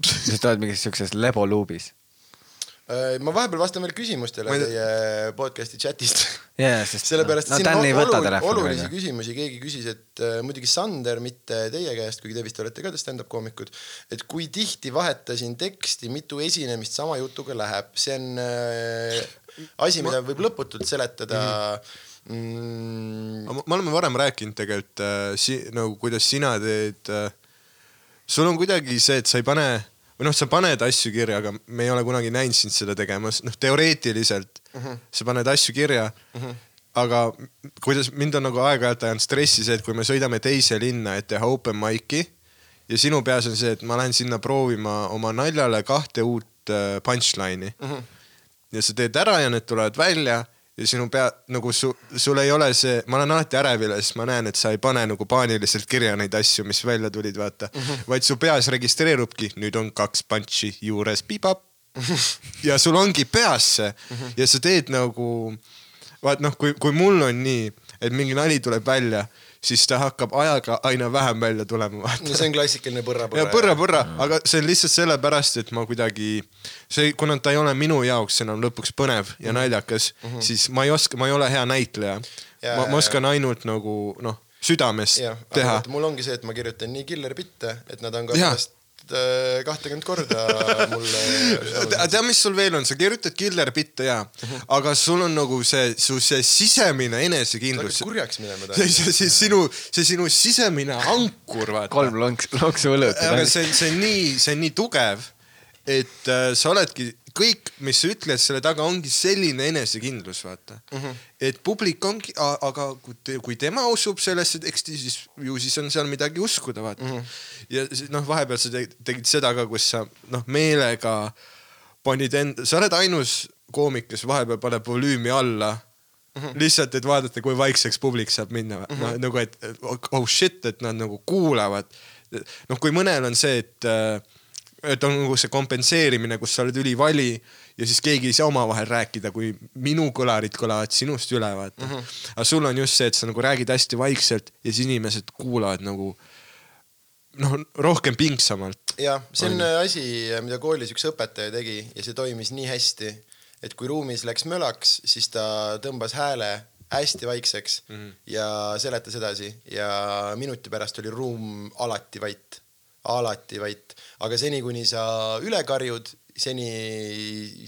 siis oled mingis siukses leboluubis. Äh, ma vahepeal vastan veel küsimustele Ma teie podcast'i chatist. sest sellepärast, et no, siin on olulisi välja. küsimusi, keegi küsis, et äh, muidugi Sander, mitte teie käest, kuigi te vist olete ka stand-up koomikud, et kui tihti vahetasin teksti, mitu esinemist sama jutuga läheb, see on äh, asi, mida võib lõputult seletada mm,. me oleme varem rääkinud tegelikult äh, si-, nagu kuidas sina teed äh,. sul on kuidagi see, et sa ei pane või noh, sa paned asju kirja, aga me ei ole kunagi näinud sind seda tegemas, noh teoreetiliselt uh -huh. sa paned asju kirja uh. -huh. aga kuidas mind on nagu aeg-ajalt ajanud stressi see, et kui me sõidame teise linna, et teha open mic'i ja sinu peas on see, et ma lähen sinna proovima oma naljale kahte uut äh, punchline'i uh. -huh. ja sa teed ära ja need tulevad välja ja sinu pea nagu su, sul ei ole see, ma olen alati ärevil ja siis ma näen, et sa ei pane nagu paaniliselt kirja neid asju, mis välja tulid, vaata mm. -hmm. vaid su peas registreerubki, nüüd on kaks punch'i juures, pipap. ja sul ongi peas see mm -hmm. ja sa teed nagu, vaat noh, kui, kui mul on nii, et mingi nali tuleb välja, siis ta hakkab ajaga aina vähem välja tulema, no see on klassikaline põrra-põrra. ja põrra-põrra, aga see on lihtsalt sellepärast, et ma kuidagi, see, kuna ta ei ole minu jaoks enam lõpuks põnev ja naljakas mm, -hmm. siis ma ei oska, ma ei ole hea näitleja. Ja- ma, ma oskan ainult nagu noh, südamest jah, aga teha mul ongi see, et ma kirjutan nii killer bitte, et nad on ka pärast äh, kahtekümmet korda mulle tead, mis sul veel on, sa kirjutad killer bitte ja, aga sul on nagu see, su see sisemine enesekindlus Sa hakkad kurjaks minema see, see, see sinu, see sinu sisemine ankur, vaata. kolm lonks, lonksu õlut. aga see, see on nii, see on nii tugev, et äh, sa oledki, kõik, mis sa ütled, selle taga ongi selline enesekindlus, vaata mm. -hmm. et publik ongi, aga kui, te, kui tema usub sellesse teksti, siis ju siis on seal midagi uskuda, vaata mm. -hmm. ja noh, vahepeal sa te- tegid seda ka, kus sa noh, meelega panid enda, sa oled ainus koomik, kes vahepeal paneb volüümi alla Mm -hmm. lihtsalt, et vaadata, kui vaikseks publik saab minna mm, -hmm. no, nagu et oh shit, et nad nagu kuulavad. noh, kui mõnel on see, et, et on nagu see kompenseerimine, kus sa oled ülivali ja siis keegi ei saa omavahel rääkida, kui minu kõlarid kõlavad sinust üle, vaata mm. -hmm. aga sul on just see, et sa nagu räägid hästi vaikselt ja siis inimesed kuulavad nagu noh, rohkem pingsamalt. jah, see on asi, mida koolis üks õpetaja tegi ja see toimis nii hästi, et kui ruumis läks mölaks, siis ta tõmbas hääle hästi vaikseks mm -hmm. ja seletas edasi ja minuti pärast oli ruum alati vait, alati vait, aga seni, kuni sa üle karjud, seni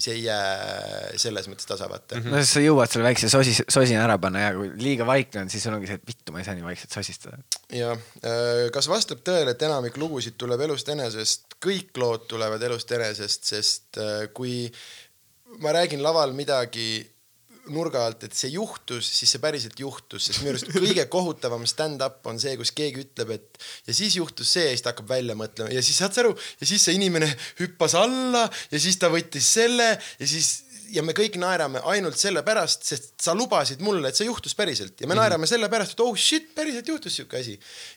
see ei jää selles mõttes tasa, vaata mm. no siis sa jõuad selle väikse sosi, sosina ära panna ja kui liiga vaikne on, siis sul ongi see, et vittu, ma ei saa nii vaikselt sosistada. ja äh, kas vastab tõele, et enamik lugusid tuleb elust enesest, kõik lood tulevad elust enesest, sest äh, kui ma räägin laval midagi nurga alt, et see juhtus, siis see päriselt juhtus, sest minu arust kõige kohutavam stand-up on see, kus keegi ütleb, et ja siis juhtus see ja siis ta hakkab välja mõtlema. Ja siis saad sa aru ja siis see inimene hüppas alla ja siis ta võttis selle ja siis ja me kõik naerame ainult sellepärast, sest sa lubasid mulle, et see juhtus päriselt. Ja me naerame sellepärast, et oh shit, päriselt juhtus siuke asi.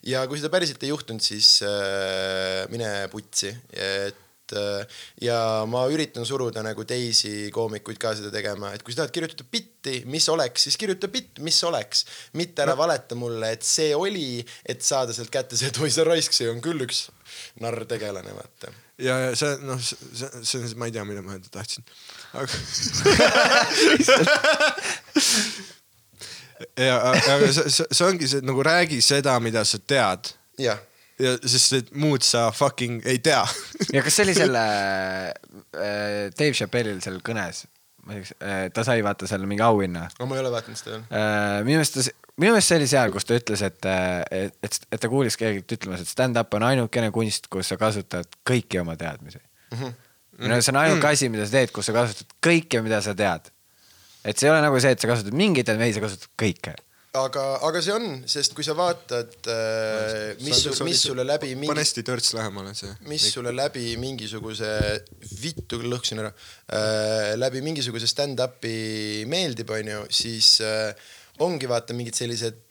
ja kui seda päriselt ei juhtunud, siis äh, mine putsi, et äh, ja ma üritan suruda nagu teisi koomikuid ka seda tegema, et kui sa tahad kirjutada bitti, mis oleks, siis kirjuta bitt, mis oleks, mitte ära no. valeta mulle, et see oli, et saada sealt kätte see, et oi sa raisk, see on küll üks narr tegelane, vaata ja, ja see noh, see, see ma ei tea, mida ma öelda tahtsin. aga. ja, aga see, see, ongi see, et nagu räägi seda, mida sa tead jah ja sest et muud sa fucking ei tea. ja kas see oli selle äh, Dave Chappelle'il seal kõnes, ma ei tea, ta sai vaata seal mingi auhinna aga ma ei ole vaadanud seda veel äh,. minu meelest ta, minu meelest see oli seal, kus ta ütles, et, et, et, et ta kuulis kellelgi ütlemas, et stand-up on ainukene kunst, kus sa kasutad kõiki oma teadmisi mm. -hmm. no see on ainuke asi, mida sa teed, kus sa kasutad kõike, mida sa tead. et see ei ole nagu see, et sa kasutad mingit, ei, sa kasutad kõike. aga, aga see on, sest kui sa vaatad, mis, mis sulle läbi pane mingi, hästi törts lähemale see. mis sulle läbi mingisuguse, vittu küll lõhkusin ära, läbi mingisuguse stand-up'i meeldib, onju, siis äh, ongi vaata mingid sellised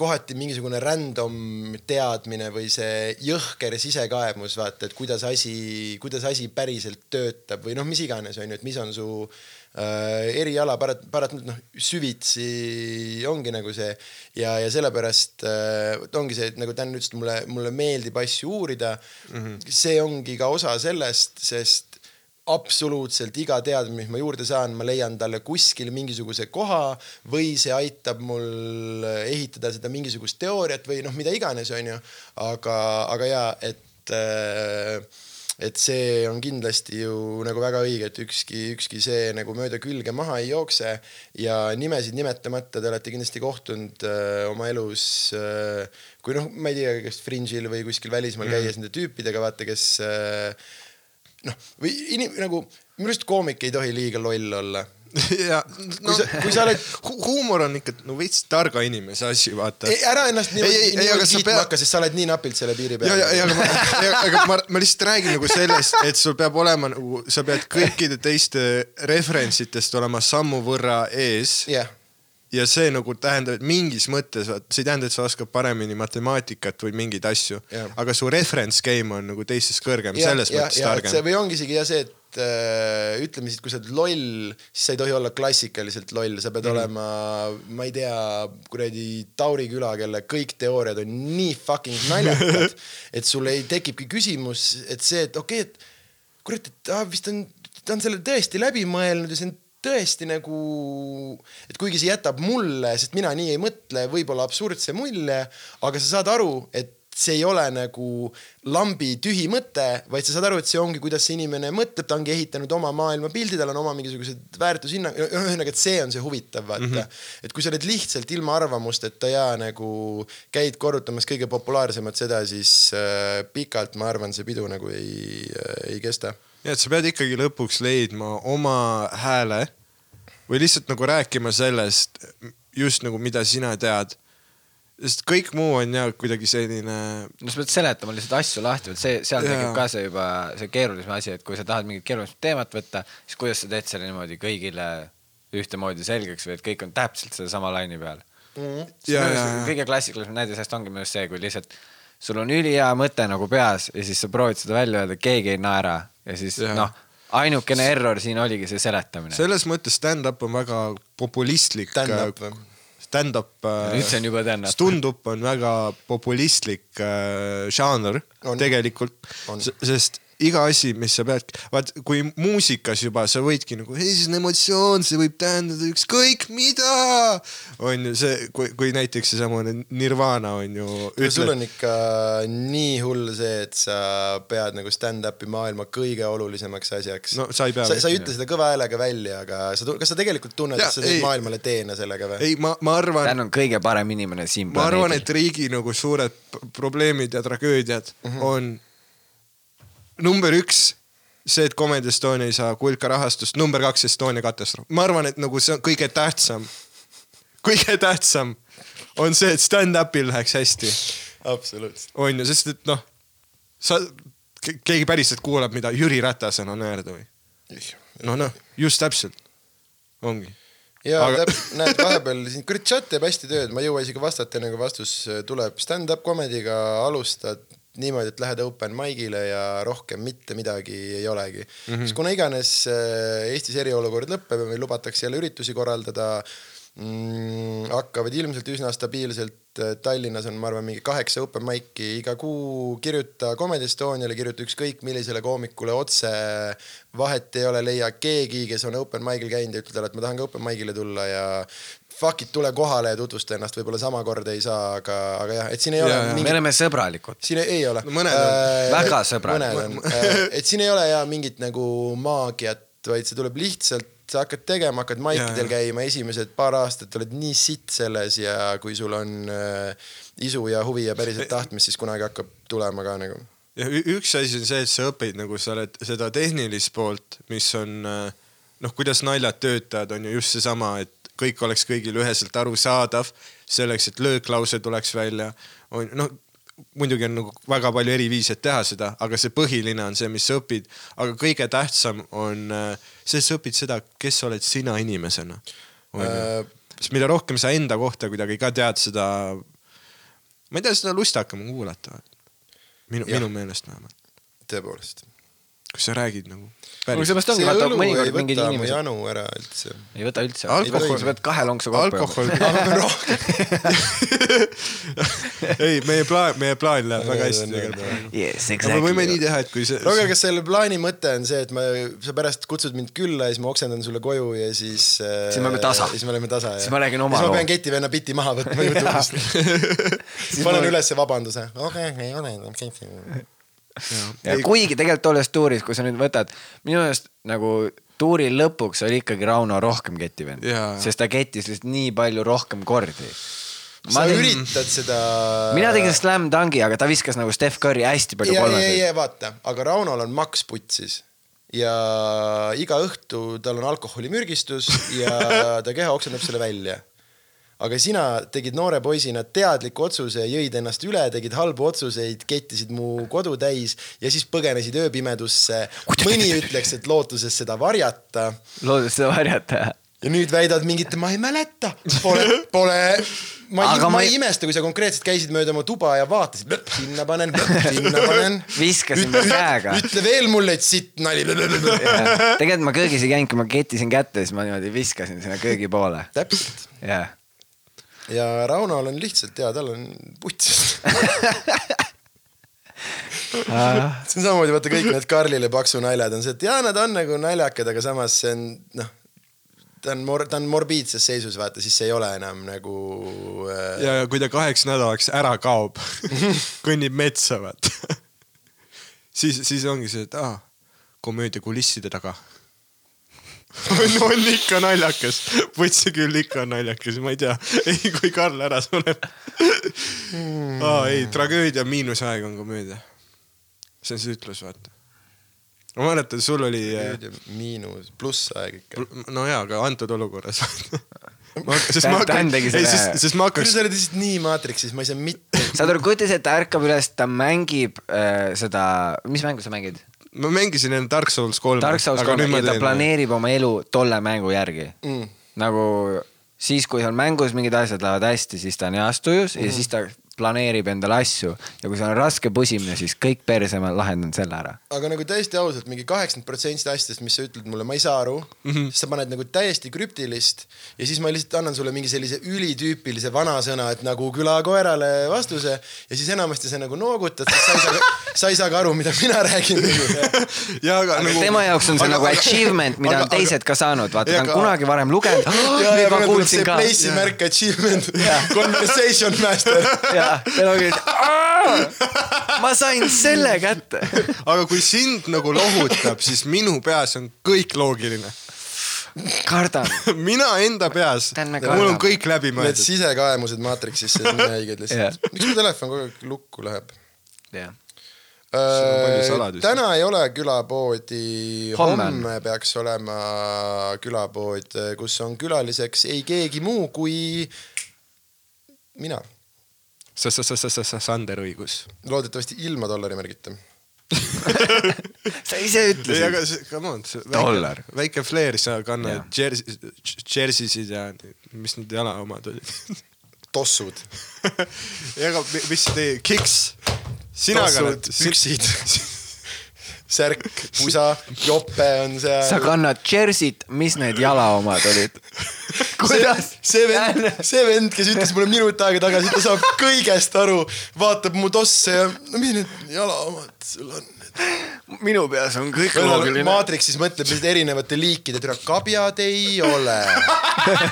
kohati mingisugune random teadmine või see jõhker sisekaemus, vaata, et kuidas asi, kuidas asi päriselt töötab või noh, mis iganes onju, et mis on su äh, eriala parat-, paratamatult noh, süvitsi ongi nagu see ja, ja sellepärast äh, ongi see, et nagu Dan ütles, et mulle, mulle meeldib asju uurida mm. -hmm. see ongi ka osa sellest, sest absoluutselt iga teadmine, mis ma juurde saan, ma leian talle kuskil mingisuguse koha või see aitab mul ehitada seda mingisugust teooriat või noh, mida iganes, onju. aga, aga ja, et äh, et see on kindlasti ju nagu väga õige, et ükski, ükski see nagu mööda külge maha ei jookse ja nimesid nimetamata te olete kindlasti kohtunud äh, oma elus äh, kui noh, ma ei tea, kas Fringe'il või kuskil välismaal mm. käies nende tüüpidega, vaata, kes äh, noh, või inim- nagu minu arust koomik ei tohi liiga loll olla. ja no, sa- kui sa oled- hu huumor on ikka no veits targa inimese asi, vaata. ära ennast niimoodi kiitma pead- hakka, sest sa oled nii napilt selle piiri ja, ja, ja peal. aga ma, aga ma, ma lihtsalt räägin nagu sellest, et sul peab olema nagu, sa pead kõikide teiste referentsitest olema sammu võrra ees jah, ja see nagu tähendab, et mingis mõttes, see ei tähenda, et sa oskad paremini matemaatikat või mingeid asju Jah., aga su reference game on nagu teistest kõrgem, ja, selles ja, mõttes see targem. või ongi isegi ja see, et äh, ütleme siis, kui sa oled loll, siis sa ei tohi olla klassikaliselt loll, sa pead mm. olema, ma ei tea, kuradi Tauri küla, kelle kõik teooriad on nii fucking naljakad, et sul ei tekibki küsimus, et see, et okei okay,, et kurat, et ah, vist on, ta on selle tõesti läbi mõelnud ja see on tõesti nagu, et kuigi see jätab mulle, sest mina nii ei mõtle, võib-olla absurdse mulje, aga sa saad aru, et see ei ole nagu lambi tühi mõte, vaid sa saad aru, et see ongi, kuidas see inimene mõtleb, ta ongi ehitanud oma maailmapildi, tal on oma mingisugused väärtushinnang, ühesõnaga, et see on see huvitav, vaata mm. -hmm. et kui sa oled lihtsalt ilma arvamusteta ja nagu käid korrutamas kõige populaarsemat seda, siis äh, pikalt ma arvan, see pidu nagu ei äh,, ei kesta ja, et sa pead ikkagi lõpuks leidma oma hääle või lihtsalt nagu rääkima sellest just nagu, mida sina tead. sest kõik muu on ja kuidagi selline no sa pead seletama lihtsalt asju lahti, et see, seal Jaa. tekib ka see juba see keerulisem asi, et kui sa tahad mingit keerulist teemat võtta, siis kuidas sa teed selle niimoodi kõigile ühtemoodi selgeks või et kõik on täpselt sellesama laine peal mm. Ja, ja, ja. kõige klassikalisem näide sellest ongi minu arust see, kui lihtsalt sul on ülihea mõte nagu peas ja siis sa proovid seda välja öelda, keegi ei naera ja siis noh, ainukene error siin oligi see seletamine. selles mõttes stand-up on väga populistlik. Stand-up või? Stand-up. nüüd see on juba stand-up. Stand-up on väga populistlik äh, žanr On. tegelikult On., sest iga asi, mis sa pead, vaat kui muusikas juba sa võidki nagu, ei see on emotsioon, see võib tähendada ükskõik mida. on ju see, kui, kui näiteks seesamune Nirvana on ju. sul on ikka nii hull see, et sa pead nagu stand-up'i maailma kõige olulisemaks asjaks. No sa ei pea sa, sa ei ütle seda kõva häälega välja, aga sa, kas sa tegelikult tunned, et sa teed ei. maailmale teene sellega või? ei, ma, ma arvan Dan, on kõige parem inimene siin ma arvan, et riigi nagu suured probleemid ja tragöödiad mm -hmm. on number üks see, et Comedy Estonia ei saa kulka rahastust, number kaks Estonia katastroof. ma arvan, et nagu see on kõige tähtsam, kõige tähtsam on see, et stand-up'il läheks hästi, absoluutselt. on ju, sest et noh, sa, keegi päriselt kuulab, mida Jüri Ratasel on öelda või? noh, noh, just täpselt, ongi. ja Aga- aga... täpselt, näed vahepeal siin, kurat, chat teeb hästi tööd, ma ei jõua isegi vastata, enne kui vastus äh, tuleb. Stand-up comedy'ga alustad niimoodi, et lähed open mic'ile ja rohkem mitte midagi ei olegi mm. -hmm. sest kuna iganes äh, Eestis eriolukord lõpeb ja meil lubatakse jälle üritusi korraldada mm,, hakkavad ilmselt üsna stabiilselt. Tallinnas on, ma arvan, mingi kaheksa open mic'i iga kuu, kirjuta Comedy Estoniale, kirjuta ükskõik millisele koomikule otse. vahet ei ole, leia keegi, kes on open mic'il käinud ja ütle talle, et ma tahan ka open mic'ile tulla ja fuck it, tule kohale ja tutvusta ennast, võib-olla sama kord ei saa, aga, aga jah, et siin ei Jaa, ole me mingit oleme sõbralikud. siin ei, ei ole No on. Väga mõned on, et siin ei ole ja mingit nagu maagiat, vaid see tuleb lihtsalt, sa hakkad tegema, hakkad maikidel Jaa. käima, esimesed paar aastat oled nii sitt selles ja kui sul on äh, isu ja huvi ja päriselt tahtmist, siis kunagi hakkab tulema ka nagu. ja üks asi on see, et sa õpid nagu sa oled seda tehnilist poolt, mis on äh, noh, kuidas naljad töötavad, on ju just seesama, et kõik oleks kõigile üheselt arusaadav, selleks, et lööklause tuleks välja, on noh, muidugi on nagu väga palju eri viise, et teha seda, aga see põhiline on see, mis sa õpid, aga kõige tähtsam on äh, see, et sa õpid seda, kes oled sina inimesena. Äh, sest mida rohkem sa enda kohta kuidagi ka tead, seda, ma ei tea, seda lustakam on kuulata. minu, minu meelest vähemalt tõepoolest. kus sa räägid nagu. Seepärast ongi, vaata õlu mõnikord ei mingid võta mu inimesed janu ära üldse. ei võta üldse. Alkohol- sa pead kahe lonksu kokku alkohol jooma., ei, meie plaan, meie plaan läheb väga hästi tegelikult. Yes, aga me võime nii teha, et kui see. Roger, kas selle plaani mõte on see, et ma, sa pärast kutsud mind külla ja siis ma oksendan sulle koju ja siis äh, Siis me oleme tasa. siis me oleme tasa. Siis ma räägin oma siis loo. ma pean ketivenna biti maha võtma Youtube'ist. panen ülesse vabanduse. okei, ei ole enam keti. ja kuigi tegelikult tolles tuuris, kui sa nüüd võtad, minu meelest nagu tuuri lõpuks oli ikkagi Rauno rohkem ketivend Jaa., sest ta kettis lihtsalt nii palju rohkem kordi. sa üritad seda. mina tegin slam dungi, aga ta viskas nagu Steph Curry hästi palju ja, kolmeseid. ja vaata, aga Raunol on maks putsis ja iga õhtu tal on alkoholimürgistus ja ta keha oksendab selle välja. Aga sina tegid noore poisina teadliku otsuse, jõid ennast üle, tegid halbu otsuseid, kettisid mu kodu täis ja siis põgenesid ööpimedusse. mõni ütleks, et lootuses seda varjata loodus seda varjata. ja nüüd väidad mingit, ma ei mäleta, pole, pole, ma ei, ma ei imesta, kui sa konkreetselt käisid mööda mu tuba ja vaatasid, sinna panen, sinna panen. Viskasin käega. ütle veel mulle, et sitt nali. tegelikult ma köögis ei käinud, kui ma kettisin kätte, siis ma niimoodi viskasin sinna köögi poole. täpselt. jah, ja Raunol on lihtsalt ja tal on putsis. see on samamoodi, vaata kõik need Karlile paksu naljad on see, et jaa, nad on nagu naljakad, aga samas see on noh, ta on mor-, ta on morbiidses seisus, vaata, siis see ei ole enam nagu äh, ja, ja kui ta kaheks nädalaks ära kaob, kõnnib metsa, vaata. siis, siis ongi see, et aa, komöödia kulisside taga. on, on ikka naljakas, võtsi küll ikka on naljakas, ma ei tea, ei kui Karl ära sureb. aa ei, tragöödia miinusaeg on komöödia. see on see ütlus, vaata. ma mäletan, sul oli. miinus, plussaeg ikka. no jaa, aga antud olukorras. sest Dan- ma Dan hakkan, ei sest, sest ma hakkaks sa oled lihtsalt nii maatriksis, ma ei saa mitte. saad aru, kujuta ette, ta ärkab üles, ta mängib äh, seda, mis mängu sa mängid? Ma mängisin enne Dark Souls kolme. Dark Souls kolme ja ta planeerib oma elu tolle mängu järgi Mm. nagu siis, kui seal mängus mingid asjad lähevad hästi, siis ta on heas tujus mm -hmm. ja siis ta planeerib endale asju ja kui sul on raske pusimine, siis kõik perse, ma lahendan selle ära. aga nagu täiesti ausalt mingi kaheksakümmend protsenti asjadest, mis sa ütled mulle, ma ei saa aru mm. -hmm. sa paned nagu täiesti krüptilist ja siis ma lihtsalt annan sulle mingi sellise ülitüüpilise vanasõna, et nagu külakoerale vastuse ja siis enamasti sa nagu noogutad, sest sa ei saa, sa ei saa ka aru, mida mina räägin nagu.. ja aga nagu. tema jaoks on see nagu achievement, mida on teised ka saanud, vaata, ta on Aga- kunagi varem lugenud. ja, ja ma meil tuleb kuulsin see ka. place'i märk achievement, conversation master. jah, ja ta oli, ma sain selle kätte. aga kui sind nagu lohutab, siis minu peas on kõik loogiline. kardan. mina enda peas, mul on kõik läbi Need mõeldud. sisekaemused Matrixisse, need on Jah. lihtsalt. miks mu telefon kogu aeg lukku läheb? jah, on palju Äh, täna ei ole külapoodi, Homme peaks olema külapood, kus on külaliseks ei keegi muu kui mina. Sander õigus. loodetavasti ilma dollarimärgita. sa ise ei, ütlesid. aga see, come on, väike, väike flair, sa kannad jersey, jerseysid ja mis need jala omad olid. tossud, ja aga mi- mis teie, kiks, sina kannad püksid, särk, pusa, jope on seal. sa kannad jersey't, mis need jala omad olid? kuidas? see vend, see vend, kes ütles mulle minut aega tagasi, ta saab kõigest aru, vaatab mu tosse ja no mis need jalaomad sul on? minu peas on kõik Maatrixis mõtleb lihtsalt erinevate liikide, türa kabjad ei ole.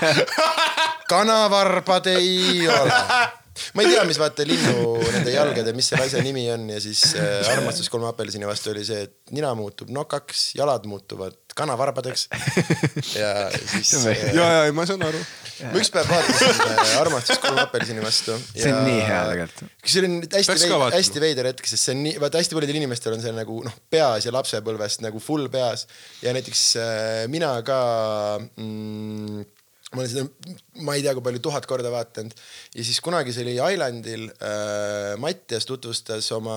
kanavarbad ei ole. Ma ei tea, mis vaata linnu nende jalgade, mis selle asja nimi on ja siis äh, armastus kolme apelsini vastu oli see, et nina muutub nokaks, jalad muutuvad kanavarbadeks. ja siis äh, ja, ja, ma saan aru. ma ükspäev vaatasin äh, Armastus kolme apelsini vastu. See on nii hea tegelikult.. see oli hästi veider, hästi veider hetk, sest see on nii, vaata hästi paljudel inimestel on see nagu noh, peas ja lapsepõlvest nagu full peas ja näiteks äh, mina ka mm, ma olen seda, ma ei tea, kui palju, tuhat korda vaadanud ja siis kunagi see oli Islandil äh,. Mattias tutvustas oma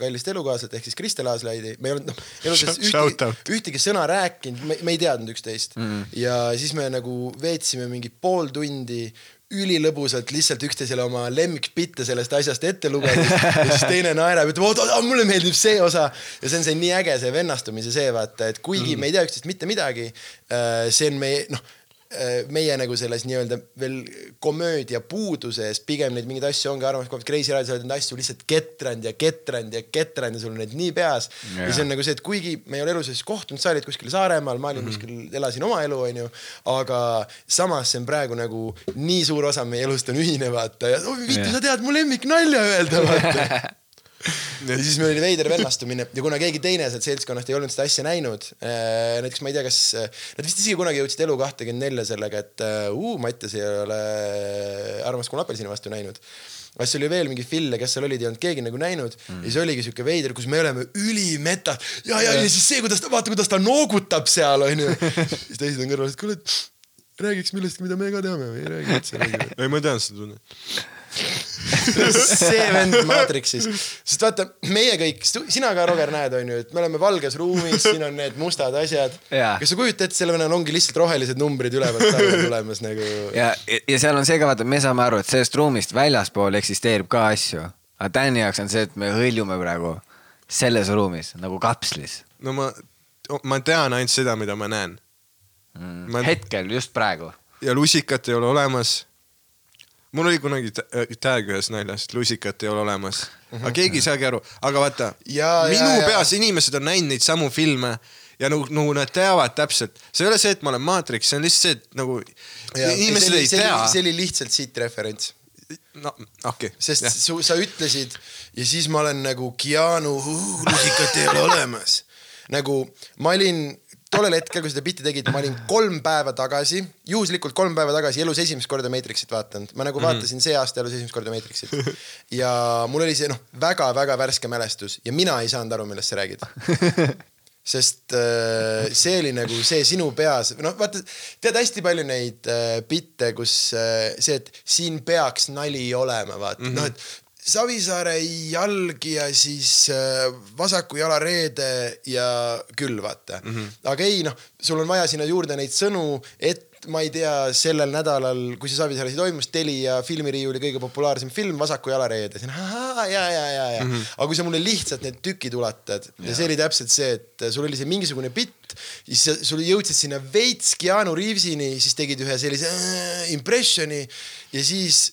kallist elukaaslat ehk siis Kristel Aaslaidi, me ei olnud noh, elus ühtegi, ühtegi sõna rääkinud, me ei teadnud üksteist mm. ja siis me nagu veetsime mingi pool tundi ülilõbusalt lihtsalt üksteisele oma lemmikbitte sellest asjast ette lugedes ja siis teine naerab, ütleb oot, oot, mulle meeldib see osa ja see on see nii äge, see vennastumise see vaata, et kuigi mm. me ei tea üksteist mitte midagi, see on meie noh, meie nagu selles nii-öelda veel komöödia puuduses pigem neid mingeid asju ongi armas, kui Kreisi Raadio sa oled neid asju lihtsalt ketranud ja ketranud ja ketranud ja sul on need nii peas ja, ja see on nagu see, et kuigi me ei ole elu sees kohtunud, sa olid kuskil Saaremaal, ma olin mm -hmm. kuskil, elasin oma elu, onju, aga samas see on praegu nagu nii suur osa meie elust on ühine, vaata ja oh, Vitu Jah. sa tead mu lemmiknalja öelda, vaata ja siis meil oli veider vennastumine ja kuna keegi teine sealt seltskonnast ei olnud seda asja näinud äh,, näiteks ma ei tea, kas nad vist isegi kunagi jõudsid elu kahtekümmend nelja sellega, et äh, uu, Mattias ei ole Armas kui apelsini vastu näinud. aga siis oli veel mingi fille, kes seal olid, ei olnud keegi nagu näinud mm. ja siis oligi siuke veider, kus me oleme ülimeta ja, ja, ja siis see, kuidas ta, vaata, kuidas ta noogutab seal onju. siis teised on kõrval, et kuule, räägiks millestki, mida me ka teame või ei räägi üldse. ei, ma tean seda tunnet. See vend Matrixis, sest vaata meie kõik, sina ka Roger näed, onju, et me oleme valges ruumis, siin on need mustad asjad. Jaa. kas sa kujutad ette, selle vennal ongi lihtsalt rohelised numbrid ülevalt taevalt tulemas nagu. ja, ja seal on see ka vaata, me saame aru, et sellest ruumist väljaspool eksisteerib ka asju. aga Tänni jaoks on see, et me hõljume praegu selles ruumis nagu kapslis no ma, ma tean ainult seda, mida ma näen. mm. Ma-. hetkel, just praegu. ja lusikat ei ole olemas. Mul oli kunagi äh, tag ühes naljas, et lusikat ei ole olemas, aga keegi ei saagi aru, aga vaata, Ja, minu ja, ja. peas inimesed on näinud neid samu filme ja nagu, nagu nad teavad täpselt, see ei ole see, et ma olen Matrix, see on lihtsalt see, et nagu inimesed ei see, tea oli,. see oli lihtsalt siit referents, no okei okay., sest su, sa ütlesid ja siis ma olen nagu Keanu, lusikat ei ole olemas. nagu ma olin tollel hetkel, kui seda bitti tegid, ma olin kolm päeva tagasi, juhuslikult kolm päeva tagasi elus esimest korda Matrixit vaadanud, ma nagu vaatasin see aasta elus esimest korda Matrixit. Ja mul oli see noh, väga-väga värske mälestus ja mina ei saanud aru, millest sa räägid. Sest äh, see oli nagu see sinu peas, noh vaata, tead hästi palju neid äh, bitte, kus äh, see, et siin peaks nali olema, vaata. Mm -hmm. noh, et Savisaare jalg ja siis äh, vasaku jala reede ja küll vaata mm. -hmm. aga ei noh, sul on vaja sinna juurde neid sõnu, et ma ei tea, sellel nädalal, kui see Savisaarel toimus, Telia filmiriiuli kõige populaarsem film Vasaku jalareede, siis ahaa ja, ja, ja, ja mm, -hmm. aga kui sa mulle lihtsalt need tükid ulatad ja see oli täpselt see, et sul oli see mingisugune bitt, siis sul jõudsid sinna veits Keanu Reavesini, siis tegid ühe sellise äh, impressioni ja siis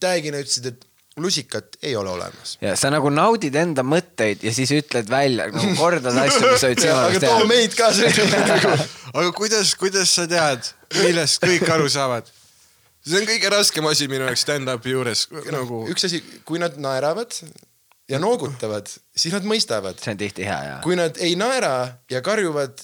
tag'ina ütlesid, et lusikat ei ole olemas. ja sa nagu naudid enda mõtteid ja siis ütled välja nagu kordad asju, mis olid sinu aga jaoks too teha. meid ka selle aga kuidas, kuidas sa tead, millest kõik aru saavad? see on kõige raskem asi minu jaoks stand-up'i juures nagu. üks asi, kui nad naeravad ja noogutavad, siis nad mõistavad. see on tihti hea ja. kui nad ei naera ja karjuvad,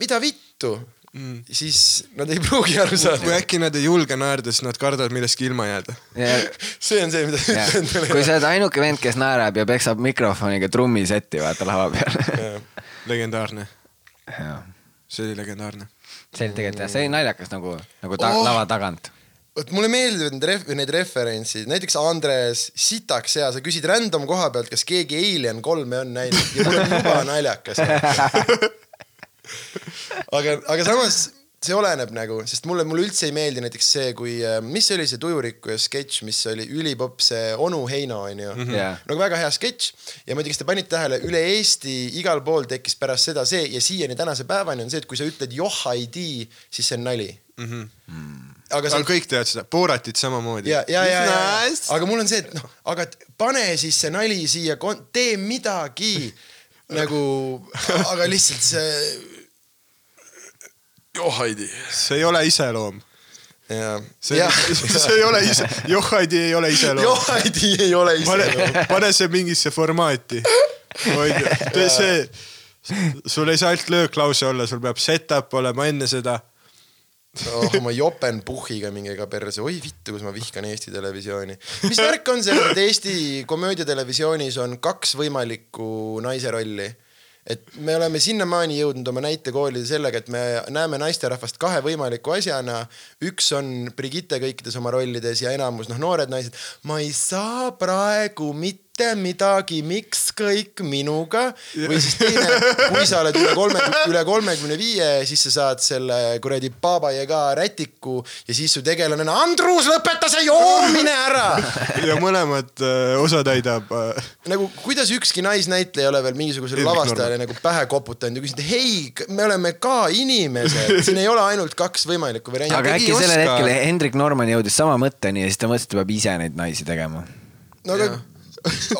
mida vittu mm., siis nad ei pruugi aru kui saada. äkki nad ei julge naerda, siis nad kardavad millestki ilma jääda. see on see, mida Ja, kui sa oled ainuke vend, kes naerab ja peksab mikrofoniga trummisetti vaata lava peal. legendaarne, see see oli legendaarne. oli tegelikult jah, see oli naljakas nagu, nagu ta, Oh! oh. lava tagant. vot mulle meeldivad need ref-, need referentsid, näiteks Andres, sitaks hea, sa küsid random koha pealt, kas keegi Alien kolme on näinud ja mul on juba naljakas. aga, aga samas see oleneb nagu, sest mulle, mulle üldse ei meeldi näiteks see, kui, mis oli see tujurikkuja sketš, mis oli ülipopp, see onu Heino onju mm. -hmm. Jaa. nagu väga hea sketš ja ma ei tea, kas te panite tähele, üle Eesti igal pool tekkis pärast seda see ja siiani tänase päevani on see, et kui sa ütled joh ei tea, siis see on nali mm. -hmm. aga see aga on kõik teavad seda, Boratit samamoodi. ja, ja, ja, ja, aga mul on see, et noh, aga pane siis see nali siia, tee midagi nagu, aga lihtsalt see. Joh ei tea. see ei ole iseloom. see see ei ole ise, Johhaidi ei ole iseloom. joh ei ole pane ise., pane see mingisse formaati. see, sul ei saa ainult lööklause olla, sul peab set-up olema enne seda. oh,. ma jopen puhhiga mingiga perse, oi vittu, kus ma vihkan Eesti Televisiooni. mis värk on see, et Eesti komöödiatelevisioonis on kaks võimalikku naise rolli et me oleme sinnamaani jõudnud oma näitekoolide sellega, et me näeme naisterahvast kahe võimaliku asjana. üks on Brigitte kõikides oma rollides ja enamus noh, noored naised. ma ei saa praegu mitte midagi, miks kõik minuga või siis teine, kui sa oled üle kolme, üle kolmekümne viie, siis sa saad selle kuradi Baba Yaga rätiku ja siis su tegelane on Andrus, lõpeta see joomine ära. ja mõlemad äh, osa täidab äh,. nagu kuidas ükski naisnäitleja ei ole veel mingisugusele lavastajale nagu pähe koputanud ja küsinud, hei, me oleme ka inimesed, siin ei ole ainult kaks võimalikku varianti. aga äkki ei sellel hetkel Hendrik Norman jõudis sama mõtteni ja siis ta mõtles, et ta peab ise neid naisi tegema. no aga,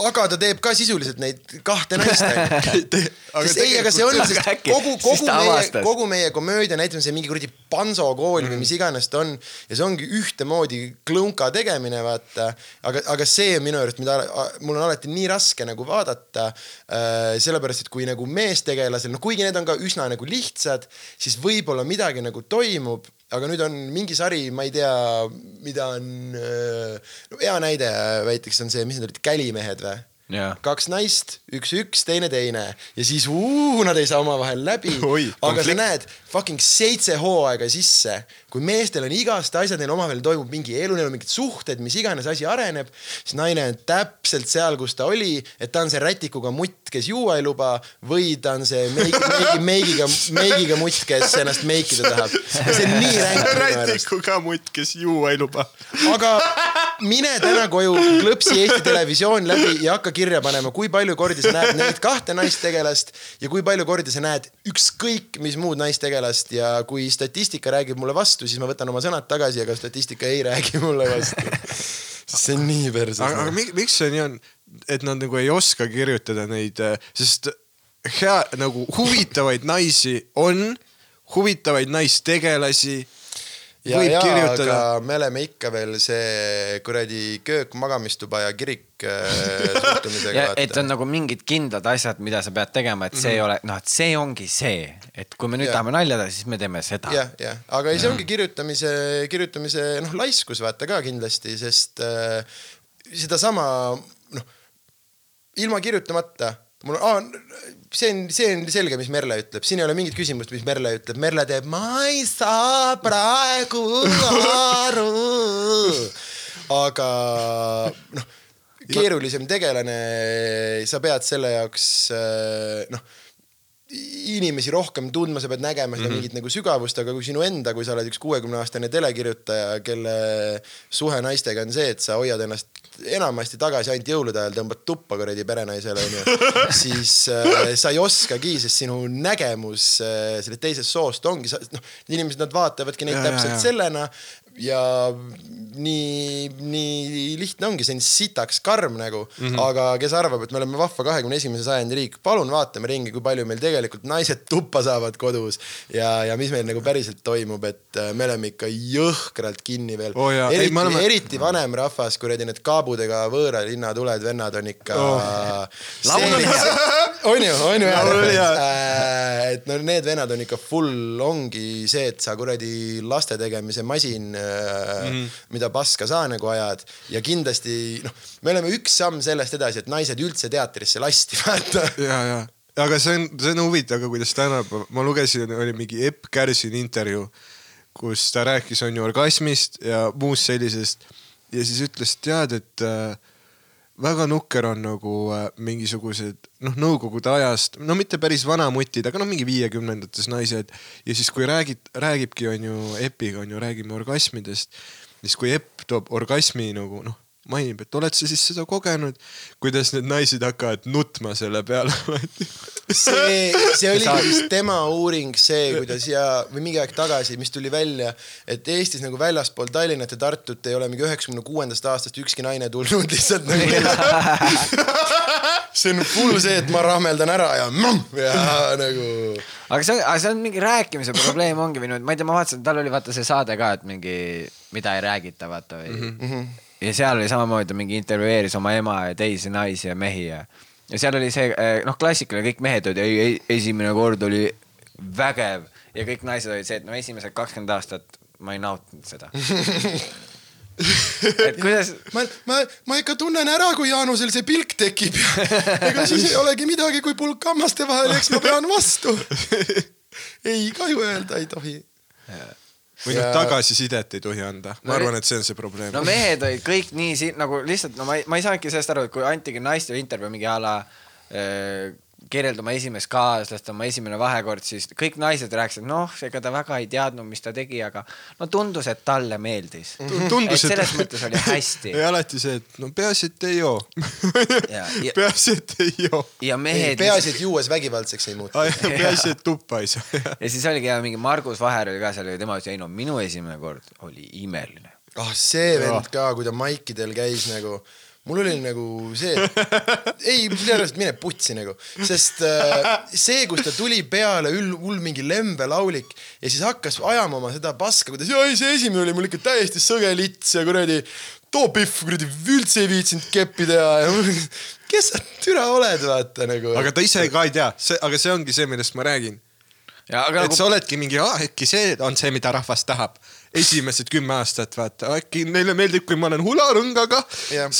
aga ta teeb ka sisuliselt neid kahte naist onju. Aga sest ei, aga see on, sest kogu, kogu meie kogu meie komöödia näitame see mingi kuradi Panso kool või mis iganes ta on ja see ongi ühtemoodi klõnka tegemine, vaata. aga, aga see on minu arust, mida mul on alati nii raske nagu vaadata äh,. sellepärast, et kui nagu meestegelasel, noh kuigi need on ka üsna nagu lihtsad, siis võib-olla midagi nagu toimub aga nüüd on mingi sari, ma ei tea, mida on, no hea näide näiteks on see, mis need olid, Kälimehed või? Jaa. kaks naist, üks üks, teine teine ja siis uu, nad ei saa omavahel läbi. Aga sa konflikt. näed fucking seitse hooaega sisse, kui meestel on igast asjad, neil omavahel toimub mingi elu, neil on mingid suhted, mis iganes asi areneb, siis naine on täpselt seal, kus ta oli, et ta on see rätikuga mutt, kes juua ei luba või ta on see meigi, meigi, meigiga, meigiga mutt, kes ennast meikida tahab. see on nii ränk rätikuga mutt, kes juua ei luba. aga mine täna koju, klõpsi Eesti Televisioon läbi ja hakka kirja panema, kui palju kordi sa näed neid kahte naistegelast ja kui palju kordi sa näed ükskõik mis muud naistegelast ja kui statistika räägib mulle vastu, siis ma võtan oma sõnad tagasi, aga statistika ei räägi mulle vastu. see on nii perses. aga, aga mi- miks see nii on, et nad nagu ei oska kirjutada neid, sest hea nagu huvitavaid naisi on, huvitavaid naistegelasi ja, ja aga me oleme ikka veel see kuradi köök, magamistuba ja kirik äh, suhtumisega ja. et on nagu mingid kindlad asjad, mida sa pead tegema, et see ei ole, noh, et see ongi see, et kui me nüüd Jah. tahame nalja teha, siis me teeme seda. jah, jah, aga ei, see ongi kirjutamise, kirjutamise noh, laiskus vaata ka kindlasti, sest äh, sedasama noh, ilma kirjutamata mul on, see on, see on selge, mis Merle ütleb, siin ei ole mingit küsimust, mis Merle ütleb, Merle teeb, ma ei saa praegu aru. aga noh, keerulisem tegelane, sa pead selle jaoks noh inimesi rohkem tundma, sa pead nägema seda mm -hmm. mingit nagu sügavust, aga kui sinu enda, kui sa oled üks kuuekümne aastane telekirjutaja, kelle suhe naistega on see, et sa hoiad ennast enamasti tagasi ainult jõulude ajal, tõmbad tuppa kuradi perenaisele onju, siis äh, sa ei oskagi, sest sinu nägemus äh, sellest teisest soost ongi, noh, inimesed, nad vaatavadki neid ja, täpselt ja. ja, sellena ja nii, nii lihtne ongi, see on sitaks karm nagu mm, -hmm. aga kes arvab, et me oleme vahva kahekümne esimese sajandi riik, palun vaatame ringi, kui palju meil tegelikult naised tuppa saavad kodus ja, ja mis meil nagu päriselt toimub, et äh, me oleme ikka jõhkralt kinni veel ei, eriti me oleme-, eriti vanem rahvas, kuradi need kaabudega võõra linna tuled vennad on ikka Oh. on ju, on ju hea hea., et no need vennad on ikka full, ongi see, et sa kuradi laste tegemise masin mm. -hmm. mida paska sa nagu ajad ja kindlasti noh, me oleme üks samm sellest edasi, et naised üldse teatrisse lasti, vaata. ja, ja, aga see on, see on huvitav ka, kuidas tänapäeval, ma lugesin, oli mingi Epp Kärsini intervjuu, kus ta rääkis, on ju orgasmist ja muust sellisest ja siis ütles, tead, et äh, väga nukker on nagu äh, mingisugused noh, nõukogude ajast, no mitte päris vanamutid, aga noh, mingi viiekümnendates naised. Ja siis, kui räägid, räägibki, on ju Epiga on ju, räägime orgasmidest, siis kui Epp toob orgasmi nagu noh, mainib, et oled sa siis seda kogenud, kuidas need naised hakkavad nutma selle peale see, see oligi vist tema uuring, see, kuidas ja, või mingi aeg tagasi, mis tuli välja, et Eestis nagu väljaspool Tallinnat ja Tartut ei ole mingi üheksakümne kuuendast aastast ükski naine tulnud lihtsalt nagu. see on full see, et ma rahmeldan ära ja, ja nagu. aga see on, aga see on mingi rääkimise probleem ongi noh, ma ei tea, ma vaatasin, tal oli vaata see saade ka, et mingi, mida ei räägita, vaata või mm. -hmm. Ja seal oli samamoodi, mingi intervjueeris oma ema ja teisi naisi ja mehi ja, ja seal oli see noh, klassikaline, kõik mehed olid, ei, esimene kord oli vägev ja kõik naised olid see, et no esimesed kakskümmend aastat ma ei nautinud seda. et kuidas, ma, ma, ma ikka tunnen ära, kui Jaanusel see pilk tekib ega siis ei olegi midagi, kui pulk hammaste vahel, eks ma pean vastu. ei, ka ju öelda ei tohi. Või noh Ja-, tagasisidet ei tohi anda, ma No arvan, et see on see probleem. no mehed olid kõik nii siin nagu lihtsalt no ma ei, ma ei saanudki sellest aru, et kui antigi naistele intervjuu mingi a la äh, kirjelda oma esimest kaaslast, oma esimene vahekord, siis kõik naised rääkisid, noh, ega ta väga ei teadnud, mis ta tegi, aga no tundus, et talle meeldis. tundus, et selles mõttes oli hästi ja alati see, et no peaasi, et ei joo peaasi, et ei joo. ja mehed. peaasi, et juues vägivaldseks ei muutu. peaasi, et tuppa ei saa. ja siis oligi ja mingi Margus Vaher oli ka seal ja tema ütles, ei no minu esimene kord oli imeline. ah see vend ka, kui ta maikidel käis nagu, mul oli nagu see, ei, sellepärast mine putsi nagu, sest äh, see, kus ta tuli peale, hull mingi lembelaulik ja siis hakkas ajama oma seda paska, kuidas ei see esimene oli mul ikka täiesti sõge lits ja kuradi too pihv kuradi üldse ei viitsinud keppi teha ja kes sa türa oled, vaata nagu. aga ta ise ka ei tea, see, aga see ongi see, millest ma räägin. ja aga et nagu sa oledki mingi, äkki see on see, mida rahvas tahab. esimesed kümme aastat, vaata, äkki neile meeldib, kui ma olen hularõngaga. jah,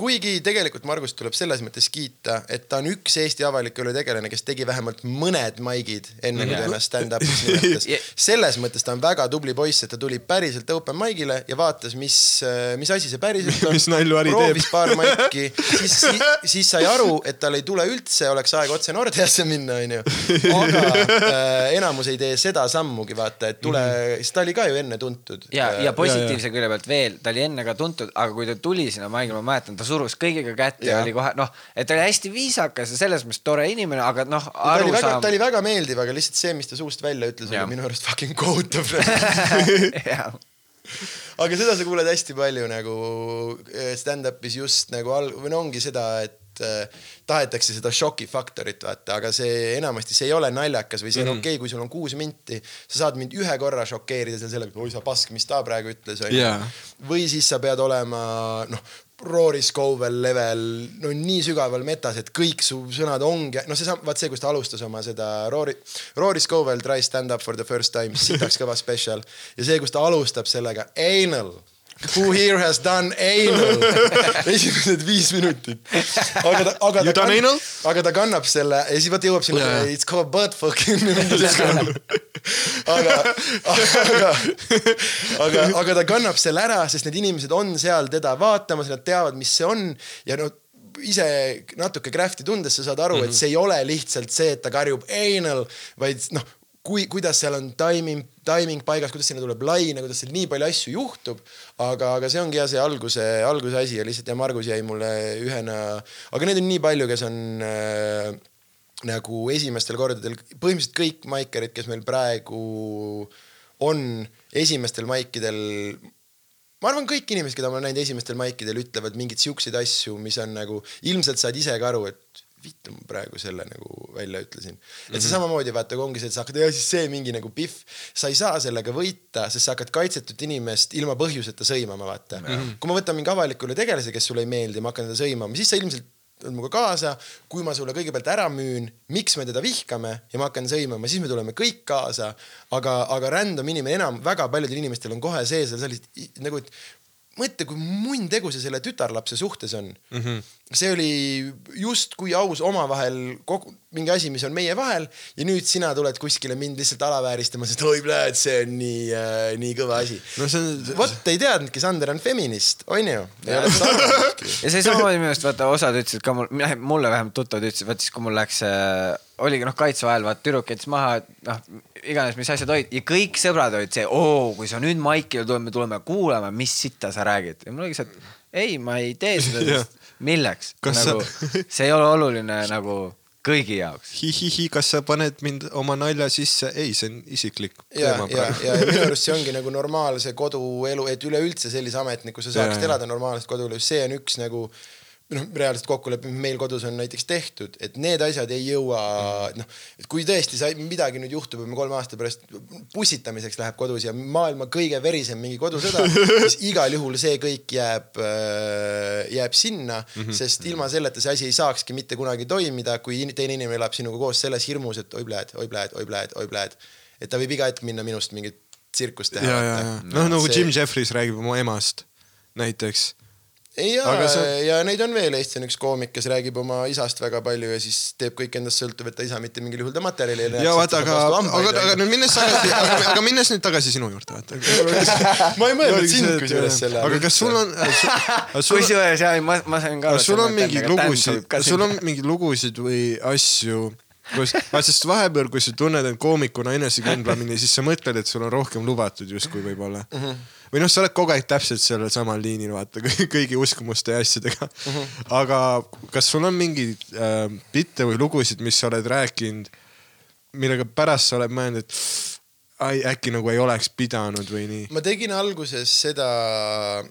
kuigi tegelikult Margust tuleb selles mõttes kiita, et ta on üks Eesti avaliku elu tegelane, kes tegi vähemalt mõned maigid enne kui ta ennast stand-up'iks nimetas Ja-. selles mõttes ta on väga tubli poiss, et ta tuli päriselt open mic'ile ja vaatas, mis, mis asi see päriselt on. Mis nalju proovis teeb. paar maiki, siis, siis, siis sai aru, et tal ei tule üldse, oleks aeg otse Nordeasse minna, onju. aga äh, enamus ei tee seda sammugi, vaata, et tule, sest ta oli ka ju enne tuntud. Äh, ja, ja positiivse külje pealt veel, ta oli enne ka tuntud, aga kui ta tuli sinna maigile, ma mäletan, ta surus kõigiga kätt ja Jah. oli kohe noh, et ta oli hästi viisakas ja selles mõttes tore inimene, aga noh, ta oli väga, ta oli väga meeldiv, aga lihtsalt see, mis ta suust välja ütles, oli minu arust fucking kohutav. Aga seda sa kuuled hästi palju nagu eh, stand-up'is just nagu al-, või no ongi seda, et äh, tahetakse seda šokifaktorit vaata, aga see enamasti see ei ole naljakas või see on mm -hmm. okei okay,, kui sul on kuus minti, sa saad mind ühe korra šokeerida seal sellega, oi sa pask, mis ta praegu ütles onju Jaa. või siis sa pead olema noh, Rory Scovel level no nii sügaval metas, et kõik su sõnad ongi, noh, see, vaat see, kus ta alustas oma seda Rory, Rory Scovel try stand up for the first time, sitaks kõva special ja see, kus ta alustab sellega anal. Who here has done anal? esimesed viis minutit. aga ta, aga You ta done anal? aga ta kannab selle ja siis vaata jõuab sinna yeah. it's called butt fucking. aga, aga, aga, aga ta kannab selle ära, sest need inimesed on seal teda vaatamas, nad teavad, mis see on ja no ise natuke craft'i tundes sa saad aru mm, -hmm. et see ei ole lihtsalt see, et ta karjub anal, vaid noh, kui, kuidas seal on timing, timing paigas, kuidas sinna tuleb laine, kuidas seal nii palju asju juhtub. aga, aga see ongi jah, see alguse, alguse asi ja lihtsalt ja Margus jäi mulle ühena, aga neid on nii palju, kes on äh, nagu esimestel kordadel, põhimõtteliselt kõik maikerid, kes meil praegu on esimestel maikidel ma arvan, kõik inimesed, keda ma olen näinud esimestel maikidel, ütlevad mingeid siukseid asju, mis on nagu, ilmselt saad ise ka aru, et vittu ma praegu selle nagu välja ütlesin. et see Mhm. samamoodi vaata, kui ongi see, et sa hakkad, ja siis see mingi nagu pihv, sa ei saa sellega võita, sest sa hakkad kaitsetut inimest ilma põhjuseta sõimama, vaata. kui ma võtan mingi avalikule tegelase, kes sulle ei meeldi, ma hakkan teda sõimama, siis sa ilmselt tuled minuga kaasa, kui ma sulle kõigepealt ära müün, miks me teda vihkame ja ma hakkan sõimama, siis me tuleme kõik kaasa. aga, aga random inimene enam, väga paljudel inimestel on kohe sees veel sellist i- nagu, et mõtle, kui munn tegu see selle tütarlapse suhtes on mm. -hmm. see oli justkui aus omavahel kogu, mingi asi, mis on meie vahel ja nüüd sina tuled kuskile mind lihtsalt alavääristama, sest oi pljääd, see on nii äh,, nii kõva asi no see on, vot ei teadnudki, Sander on feminist, onju. ja see samamoodi minu arust vaata osad ütlesid ka mul, mulle vähemalt tuttavad ütlesid, vaat siis kui mul läks äh,, oligi noh kaitseväe ajal vaata tüdruk jättis maha, et noh iganes, mis asjad olid ja kõik sõbrad olid see, oo, kui sa nüüd Maikile tuled, me tuleme kuulama, mis sitta sa räägid ja mul oligi see, et ei, ma ei tee seda Jah., milleks, nagu sa- see ei ole oluline nagu kõigi jaoks. hihihi, kas sa paned mind oma nalja sisse? ei, see on isiklik ja, teema ja, praegu. ja minu arust see ongi nagu normaalse koduelu, et üleüldse sellise ametniku sa saaksid Ja, ja. elada normaalset koduelu, see on üks nagu noh, reaalselt kokkulepe, mis meil kodus on näiteks tehtud, et need asjad ei jõua, noh, et kui tõesti sa midagi nüüd juhtub ja me kolme aasta pärast pussitamiseks läheb kodus ja maailma kõige verisem mingi kodusõda, siis igal juhul see kõik jääb, jääb sinna mm, -hmm. sest ilma selleta see asi ei saakski mitte kunagi toimida, kui in- teine inimene elab sinuga koos selles hirmus, et oi pljääd, oi pljääd, oi pljääd, oi pljääd. et ta võib iga hetk minna minust mingit tsirkust teha. noh, nagu see... Jim Jeffries räägib oma emast näiteks. Ja see- ja neid on veel, Eesti on üks koomik, kes räägib oma isast väga palju ja siis teeb kõik endast sõltuv, et ta isa mitte mingil juhul ta materjali ei ja vaata, aga, aga, aga nüüd minnes tagasi, aga, minnes nüüd tagasi sinu juurde, vaata. ma ei mõelnud sind kusjuures selle aga kas sul on, sul, kusjuures jah, ma, ma sain ka kas sul on mingeid lugusid, sul on mingeid lugusid või asju, kus, sest vahepeal, kui sa tunned end koomikuna enesekindlamini, siis sa mõtled, et sul on rohkem lubatud justkui võib-olla mm. -hmm. Või noh, sa oled kogu aeg täpselt sellel samal liinil, vaata kõigi, uskumuste ja asjadega mm. -hmm. aga kas sul on mingeid äh, bitte või lugusid, mis sa oled rääkinud, millega pärast sa oled mõelnud, et ai, äkki nagu ei oleks pidanud või nii? ma tegin alguses seda,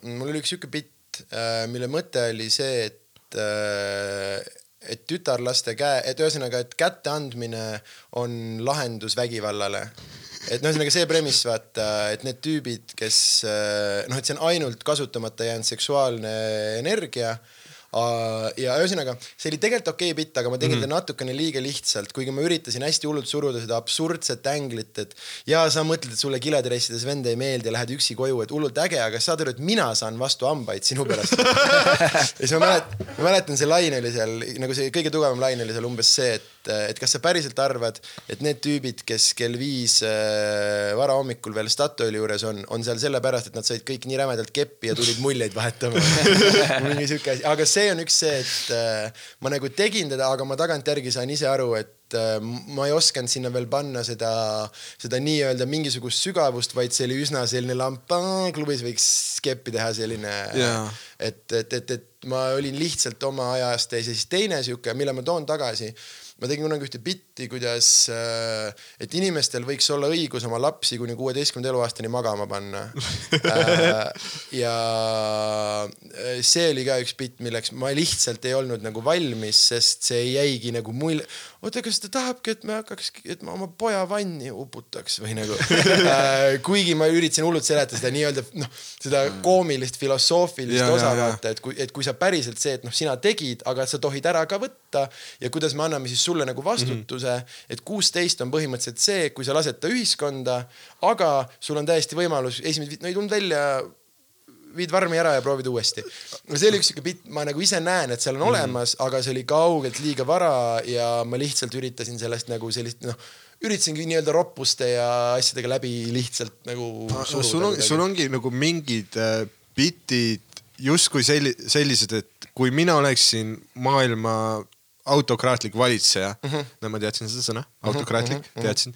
mul oli üks sihuke bitt, mille mõte oli see, et, et tütarlaste käe, et ühesõnaga, et kätte andmine on lahendus vägivallale et noh, ühesõnaga see premiss vaata, et need tüübid, kes noh, et see on ainult kasutamata jäänud seksuaalne energia ja ühesõnaga, see oli tegelikult okei okay bitt, aga ma tegin mm -hmm. ta natukene liiga lihtsalt, kuigi ma üritasin hästi hullult suruda seda absurdset änglit, et ja sa mõtled, et sulle kiledressides vend ei meeldi ja lähed üksi koju, et hullult äge, aga saad aru, et mina saan vastu hambaid sinu pärast. ja siis ma mäletan, ma mäletan, see laine oli seal nagu see kõige tugevam laine oli seal umbes see, et, et kas sa päriselt arvad, et need tüübid, kes kell viis äh, varahommikul veel Statoili juures on, on seal sellepärast, et nad said kõik nii rämedalt keppi ja tulid muljeid vahetama. mingi siuke asi, aga see on üks see, et äh, ma nagu tegin teda, aga ma tagantjärgi sain ise aru, et äh, ma ei osanud sinna veel panna seda, seda nii-öelda mingisugust sügavust, vaid see oli üsna selline lamp, klubis võiks keppi teha selline Jaa. et, et, et, et ma olin lihtsalt oma ajast ees ja siis teine sihuke, mille ma toon tagasi ma tegin kunagi ühte bitti, kuidas, et inimestel võiks olla õigus oma lapsi kuni kuueteistkümnenda eluaastani magama panna. ja äh, see oli ka üks bitt, milleks ma lihtsalt ei olnud nagu valmis, sest see jäigi nagu mulje. oota, kas ta tahabki, et me hakkaks, et ma oma poja vanni uputaks või nagu. kuigi ma üritasin hullult seletada seda nii-öelda noh, seda koomilist filosoofilist Ja, osa vaata, et kui, et kui sa päriselt see, et noh, sina tegid, aga sa tohid ära ka võtta ja kuidas me anname siis sulle nagu vastutuse mm, -hmm. Et kuusteist on põhimõtteliselt see, kui sa lased ta ühiskonda, aga sul on täiesti võimalus esimesed, no ei tulnud välja, viid varmi ära ja proovid uuesti. no see oli üks siuke bitt, ma nagu ise näen, et seal on olemas, aga see oli kaugelt liiga vara ja ma lihtsalt üritasin sellest nagu sellist noh, üritasingi nii-öelda roppuste ja asjadega läbi lihtsalt nagu sul on, sul ongi nagu mingid äh, bitid justkui selli-, sellised, et kui mina oleksin maailma autokraatlik valitseja mm, -hmm. no ma teadsin seda sõna, autokraatlik mm, -hmm. teadsin.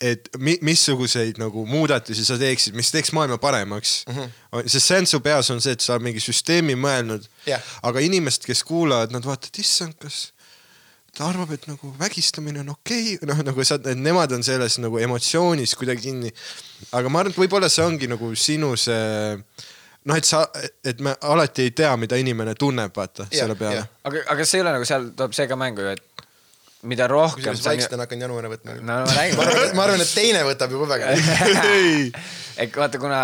et mi, missuguseid nagu muudatusi sa teeksid, mis teeks maailma paremaks mm. -hmm. sest see on su peas on see, et sa mingi süsteemi mõelnud Jah. aga inimesed, kes kuulavad, nad vaatavad, issand, kas ta arvab, et nagu vägistamine on okei okay., noh nagu sa, nemad on selles nagu emotsioonis kuidagi kinni. aga ma arvan, et võib-olla see ongi nagu sinu see noh, et sa, et me alati ei tea, mida inimene tunneb, vaata Jah, selle peale aga, aga kas ei ole nagu seal tuleb see ka mängu ju, et mida rohkem kusjuures vaikselt on hakanud janu ära võtma. no ma ma arvan, ma arvan, et teine võtab juba väga. et vaata, kuna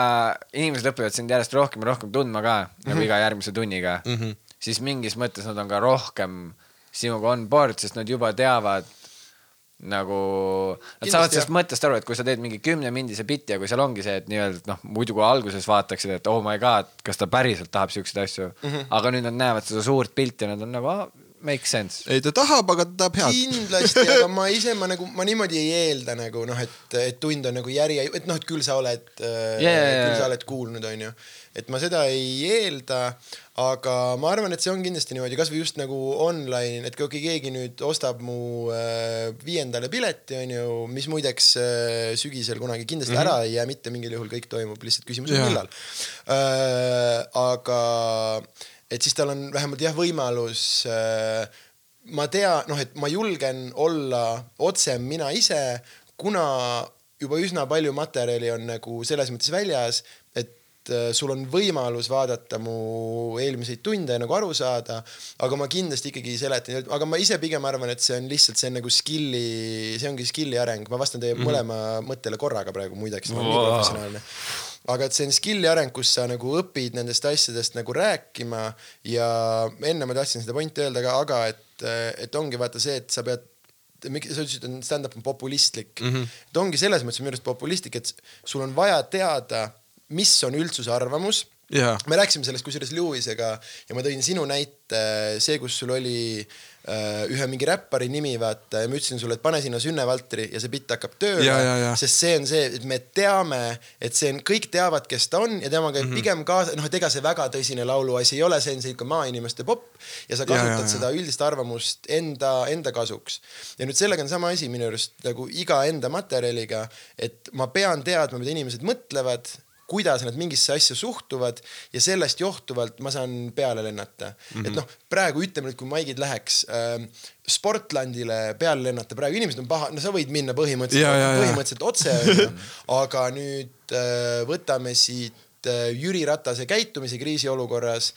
inimesed õpivad sind järjest rohkem ja rohkem tundma ka mm -hmm. nagu iga järgmise tunniga mm, -hmm. siis mingis mõttes nad on ka rohkem sinuga on board, sest nad juba teavad nagu, nad saavad sellest mõttest aru, et kui sa teed mingi kümnemindise biti ja kui seal ongi see, et nii-öelda noh, muidu kui alguses vaataksid, et oh my god, kas ta päriselt tahab siukseid asju mm. -hmm. aga nüüd nad näevad seda suurt pilti ja nad on nagu make sense. ei, ta tahab, aga ta tahab head. kindlasti, aga ma ise ma nagu, ma niimoodi ei eelda nagu noh, et, et tund on nagu järi, et noh, et küll sa oled yeah,, yeah, küll sa oled kuulnud, onju. et ma seda ei eelda, aga ma arvan, et see on kindlasti niimoodi, kasvõi just nagu online, et kui keegi nüüd ostab mu äh, viiendale pileti, onju, mis muideks äh, sügisel kunagi kindlasti mm -hmm. ära ei jää mitte mingil juhul, kõik toimub, lihtsalt küsimus on millal äh,. aga et siis tal on vähemalt jah, võimalus äh, ma tean, noh, et ma julgen olla otsem mina ise, kuna juba üsna palju materjali on nagu selles mõttes väljas, et äh, sul on võimalus vaadata mu eelmiseid tunde ja nagu aru saada, aga ma kindlasti ikkagi seletan, aga ma ise pigem arvan, et see on lihtsalt, see on nagu skill'i, see ongi skill'i areng, ma vastan teie mm -hmm. mõlema mõttele korraga praegu muideks, ma olen nii professionaalne aga et see on skill'i areng, kus sa nagu õpid nendest asjadest nagu rääkima ja enne ma tahtsin seda pointi öelda ka, aga et, et ongi vaata see, et sa pead miks sa ütlesid, et stand-up on populistlik mm. -hmm. et ongi selles mõttes minu arust populistlik, et sul on vaja teada, mis on üldsuse arvamus jaa, me rääkisime sellest kusjuures Lewisega ja ma tõin sinu näite, see, kus sul oli äh, ühe mingi räppari nimi, vaata, ja ma ütlesin sulle, et pane sinna Sünne Valtri ja see bitt hakkab tööle Ja, ja, ja. sest see on see, et me teame, et see on, kõik teavad, kes ta on ja temaga Mhm. mm -hmm. pigem kaasa, noh, et ega see väga tõsine lauluasi ei ole, see on siuke maainimeste popp ja sa Ja, ja, kasutad ja. seda üldist arvamust enda, enda kasuks. ja nüüd sellega on sama asi minu arust nagu iga enda materjaliga, et ma pean teadma, mida inimesed mõtlevad kuidas nad mingisse asja suhtuvad ja sellest johtuvalt ma saan peale lennata mm. -hmm. et noh, praegu ütleme nüüd, kui Maigid läheks äh, Sportlandile peale lennata, praegu inimesed on paha, no sa võid minna põhimõtteliselt põhimõtteliselt otse, aga nüüd äh, võtame siit äh, Jüri Ratase käitumise kriisiolukorras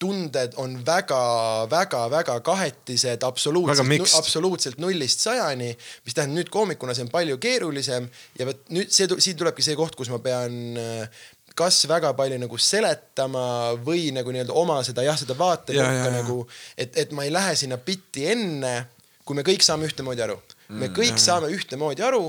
tunded on väga-väga-väga kahetised, Väga absoluutselt, absoluutselt nullist sajani, mis tähendab nüüd koomikuna see on palju keerulisem ja vot nüüd see, siit tulebki see koht, kus ma pean äh, kas väga palju nagu seletama või nagu nii-öelda oma seda jah, seda vaatenurka ja. nagu, et, et ma ei lähe sinna bitti enne, kui me kõik saame ühtemoodi aru. me kõik saame ühtemoodi aru,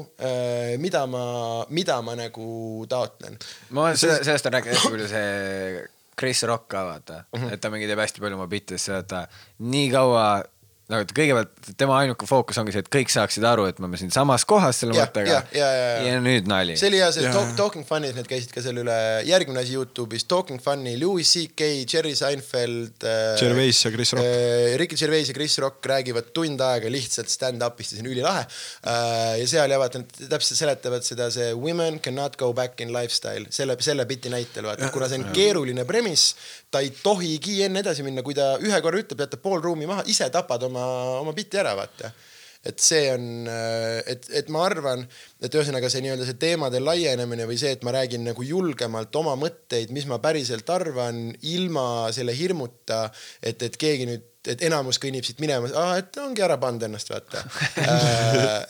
mida ma, mida ma nagu taotlen. ma olen selle, sellest on rääkinud hästi palju see Chris Rock ka vaata uh, -huh. et ta mingi teeb hästi palju oma seda, et ta nii kaua nagu kõigepealt tema ainuke fookus ongi see, et kõik saaksid aru, et me oleme siin samas kohas selle Ja, mõttega ja, ja, ja, ja. ja nüüd nali. see oli hea, see talk, Talking Funny's, need käisid ka selle üle, järgmine asi Youtube'is, Talking Funny, Louis CK, Jerry Seinfeld äh,. Gervais ja Chris Rock. äh,. Ricky Gervais ja Chris Rock räägivad tund aega lihtsalt stand-up'ist ja see on ülilahe äh,. ja seal ja vaata, nad täpselt seletavad seda, see women cannot go back in lifestyle, selle, selle biti näitel vaata, kuna see on keeruline premiss, ta ei tohigi enne edasi minna, kui ta ühe korra ütleb, jätab pool ruumi maha, ise tapad oma, oma biti ära, vaata et see on, et, et ma arvan, et ühesõnaga see nii-öelda see teemade laienemine või see, et ma räägin nagu julgemalt oma mõtteid, mis ma päriselt arvan, ilma selle hirmuta, et, et keegi nüüd, et enamus kõnnib siit minema, et ongi ära pannud ennast, vaata.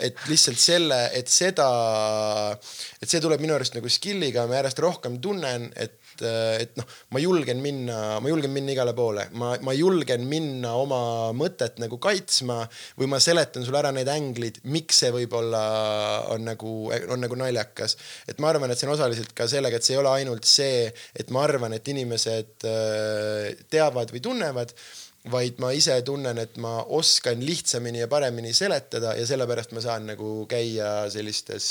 et lihtsalt selle, et seda, et see tuleb minu arust nagu skill'iga, ma järjest rohkem tunnen, et et noh, ma julgen minna, ma julgen minna igale poole, ma, ma julgen minna oma mõtet nagu kaitsma või ma seletan sulle ära need änglid, miks see võib-olla on nagu, on nagu naljakas. et ma arvan, et see on osaliselt ka sellega, et see ei ole ainult see, et ma arvan, et inimesed äh, teavad või tunnevad vaid ma ise tunnen, et ma oskan lihtsamini ja paremini seletada ja sellepärast ma saan nagu käia sellistes,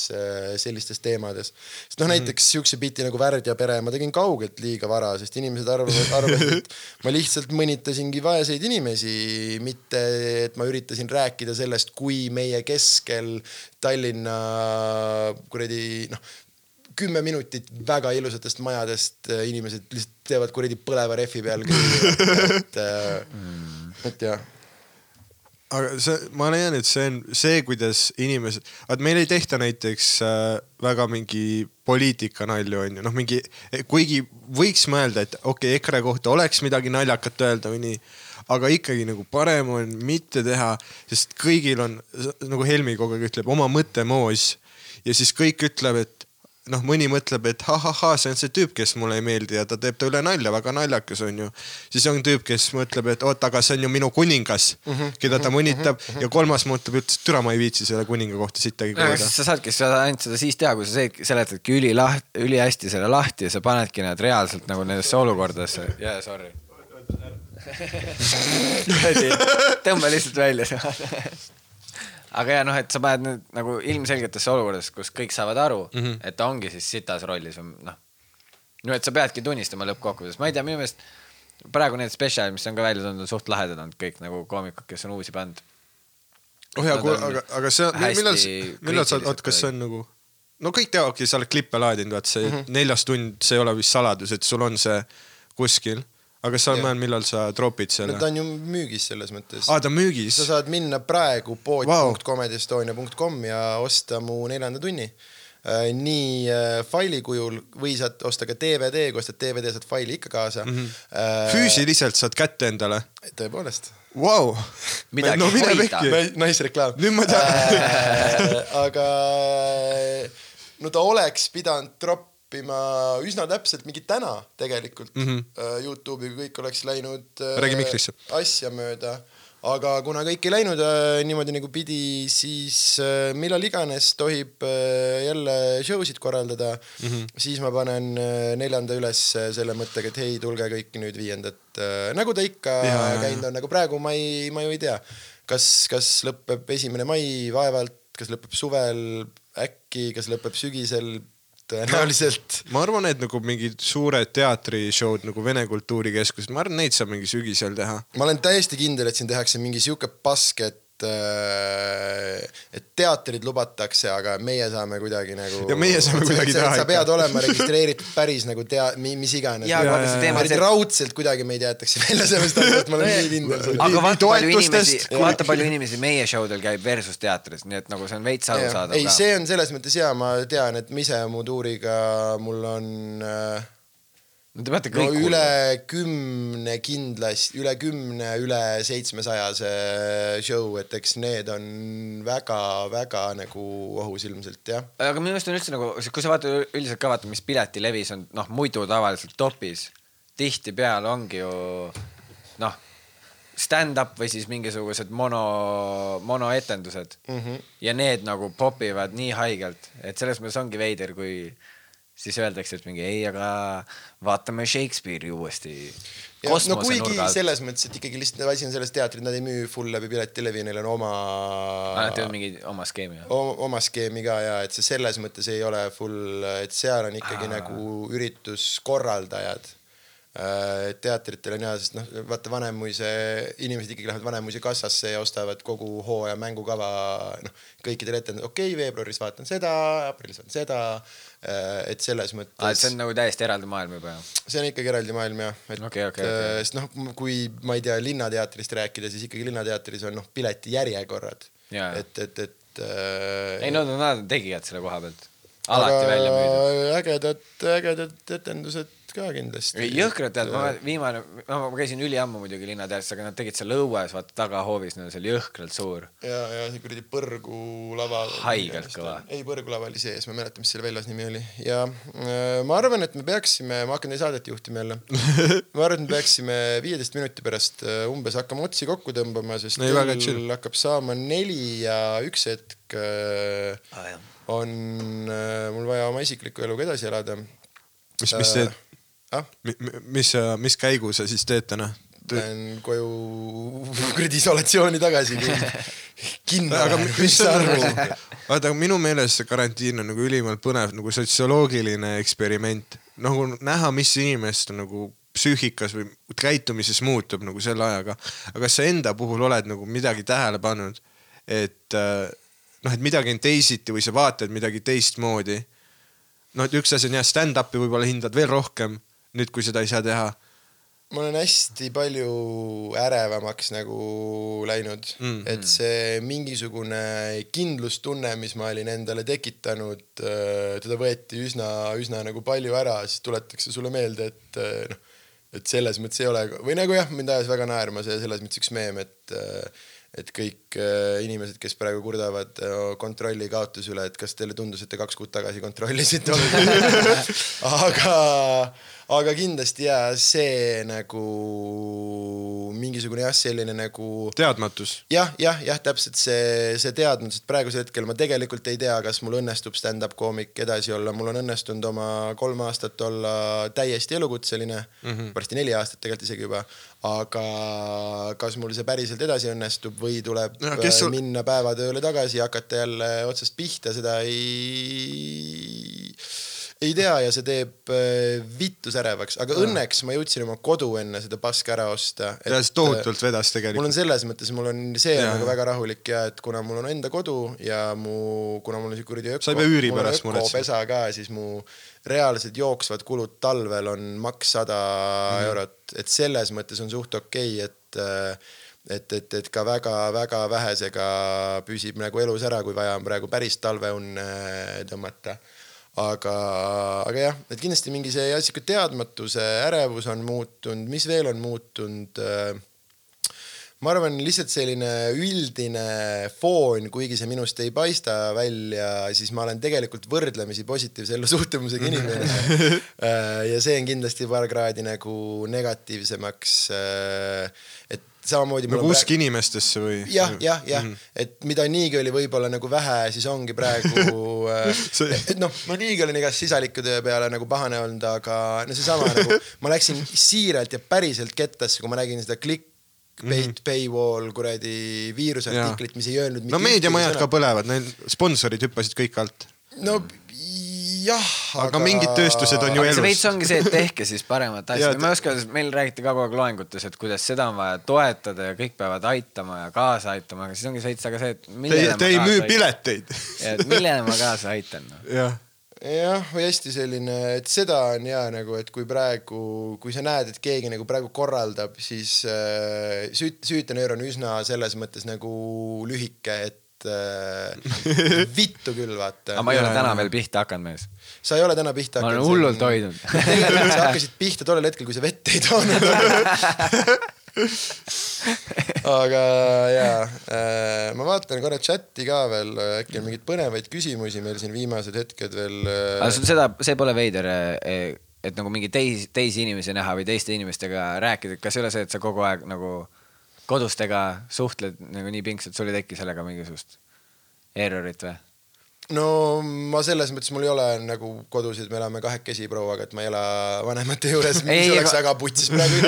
sellistes teemades. sest noh, näiteks siukse biti nagu Värdja pere ma tegin kaugelt liiga vara, sest inimesed arvavad, arvasid, et ma lihtsalt mõnitasingi vaeseid inimesi, mitte et ma üritasin rääkida sellest, kui meie keskel Tallinna kuradi noh, kümme minutit väga ilusatest majadest äh, inimesed lihtsalt teevad kuradi põleva rehvi peal et, et jah. aga see, ma leian, et see on see, kuidas inimesed, vaat meil ei tehta näiteks äh, väga mingi poliitikanalju onju, noh, mingi, kuigi võiks mõelda, et okei okay,, EKRE kohta oleks midagi naljakat öelda või nii, aga ikkagi nagu parem on mitte teha, sest kõigil on nagu Helmi kogu aeg ütleb oma mõttemoos ja siis kõik ütleb, et noh, mõni mõtleb, et ha-ha-ha, see on see tüüp, kes mulle ei meeldi ja ta teeb ta üle nalja, väga naljakas on ju. siis on tüüp, kes mõtleb, et oot, aga see on ju minu kuningas, keda ta mõnitab ja kolmas mõtleb, et türa ma ei viitsi selle kuninga kohta sittagi kuulda. sa saadki seda ainult seda siis teha, kui sa seletadki ülilaht-, ülihästi selle lahti ja sa panedki nad reaalselt nagu nendesse olukordadesse. jaa, sorry. tõmba lihtsalt välja. Aga ja noh, et sa paned nüüd nagu ilmselgetesse olukordadesse, kus kõik saavad aru mm, -hmm. et ta ongi siis sitas rollis või noh. no et sa peadki tunnistama lõppkokkuvõttes, ma ei tea, minu meelest praegu need spetsialid, mis on ka välja tulnud, on suht lahedad olnud kõik nagu koomikud, kes on uusi pannud. oh jaa, aga, aga see millal, millal sa, oot, kas see on nagu, no kõik teavad, okei, sa oled klippe laadinud, vaat see mm -hmm. neljas tund, see ei ole vist saladus, et sul on see kuskil. Aga kas sa oled mõelnud, millal sa tropid selle no ta? on ju müügis selles mõttes. aa, ta on müügis sa? saad minna praegu pood.comedyestonia.com ja osta mu neljanda tunni. nii äh, faili kujul või saad osta ka DVD, kui ostad DVD, saad faili ikka kaasa mm. -hmm. füüsiliselt saad kätte endale? tõepoolest. Vau. Midagi no hoida. naisreklaam. Nüüd ma tean. aga no ta oleks pidanud troppima üsna täpselt mingi täna tegelikult mm -hmm. Youtube'i, kui kõik oleks läinud äh. Räägi mikrisse. asja mööda. aga kuna kõik ei läinud äh, niimoodi nagu pidi, siis äh, millal iganes tohib äh, jälle show sid korraldada mm. -hmm. siis ma panen äh, neljanda üles äh, selle mõttega, et hei, tulge kõik nüüd viiendat äh,, nagu ta ikka käinud on, nagu praegu ma ei, ma ju ei tea, kas, kas lõpeb esimene mai vaevalt, kas lõpeb suvel äkki, kas lõpeb sügisel, tõenäoliselt. ma arvan, et nagu mingid suured teatrishow'd nagu Vene Kultuurikeskused, ma arvan, neid saab mingi sügisel teha. ma olen täiesti kindel, et siin tehakse mingi sihuke pask, et, et teatrid lubatakse, aga meie saame kuidagi nagu. Ja meie saame kuidagi teha sa pead olema registreeritud päris nagu tea-, mis iganes. See raudselt kuidagi meid jäetakse välja sellest asjast, ma olen nii kindel aga vaata palju inimesi toetustest-, vaata palju inimesi meie show del käib versus teatris, nii et nagu see on veits arusaadav ei, see on selles mõttes hea, ma tean, et ma ise mu tuuriga, mul on äh, no te peate no kõik üle kümne kindlasti, üle kümne, üle seitsmesajase show, et eks need on väga-väga nagu ohus ilmselt jah. aga minu meelest on üldse nagu, kui sa vaatad üldiselt ka vaata, mis piletilevis on noh, muidu tavaliselt topis, tihtipeale ongi ju noh, stand-up või siis mingisugused mono, monoetendused mm. Mhm. -hmm. ja need nagu popivad nii haigelt, et selles mõttes ongi veider, kui siis öeldakse, et mingi ei, aga vaatame Shakespeare'i uuesti. no kuigi selles mõttes, et ikkagi lihtsalt asi on selles teatris, nad ei müü full läbi piletilevi, neil on oma Alati on mingi oma skeem ju. o- oma skeemi ka ja et see selles mõttes ei ole full, et seal on ikkagi Aa. nagu ürituskorraldajad. teatritel on hea, sest noh, vaata Vanemuise, inimesed ikkagi lähevad Vanemuise kassasse ja ostavad kogu hooaja mängukava, noh, kõikidel ette, okei okay,, veebruaris vaatan seda, aprillis vaatan seda. Et selles mõttes et see on nagu täiesti eraldi maailm juba ju. see on ikkagi eraldi maailm jah, et Okei, okei, äh, okei. sest noh, kui ma ei tea Linnateatrist rääkida, siis ikkagi Linnateatris on noh, piletijärjekorrad. Et, et, et äh, ei no nad on tegijad selle koha pealt. Alati välja müüdud. ägedad, ägedad etendused ka kindlasti. jõhkrad tead, ma viimane, no ma käisin üliammu muidugi Linnateatris, aga nad tegid seal õues, vaata tagahoovis, neil on seal jõhkralt suur. ja, ja see kuradi põrgulava. Haigelt kõva. ei, põrgulava oli sees, ma ei mäleta, mis selle väljas nimi oli ja äh, ma arvan, et me peaksime, ma hakkan teie saadet juhtima jälle. ma arvan, et me peaksime viieteist minuti pärast äh, umbes hakkama otsi kokku tõmbama, sest chill. kell hakkab saama neli ja üks hetk äh, Ah, on äh, mul vaja oma isikliku eluga edasi elada. mis, mis teed, ah?? mis, mis, käigu sa siis teed täna? lähen koju kuradi isolatsiooni tagasi. kinno aga mis on nagu, vaata minu meelest see karantiin on nagu ülimalt põnev nagu sotsioloogiline eksperiment. nagu näha, mis inimeste nagu psüühikas või käitumises muutub nagu selle ajaga. aga kas sa enda puhul oled nagu midagi tähele pannud, et äh, noh, et midagi on teisiti või sa vaatad midagi teistmoodi. no et üks asi on jah, stand-up'i võib-olla hindad veel rohkem nüüd, kui seda ei saa teha ma olen hästi palju ärevamaks nagu läinud Mm. mm., et see mingisugune kindlustunne, mis ma olin endale tekitanud, teda võeti üsna, üsna nagu palju ära, siis tuletatakse sulle meelde, et äh, noh, et selles mõttes ei ole või nagu jah, mind ajas väga naerma see selles mõttes üks meem, et et kõik äh, inimesed, kes praegu kurdavad äh, kontrolli kaotuse üle, et kas teile tundus, et te kaks kuud tagasi kontrollisite? Aga, aga kindlasti ja see nagu mingisugune jah, selline nagu teadmatus. jah, jah, jah, täpselt see, see teadmus, et praegusel hetkel ma tegelikult ei tea, kas mul õnnestub stand-up koomik edasi olla, mul on õnnestunud oma kolm aastat olla täiesti elukutseline mm, -hmm. varsti neli aastat tegelikult isegi juba. aga kas mul see päriselt edasi õnnestub või tuleb No, sul- sul... minna päevatööle tagasi ja hakata jälle otsast pihta, seda ei ei tea ja see teeb äh, vittu särevaks, aga õnneks ma jõudsin oma kodu enne seda paska ära osta. ja see tohutult vedas mul on tegelikult. selles mõttes, mul on see on nagu väga rahulik ja et kuna mul on enda kodu ja mu, kuna mul on see kuradi öko, Sa ei pea üüri pärast muretsema. ökopesa ka, siis mu reaalsed jooksvad kulud talvel on maks sada mm. eurot, et selles mõttes on suht okei okay,, et et, et, et ka väga-väga vähesega püsib nagu elus ära, kui vaja on praegu päris talveunne tõmmata aga, aga jah, et kindlasti mingi see sihuke teadmatuse ärevus on muutunud, mis veel on muutunud äh, ma arvan, lihtsalt selline üldine foon, kuigi see minust ei paista välja, siis ma olen tegelikult võrdlemisi positiivse ellusuhtumusega inimene. ja see on kindlasti paar kraadi nagu negatiivsemaks. et samamoodi. nagu usk inimestesse või? jah, jah, jah, et mida niigi oli võib-olla nagu vähe, siis ongi praegu, et noh, ma niigi olen igast sisaliku töö peale nagu pahane olnud, aga no seesama nagu ma läksin siiralt ja päriselt kettasse, kui ma nägin seda clickbait mm -hmm. paywall kuradi viiruseartiklit, mis ei öelnud no meediamajad ka. põlevad, neil sponsorid hüppasid kõik alt. no jah, aga mingid tööstused on ju aga see elus veits. ongi see, et tehke siis paremat asja, ma ei oska, meil räägiti ka kogu aeg loengutes, et kuidas seda on vaja toetada ja kõik peavad aitama ja kaasa aitama, aga siis ongi veits aga see, et Te, te ei müü. pileteid. et millele ma kaasa aitan no. jah, jah, või hästi selline, et seda on hea nagu, et kui praegu, kui sa näed, et keegi nagu praegu korraldab, siis äh, süüt-, süütenöör on üsna selles mõttes nagu lühike, et äh, vittu küll, vaata aga. ma ei ole täna veel pihta hakanud, mees. sa ei ole täna pihta Ma olen hullult hoidnud. tegelikult sa hakkasid pihta tollel hetkel, kui sa vett ei toonud. aga jaa, ma vaatan korra chati ka veel, äkki on mingeid põnevaid küsimusi meil siin viimased hetked veel. äh, aga seda, see pole veider, et nagu mingi teisi, teisi inimesi näha või teiste inimestega rääkida, kas ei ole see, et sa kogu aeg nagu kodustega suhtled nagu nii pingsalt, sul ei teki sellega mingisugust errorit või? No ma selles mõttes, mul ei ole nagu kodus, et me elame kahekesi prouaga, et ma ei ela vanemate juures, mis Ei, oleks väga putsis praegu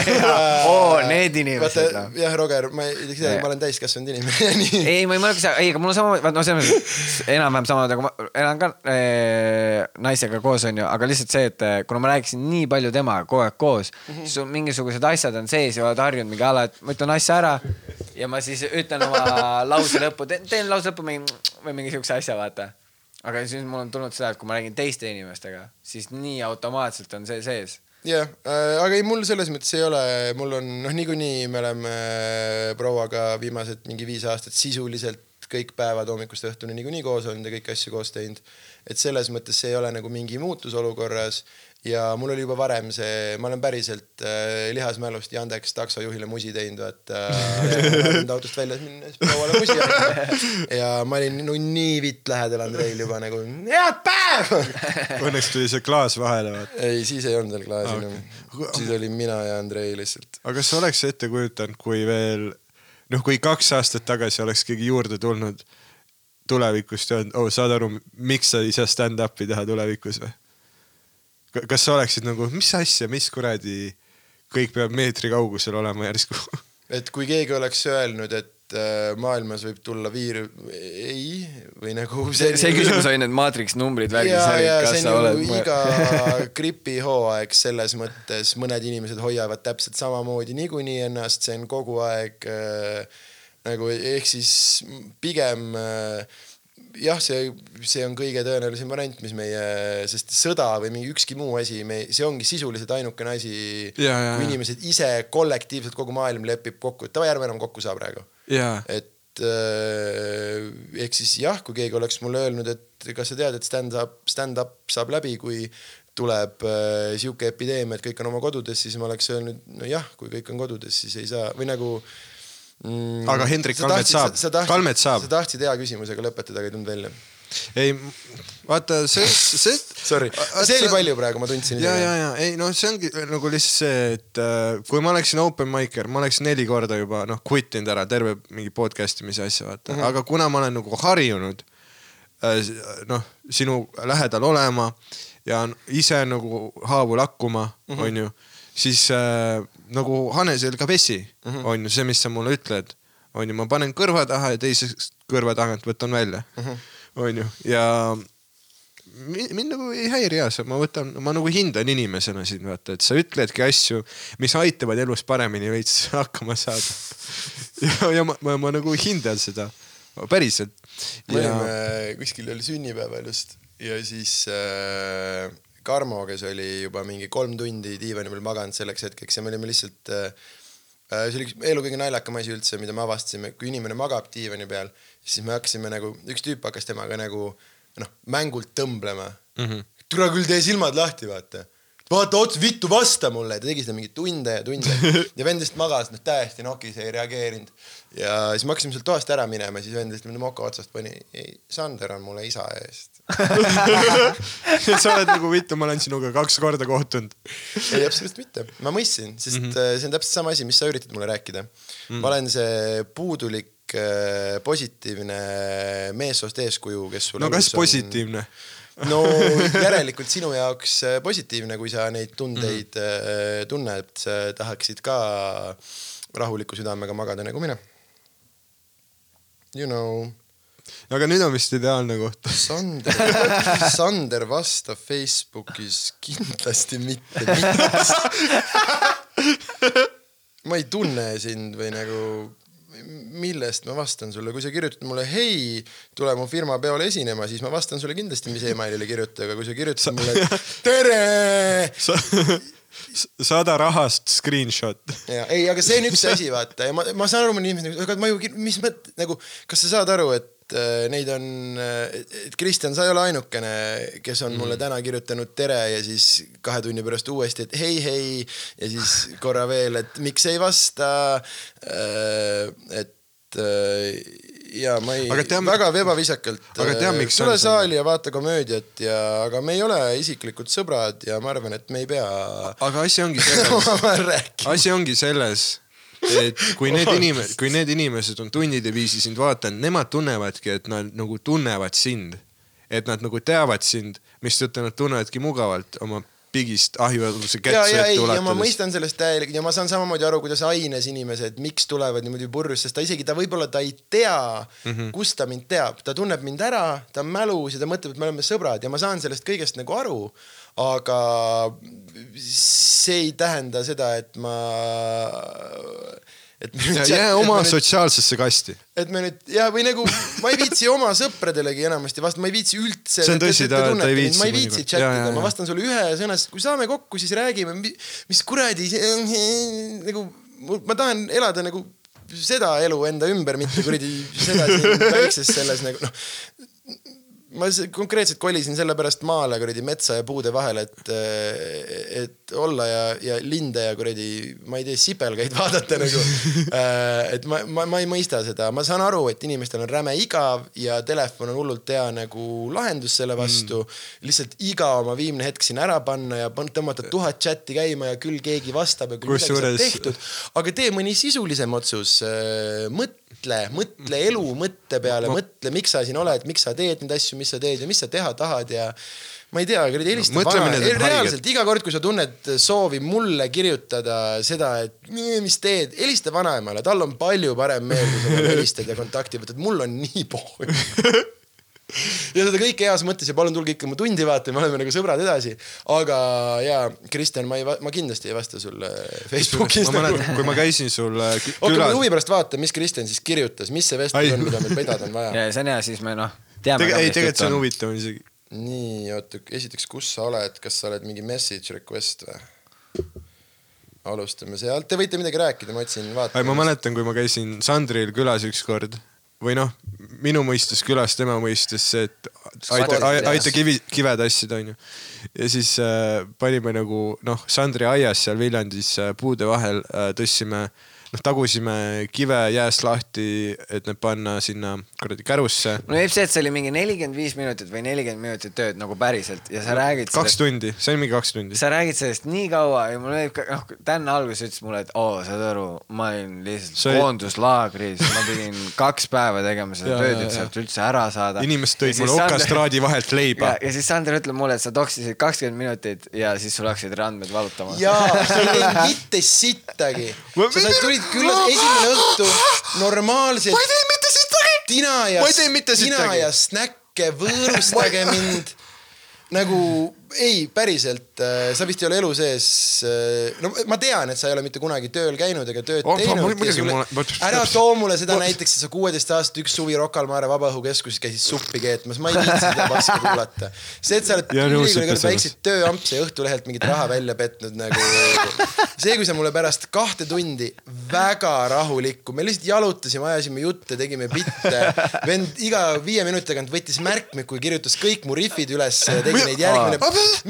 Oo, need inimesed, noh., jah, Roger, ma ei tea, ma olen täiskasvanud inimene, ei, ma ei mõelnud, ei, aga mul on sama, vaata no selles mõttes enam-vähem sama, aga ma elan ka äh, naisega koos onju, aga lihtsalt see, et äh, kuna ma rääkisin nii palju temaga kogu aeg koos mm, -hmm. siis mingisugused asjad on sees ja oled harjunud mingi ala, et ma ütlen asja ära ja ma siis ütlen oma lause lõppu, teen lause lõppu mingi või mingi siukse asja, vaata. aga siis mul on tulnud seda, et kui ma räägin teiste inimestega, siis nii automaatselt on see sees jah äh,, aga ei, mul selles mõttes ei ole, mul on noh, niikuinii me oleme äh, prouaga viimased mingi viis aastat sisuliselt kõik päevad hommikust õhtuni niikuinii koos olnud ja kõiki asju koos teinud. et selles mõttes see ei ole nagu mingi muutus olukorras ja mul oli juba varem see, ma olen päriselt äh, lihasmälust Yandex taksojuhile musi teinud, vaata äh, autost väljas minnes prouale musi andma. ja ma olin no, nii vitt lähedal Andreil juba nagu head päeva õnneks tuli see klaas vahele, vaata. ei, siis ei olnud veel klaasi enam. siis olin mina ja Andrei lihtsalt. aga kas sa oleks ette kujutanud, kui veel noh, kui kaks aastat tagasi oleks keegi juurde tulnud tulevikust ja öelnud, oh saad aru, miks sa ei saa stand-up'i teha tulevikus või? Kas sa oleksid nagu, mis asja, mis kuradi, kõik peab meetri kaugusel olema järsku. et kui keegi oleks öelnud, et äh, maailmas võib tulla viir-, ei, või nagu see, see küsimus oli need maatriks numbrid värgis ja, ja kas see sa on oled nagu iga gripihooaeg selles mõttes, mõned inimesed hoiavad täpselt samamoodi niikuinii ennast, see on kogu aeg äh, nagu ehk siis pigem äh, jah, see, see on kõige tõenäolisem variant, mis meie, sest sõda või mingi ükski muu asi, me, see ongi sisuliselt ainukene asi, kui inimesed ise kollektiivselt kogu maailm lepib kokku, et davai, ärme enam kokku saa praegu. Et äh, ehk siis jah, kui keegi oleks mulle öelnud, et kas sa tead, et stand-up, stand-up saab läbi, kui tuleb äh, sihuke epideemia, et kõik on oma kodudes, siis ma oleks öelnud, nojah, kui kõik on kodudes, siis ei saa. Või nagu mm, Aga Hendrik sa Kalmet saab. Kalmet saab. sa tahtsid hea küsimusega lõpetada, aga ei tulnud välja. ei vaata see, see. Sorry, see oli palju praegu, ma tundsin ja, ja, ja ei noh, see ongi nagu lihtsalt see, et äh, kui ma oleksin open micer, ma oleks neli korda juba noh quit inud ära terve mingi podcast imise asja vaata mm, -hmm. aga kuna ma olen nagu harjunud äh, noh, sinu lähedal olema ja ise nagu haavu lakkuma mm, -hmm. onju, siis äh, nagu hanesel ka vesi mm, -hmm. onju, see, mis sa mulle ütled, onju, ma panen kõrva taha ja teisest kõrva tagant võtan välja mm, -hmm. onju, ja mind, mind nagu ei häiri ja see, ma võtan, ma nagu hindan inimesena sind vaata, et sa ütledki asju, mis aitavad elus paremini veits hakkama saada. ja, ja ma, ma, ma nagu hindan seda, päriselt. me ja olime kuskil oli sünnipäeval just ja siis äh, Karmo, kes oli juba mingi kolm tundi diivani peal maganud selleks hetkeks ja me olime lihtsalt äh, äh, see oli üks elu kõige naljakam asi üldse, mida me avastasime, kui inimene magab diivani peal, siis me hakkasime nagu, üks tüüp hakkas temaga nagu noh, mängult tõmblema mm. -hmm. tule küll tee silmad lahti, vaata. vaata ots, vittu, vasta mulle. ta tegi seda mingi tunde ja tunde ja vend lihtsalt magas, noh täiesti nokis, ei reageerinud. ja siis me hakkasime sealt toast ära minema, siis vend lihtsalt moka otsast pani, ei, Sander on mulle isa eest. sa oled nagu vittu, ma olen sinuga kaks korda kohtunud. ei, absoluutselt mitte, ma mõistsin, sest mm -hmm. see on täpselt sama asi, mis sa üritad mulle rääkida mm. -hmm. ma olen see puudulik äh, positiivne meessoost eeskuju, kes sul no kas on- positiivne? no järelikult sinu jaoks äh, positiivne, kui sa neid tundeid mm -hmm. tunned, tahaksid ka rahuliku südamega magada nagu mina. You know, aga nüüd on vist ideaalne koht. Sander, Sander vastab Facebookis kindlasti mitte miks. ma ei tunne sind või nagu, millest ma vastan sulle, kui sa kirjutad mulle hei, tule mu firma peole esinema, siis ma vastan sulle kindlasti, mis emailile kirjuta, aga kui sa kirjutad mulle et, tere sada rahast screenshot. ja ei, aga see on üks asi, vaata ja ma, ma saan aru, mõni inimene, aga ma ju, mis mõt-, nagu, kas sa saad aru, et äh, neid on, et Kristjan, sa ei ole ainukene, kes on mulle täna kirjutanud tere ja siis kahe tunni pärast uuesti, et hei, hei ja siis korra veel, et miks ei vasta. et äh, ja ma ei väga ebaviisakalt. Tule saali ja vaata komöödiat ja, aga me ei ole isiklikud sõbrad ja ma arvan, et me ei pea aga asi ongi selles, asi ongi selles, et kui need inimesed, kui need inimesed on tundide viisi sind vaadanud, nemad tunnevadki, et nad nagu tunnevad sind. et nad nagu teavad sind, mistõttu nad tunnevadki mugavalt oma pigist ahjualuse kätt ja, su ja ette ja ma ulatades. mõistan sellest täielikult ja ma saan samamoodi aru, kuidas aines inimesed, miks tulevad niimoodi purjus, sest ta isegi, ta võib-olla ta ei tea mm, -hmm. kust ta mind teab, ta tunneb mind ära, ta on mälus ja ta mõtleb, et me oleme sõbrad ja ma saan sellest kõigest nagu aru. Aga see ei tähenda seda, et ma, et jää et oma ma nüüd- sotsiaalsesse kasti. et me nüüd ja, või nagu ma ei viitsi oma sõpradelegi enamasti vasta, ma ei viitsi üldse. See on tõsi, ta- ta ei viitsi ma ei viitsi ja, chatida, ma vastan sulle ühe sõna, sest kui saame kokku, siis räägime, mis kuradi nagu ma tahan elada nagu seda elu enda ümber, mitte kuradi seda siin väikses selles nagu noh ma konkreetselt kolisin sellepärast maale kuradi metsa ja puude vahele, et, et olla ja, ja linde ja kuradi, ma ei tea, sipelgaid vaadata nagu. et ma, ma, ma ei mõista seda, ma saan aru, et inimestel on räme igav ja telefon on hullult hea nagu lahendus selle vastu mm.. lihtsalt iga oma viimne hetk sinna ära panna ja tõmmata tuhat chati käima ja küll keegi vastab ja küll midagi saab tehtud. aga tee mõni sisulisem otsus, mõtle mõtle elu mõtte peale, mõtle, miks sa siin oled, miks sa teed neid asju, mis sa teed ja mis sa teha tahad ja ma ei tea, kuradi helista Mõtlemine vana, reaalselt iga kord, kui sa tunned soovi mulle kirjutada seda, et mis teed, helista vanaemale, tal on palju parem meel, kui sa talle helistad ja kontakti võtad, mul on nii pohhu. ja seda kõike heas mõttes ja palun tulge ikka mu tundi vaatama, me oleme nagu sõbrad edasi. aga jaa, Kristjan, ma ei, ma kindlasti ei vasta sulle Facebookis. ma mäletan, kui ma käisin sul äh, kü- oota, ma külas, huvi pärast vaatan, mis Kristjan siis kirjutas, mis see vestlus on, mida meil pidada on vaja. ja see on hea, siis me noh, teame. Tege-, ei tegelikult see on huvitav isegi. nii, oota, esiteks, kus sa oled, kas sa oled mingi message request või? alustame sealt, te võite midagi rääkida, ma otsin, vaatan. ma mäletan, kui ma käisin Sandril külas ükskord või noh, minu mõistes külas, tema mõistes see, et aita, aita kivi, kive tassida, onju. ja siis äh, panime nagu noh, Sandri aias seal Viljandis äh, puude vahel äh, tõstsime, noh tagusime kive jääst lahti, et need panna sinna kuradi kärusse. mulle meeldib see, et see oli mingi nelikümmend viis minutit või nelikümmend minutit tööd nagu päriselt ja sa räägid kaks tundi, see oli mingi kaks tundi. sa räägid sellest nii kaua ja mulle meeldib ka, noh, Dan alguses ütles mulle, et oo, saad aru, ma olin lihtsalt See koonduslaagris, ma pidin kaks päeva tegema seda Ja, tööd, et sealt üldse ära saada. inimesed tõid mulle okastraadi vahelt leiba ja,. siis Sander ütleb mulle, et sa toksisid kakskümmend minutit ja siis sul hakkasid randmed valutama. jaa, sa ei teinud mitte sittagi. Sa said, tulid külla esimene õhtu normaalselt. ma ei teinud mitte sittagi. tina ja tina ja snäkke, võõrustage mind. nagu ei, päriselt, sa vist ei ole elu sees. no ma tean, et sa ei ole mitte kunagi tööl käinud ega tööd Oh, ma- teinud. muidugi ma olen- vot- ära too mulle seda vot- näiteks, et sa kuueteist aastat üks suvi Rocca al Mare Vabaõhukeskuses käisid suppi keetmas, ma ei viitsi seda paska kuulata. see, et sa oled ülikooli kõrval väikseid tööampse ja Õhtulehelt mingit raha välja petnud nagu. see, kui sa mulle pärast kahte tundi väga rahulikku, me lihtsalt jalutasime, ajasime jutte, tegime bitte. vend iga viie minuti tagant võttis märkmiku ja kirjutas kõik mu riffid üles ja tegi neid järgmine.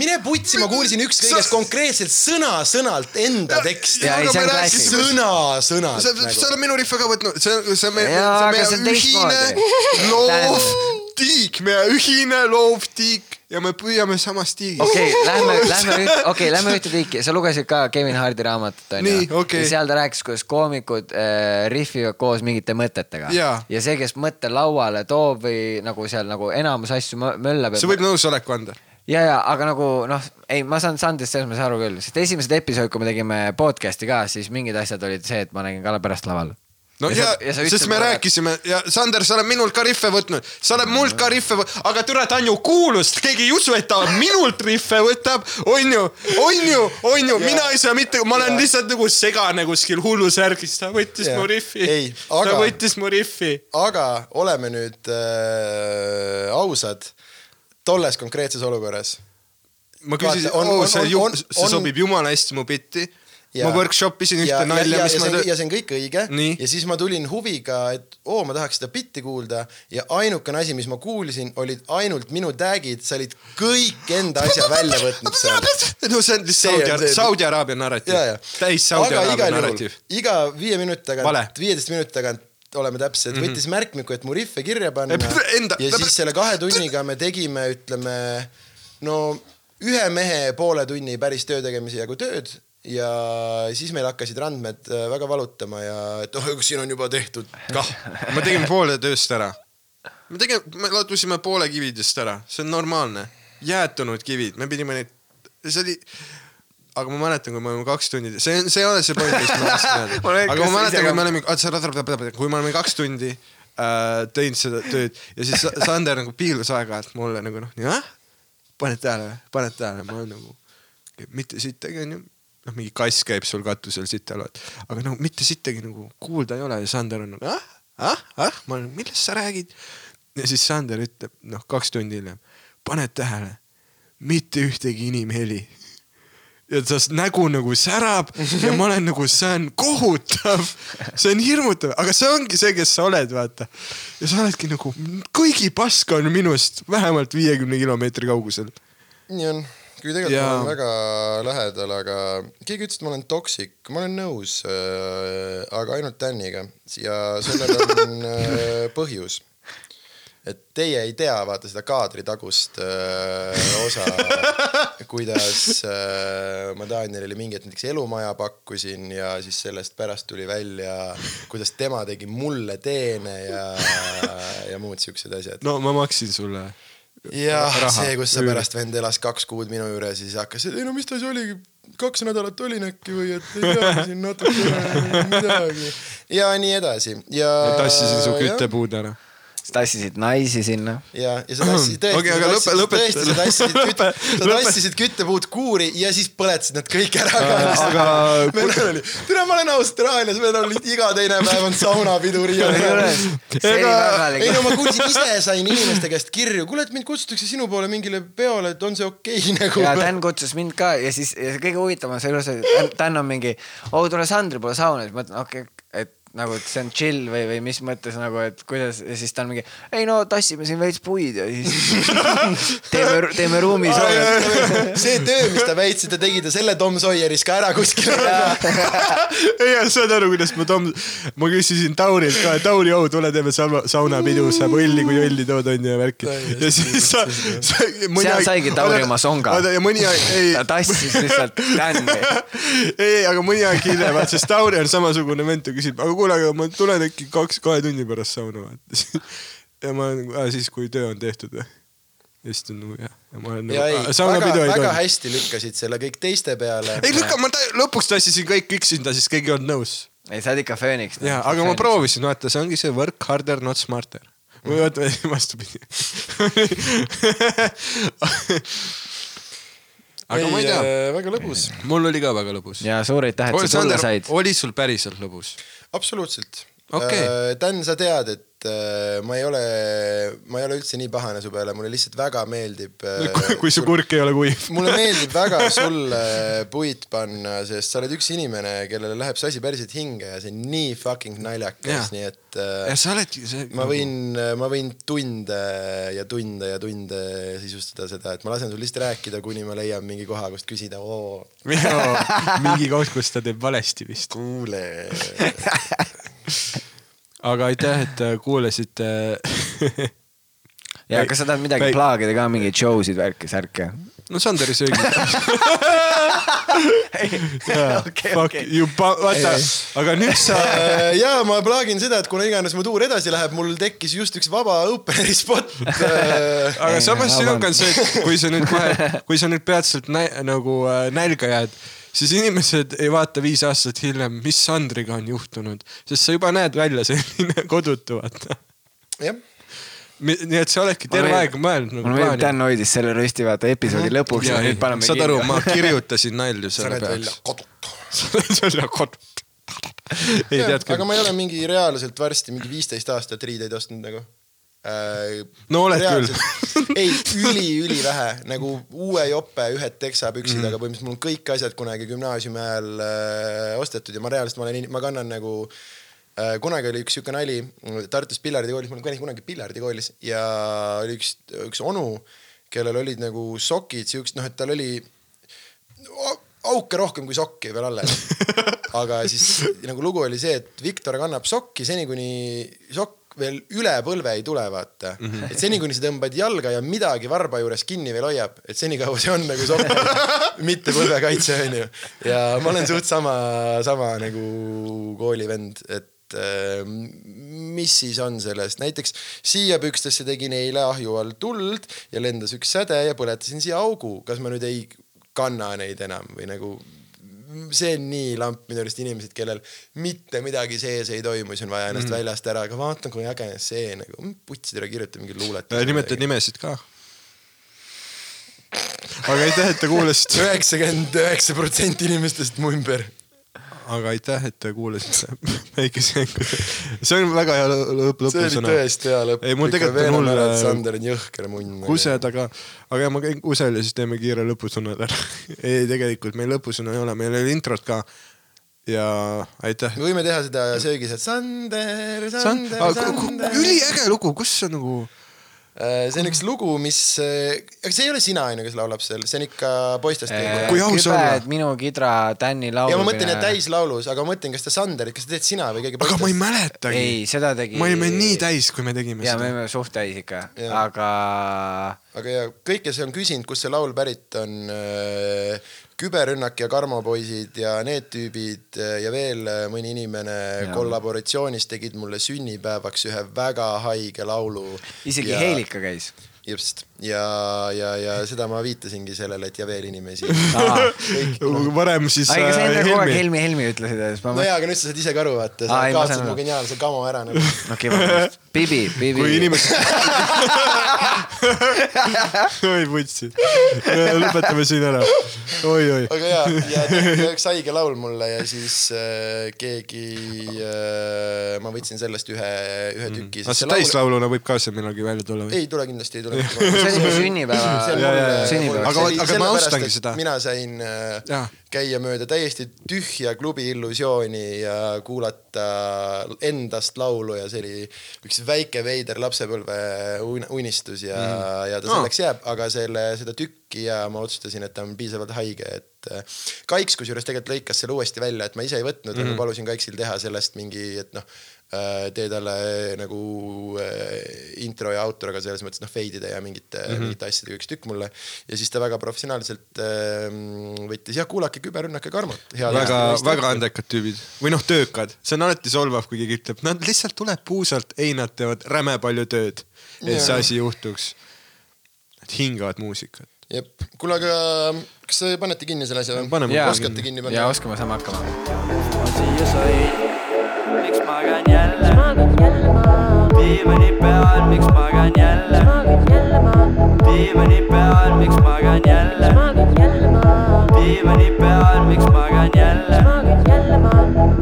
Mine putsi, ma kuulsin ükskõik kes konkreetselt sõna-sõnalt enda teksti. Ja sõna-sõnalt sa, sa nagu. oled minu rihve ka võtnud, see, on meie, see on aga see on meie ühine loovtiik, meie ühine loovtiik ja me püüame samas tiigis. okei okay,, lähme, lähme üht, okei okay,, lähme ühte tiiki, sa lugesid ka Kevin Hardi raamatut onju Nii, okei. ja seal ta rääkis, kuidas koomikud äh, rihvivad koos mingite mõtetega Jaa. ja see, kes mõtte lauale toob või nagu seal nagu enamus asju mö- möllab. see võib nõusoleku anda. ja, ja aga nagu noh, ei, ma saan Sandrist selles mõttes aru küll, sest esimesed episoodid, kui me tegime podcast'i ka, siis mingid asjad olid see, et ma nägin Kalle pärast laval. no ja, ja, ja sest me rääkisime ja Sander, sa oled minult ka rihve võtnud, sa oled mult ka rihve võtnud, aga türa ta on ju kuulus, keegi ei usu, et ta minult rihve võtab, onju, onju, onju, mina ei saa mitte, ma olen lihtsalt nagu segane kuskil hullusärgis, ta võttis Jaa. mu rihvi ta aga- võttis mu rihvi. aga oleme nüüd äh, ausad tolles konkreetses olukorras ma küsisin, on- on- see on- on- see on- sobib jumala hästi mu bitti. Ja- ma workshop isin ühte ja, nalja, ja, mis ja, ma see, ja see on kõik õige Nii. ja siis ma tulin huviga, et oo, ma tahaks seda bitti kuulda ja ainukene asi, mis ma kuulsin, olid ainult minu tag'id, sa olid kõik enda asja välja võtnud seal. no see on on Saudi Saudi Araabia narratiiv täis Saudi Araabia narratiiv., iga viie minuti tagant, viieteist minuti tagant oleme täpsed mm, -hmm. võttis märkmiku, et mu rihve kirja panna ja siis selle kahe tunniga me tegime, ütleme no ühe mehe poole tunni päris töö tegemise jagu tööd ja siis meil hakkasid randmed äh, väga valutama ja et oh, siin on juba tehtud kah. me tegime poole tööst ära. me tegime, me ladusime poole kividest ära, see on normaalne. jäätunud kivid, me pidime neid, see oli, aga ma mäletan, kui me olime kaks tundi, see on, see ei ole see point, mis ma tahtsin öelda. Aga ma mäletan, kui me olime, kui me olime kaks tundi äh, teinud seda tööd ja siis Sa- Sander nagu piilus aeg-ajalt mulle nagu noh, jah, paned tähele paned tähele, ma olen nagu mitte sittagi onju noh, mingi kass käib sul katusel loed, aga nagu mitte sittagi nagu kuulda ei ole ja Sander on nagu ah, ah, ah, ma olen, millest sa räägid. ja siis Sander ütleb, noh, kaks tundi hiljem, paned tähele, mitte ühtegi inimheli. Ja ta nägu nagu särab ja ma olen nagu, see on kohutav, see on hirmutav, aga see ongi see, kes sa oled, vaata. ja sa oledki nagu, kõigi pask on minust vähemalt viiekümne kilomeetri kaugusel. nii on, kui tegelikult Ja- ma olen väga lähedal, aga keegi ütles, et ma olen toksik, ma olen nõus äh,, aga ainult Daniga ja sellel on äh, põhjus. Et teie ei tea vaata seda kaadritagust öö, osa, kuidas öö, ma Danielile mingi hetk näiteks elumaja pakkusin ja siis sellest pärast tuli välja, kuidas tema tegi mulle teene ja, ja muud siuksed asjad. no ma maksin sulle. jah see, kus sa pärast vend elas kaks kuud minu juures ja siis hakkas, ei no mis ta siis oligi, kaks nädalat olin äkki või et ei teagi siin natukene midagi ja nii edasi ja. tassisin su. küttepuud ära. Tassisid naisi sinna. ja, ja sa tassisid tõesti Okei, aga lõpe- lõpeta- tõesti, sa tassisid kütte, sa tassisid küttepuud kuuri ja siis põletasid nad kõik ära ka. aga meil oli, tere, ma olen Austraalias, meil oli iga teine päev on saunapidu Riias. see Ega- ei no ma kuulsin, ise sain inimeste käest kirju, kuule, et mind kutsutakse sinu poole mingile peole, et on see okei okay, nagu. ja Dan kutsus mind ka ja siis ja see kõige huvitavam on seejuures, et Dan on mingi, oo tule Sandri poole sauna, siis ma mõtlen, okei okay,, et nagu, et see on chill või, või mis mõttes nagu, et kuidas ja siis ta on mingi, ei no tassime siin veits puid ja siis teeme, teeme ruumi sooja. see töö, mis ta väitis, et ta tegi ta selle Tom Sawyeris ka ära kuskil. ei, saad aru, kuidas ma Tom, ma küsisin Taurilt ka, Tauri, oo tule teeme sauna, saunapidu, saab õlli, kui õlli tood onju ja värki. ja siis sa, sa. Seal saigi Tauri oma songa. ja mõni aeg, ei ta tassis lihtsalt Dan'i. ei, aga mõni aeg hiljem, vaata, sest Tauri on samasugune vend, ta küsib, aga kuule, aga ma tulen äkki kaks, kahe tunni pärast sauna, vaata. ja ma olen nagu, siis kui töö on tehtud või? ja siis ta on nagu jah, ja ma olen ei, nagu, väga, saunapidu ei väga toimu. hästi lükkasid selle kõik teiste peale. ei lükka, ma ta, lõpuks tassisin kõik üksinda, siis keegi ei olnud nõus ei, sa oled ikka fööniks. jaa, aga ma. proovisin, vaata, see ongi see work harder, not smarter. või vaata, vastupidi. aga ma ei tea, väga lõbus, mul oli ka väga lõbus. ja suur aitäh, et sa tulla said. oli sul päriselt lõbus? absoluutselt. Okei. Dan, sa tead, et äh, ma ei ole, ma ei ole üldse nii pahane su peale, mulle lihtsalt väga meeldib. kui su kurk ei ole kuiv. mulle meeldib väga sulle puit panna, sest sa oled üks inimene, kellele läheb see asi päriselt hinge ja see on nii fucking naljakas, nii et äh, ja sa oledki see. ma võin, ma võin tunde ja tunde ja tunde sisustada seda, et ma lasen sul lihtsalt rääkida, kuni ma leian mingi koha, kust küsida, oo, mingi koht, kus ta teeb valesti vist. kuule. Aga aitäh, et äh, kuulasite. ja kas sa tahad midagi Väik- plaagida ka, mingeid show sid, värki, särke? no Sanderi söögi. Okei, okei. vaata, aga nüüd sa. ja ma plaagin seda, et kuna iganes mu tuur edasi läheb, mul tekkis just üks vaba openeri spot. aga Ei, samas siin on see, et kui sa nüüd kohe, kui sa nüüd peatselt nä nagu äh, nälga jääd, siis inimesed ei vaata viis aastat hiljem, mis Sandriga on juhtunud, sest sa juba näed välja selline kodutu, vaata. jah, nii et sa oledki terve aeg mõelnud nagu meeldib, Dan hoidis selle rösti vaata episoodi lõpuks ja Ja, nüüd paneme saad aru, ma kirjutasin nalju sa selle peale. kodutu. sa oled välja kodutu. ei tead aga küll. ma ei ole mingi reaalselt varsti mingi viisteist aastat riideid ostnud nagu äh,. No oled küll. ei, üli-ülivähe nagu uue jope ühed teksapüksid mm, -hmm. aga põhimõtteliselt mul on kõik asjad kunagi gümnaasiumi ajal äh, ostetud ja ma reaalselt ma olen, ma kannan nagu äh, kunagi oli üks siuke nali Tartus pillardikoolis, ma käinud kunagi pillardikoolis ja oli üks, üks onu, kellel olid nagu sokid siuksed, noh, et tal oli auke rohkem kui sokki veel alles. aga siis nagu lugu oli see, et Viktor kannab sokki seni, kuni sokk veel üle põlve ei tule, vaata mm. -hmm. et seni, kuni sa tõmbad jalga ja midagi varba juures kinni veel hoiab, et senikaua see on nagu sokk, mitte põlvekaitse onju. ja ma olen suht sama, sama nagu koolivend, et äh, mis siis on sellest, näiteks siia pükstesse tegin eile ahju all tuld ja lendas üks säde ja põletasin siia augu, kas ma nüüd ei kanna neid enam või nagu see on nii lamp minu arust inimesed, kellel mitte midagi sees ei toimu, siis on vaja ennast mm. väljast ära, aga vaata kui äge see nagu, putsi tere, kirjuta mingi luulet. nimetad nimesid ka. aga aitäh, et te kuulasite. üheksakümmend üheksa protsenti inimestest mu ümber. Aga aitäh, et te kuulasite väikese see on väga hea lõ- lõpp, see oli lõpusõna. tõesti hea lõpp. ei, mul tegelikult on hull äh, Sander on jõhker munn. kused, aga, aga ma käin kusel ja siis teeme kiire lõpusõnad ära. ei, tegelikult meil lõpusõna ei ole, meil oli introt ka. ja aitäh. me võime teha seda söögis, et Sander, Sander, Sander. üliäge lugu, kus sa nagu, see on üks lugu, mis, aga see ei ole sina onju, kes laulab seal, see on ikka poistest keegi. Kui aus olla? minu kidra, Tänni laul. ja ma mõtlen, et. täislaulus, aga ma mõtlen, kas ta Sander, kas sa teed sina või keegi aga ma ei mäletagi ei,. seda tegi. me olime nii. täis, kui me tegime ja me seda. olime suht täis ikka, aga aga ja kõik, kes on küsinud, kust see laul pärit on äh,, küberrünnak ja karmopoisid ja need tüübid äh, ja veel äh, mõni inimene Jaa. kollaboratsioonis tegid mulle sünnipäevaks ühe väga haige laulu. isegi ja... Heelika käis. just ja, ja, ja seda ma viitasingi sellele, et ja veel inimesi. varem siis aga sa enne äh, kogu aeg Helmi. Helmi, ütlesid no jaa, aga nüüd sa saad ise ka aru, vaata, sa kaotasid mu aru. geniaalse kamo ära nagu. okei, vabandust. Bibi, Bibi. kui inimesed. oi vutsi, lõpetame siin ära. oi-oi. aga jaa, ja tehti üks haige laul mulle ja siis äh, keegi äh,, ma võtsin sellest ühe, ühe tüki. aga see täislauluna võib ka see millalgi välja tulla või? ei tule kindlasti, ei tule. mu sünnipäeva. Ja, ja, ja. sünnipäeva. Aga- aga ma austangi seda. mina sain äh, Jaa. käia mööda täiesti tühja klubi illusiooni ja kuulata endast laulu ja see oli üks väike veider lapsepõlve un- unistus ja mm., ja ta selleks jääb, aga selle, seda tükki ja ma otsustasin, et ta on piisavalt haige, et äh, Kaiks kusjuures tegelikult lõikas selle uuesti välja, et ma ise ei võtnud mm, -hmm. ma palusin Kaiksil teha sellest mingi, et noh, tee talle nagu äh, intro ja outro, aga selles mõttes noh, fade ida ja mingite mm, -hmm. mingite asjadega üks tükk mulle. ja siis ta väga professionaalselt äh, võttis, jah, kuulake Küberrünnak ja Karmot. väga, väga andekad tüübid või noh, töökad, see on alati solvav, kui keegi ütleb, nad lihtsalt tuleb puusalt, ei, nad teevad räme palju tööd, et see asi juhtuks. Nad hingavad muusikat. jep, kuule, aga kas te panete kinni selle asja või Paneme Jaa. oskate kinni panna ja? oskame, saame hakkama. ma siia miks magan jälle, diivani peal, miks magan jälle, diivani peal, miks magan jälle, diivani peal, miks magan jälle,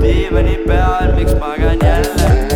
diivani peal, miks magan jälle.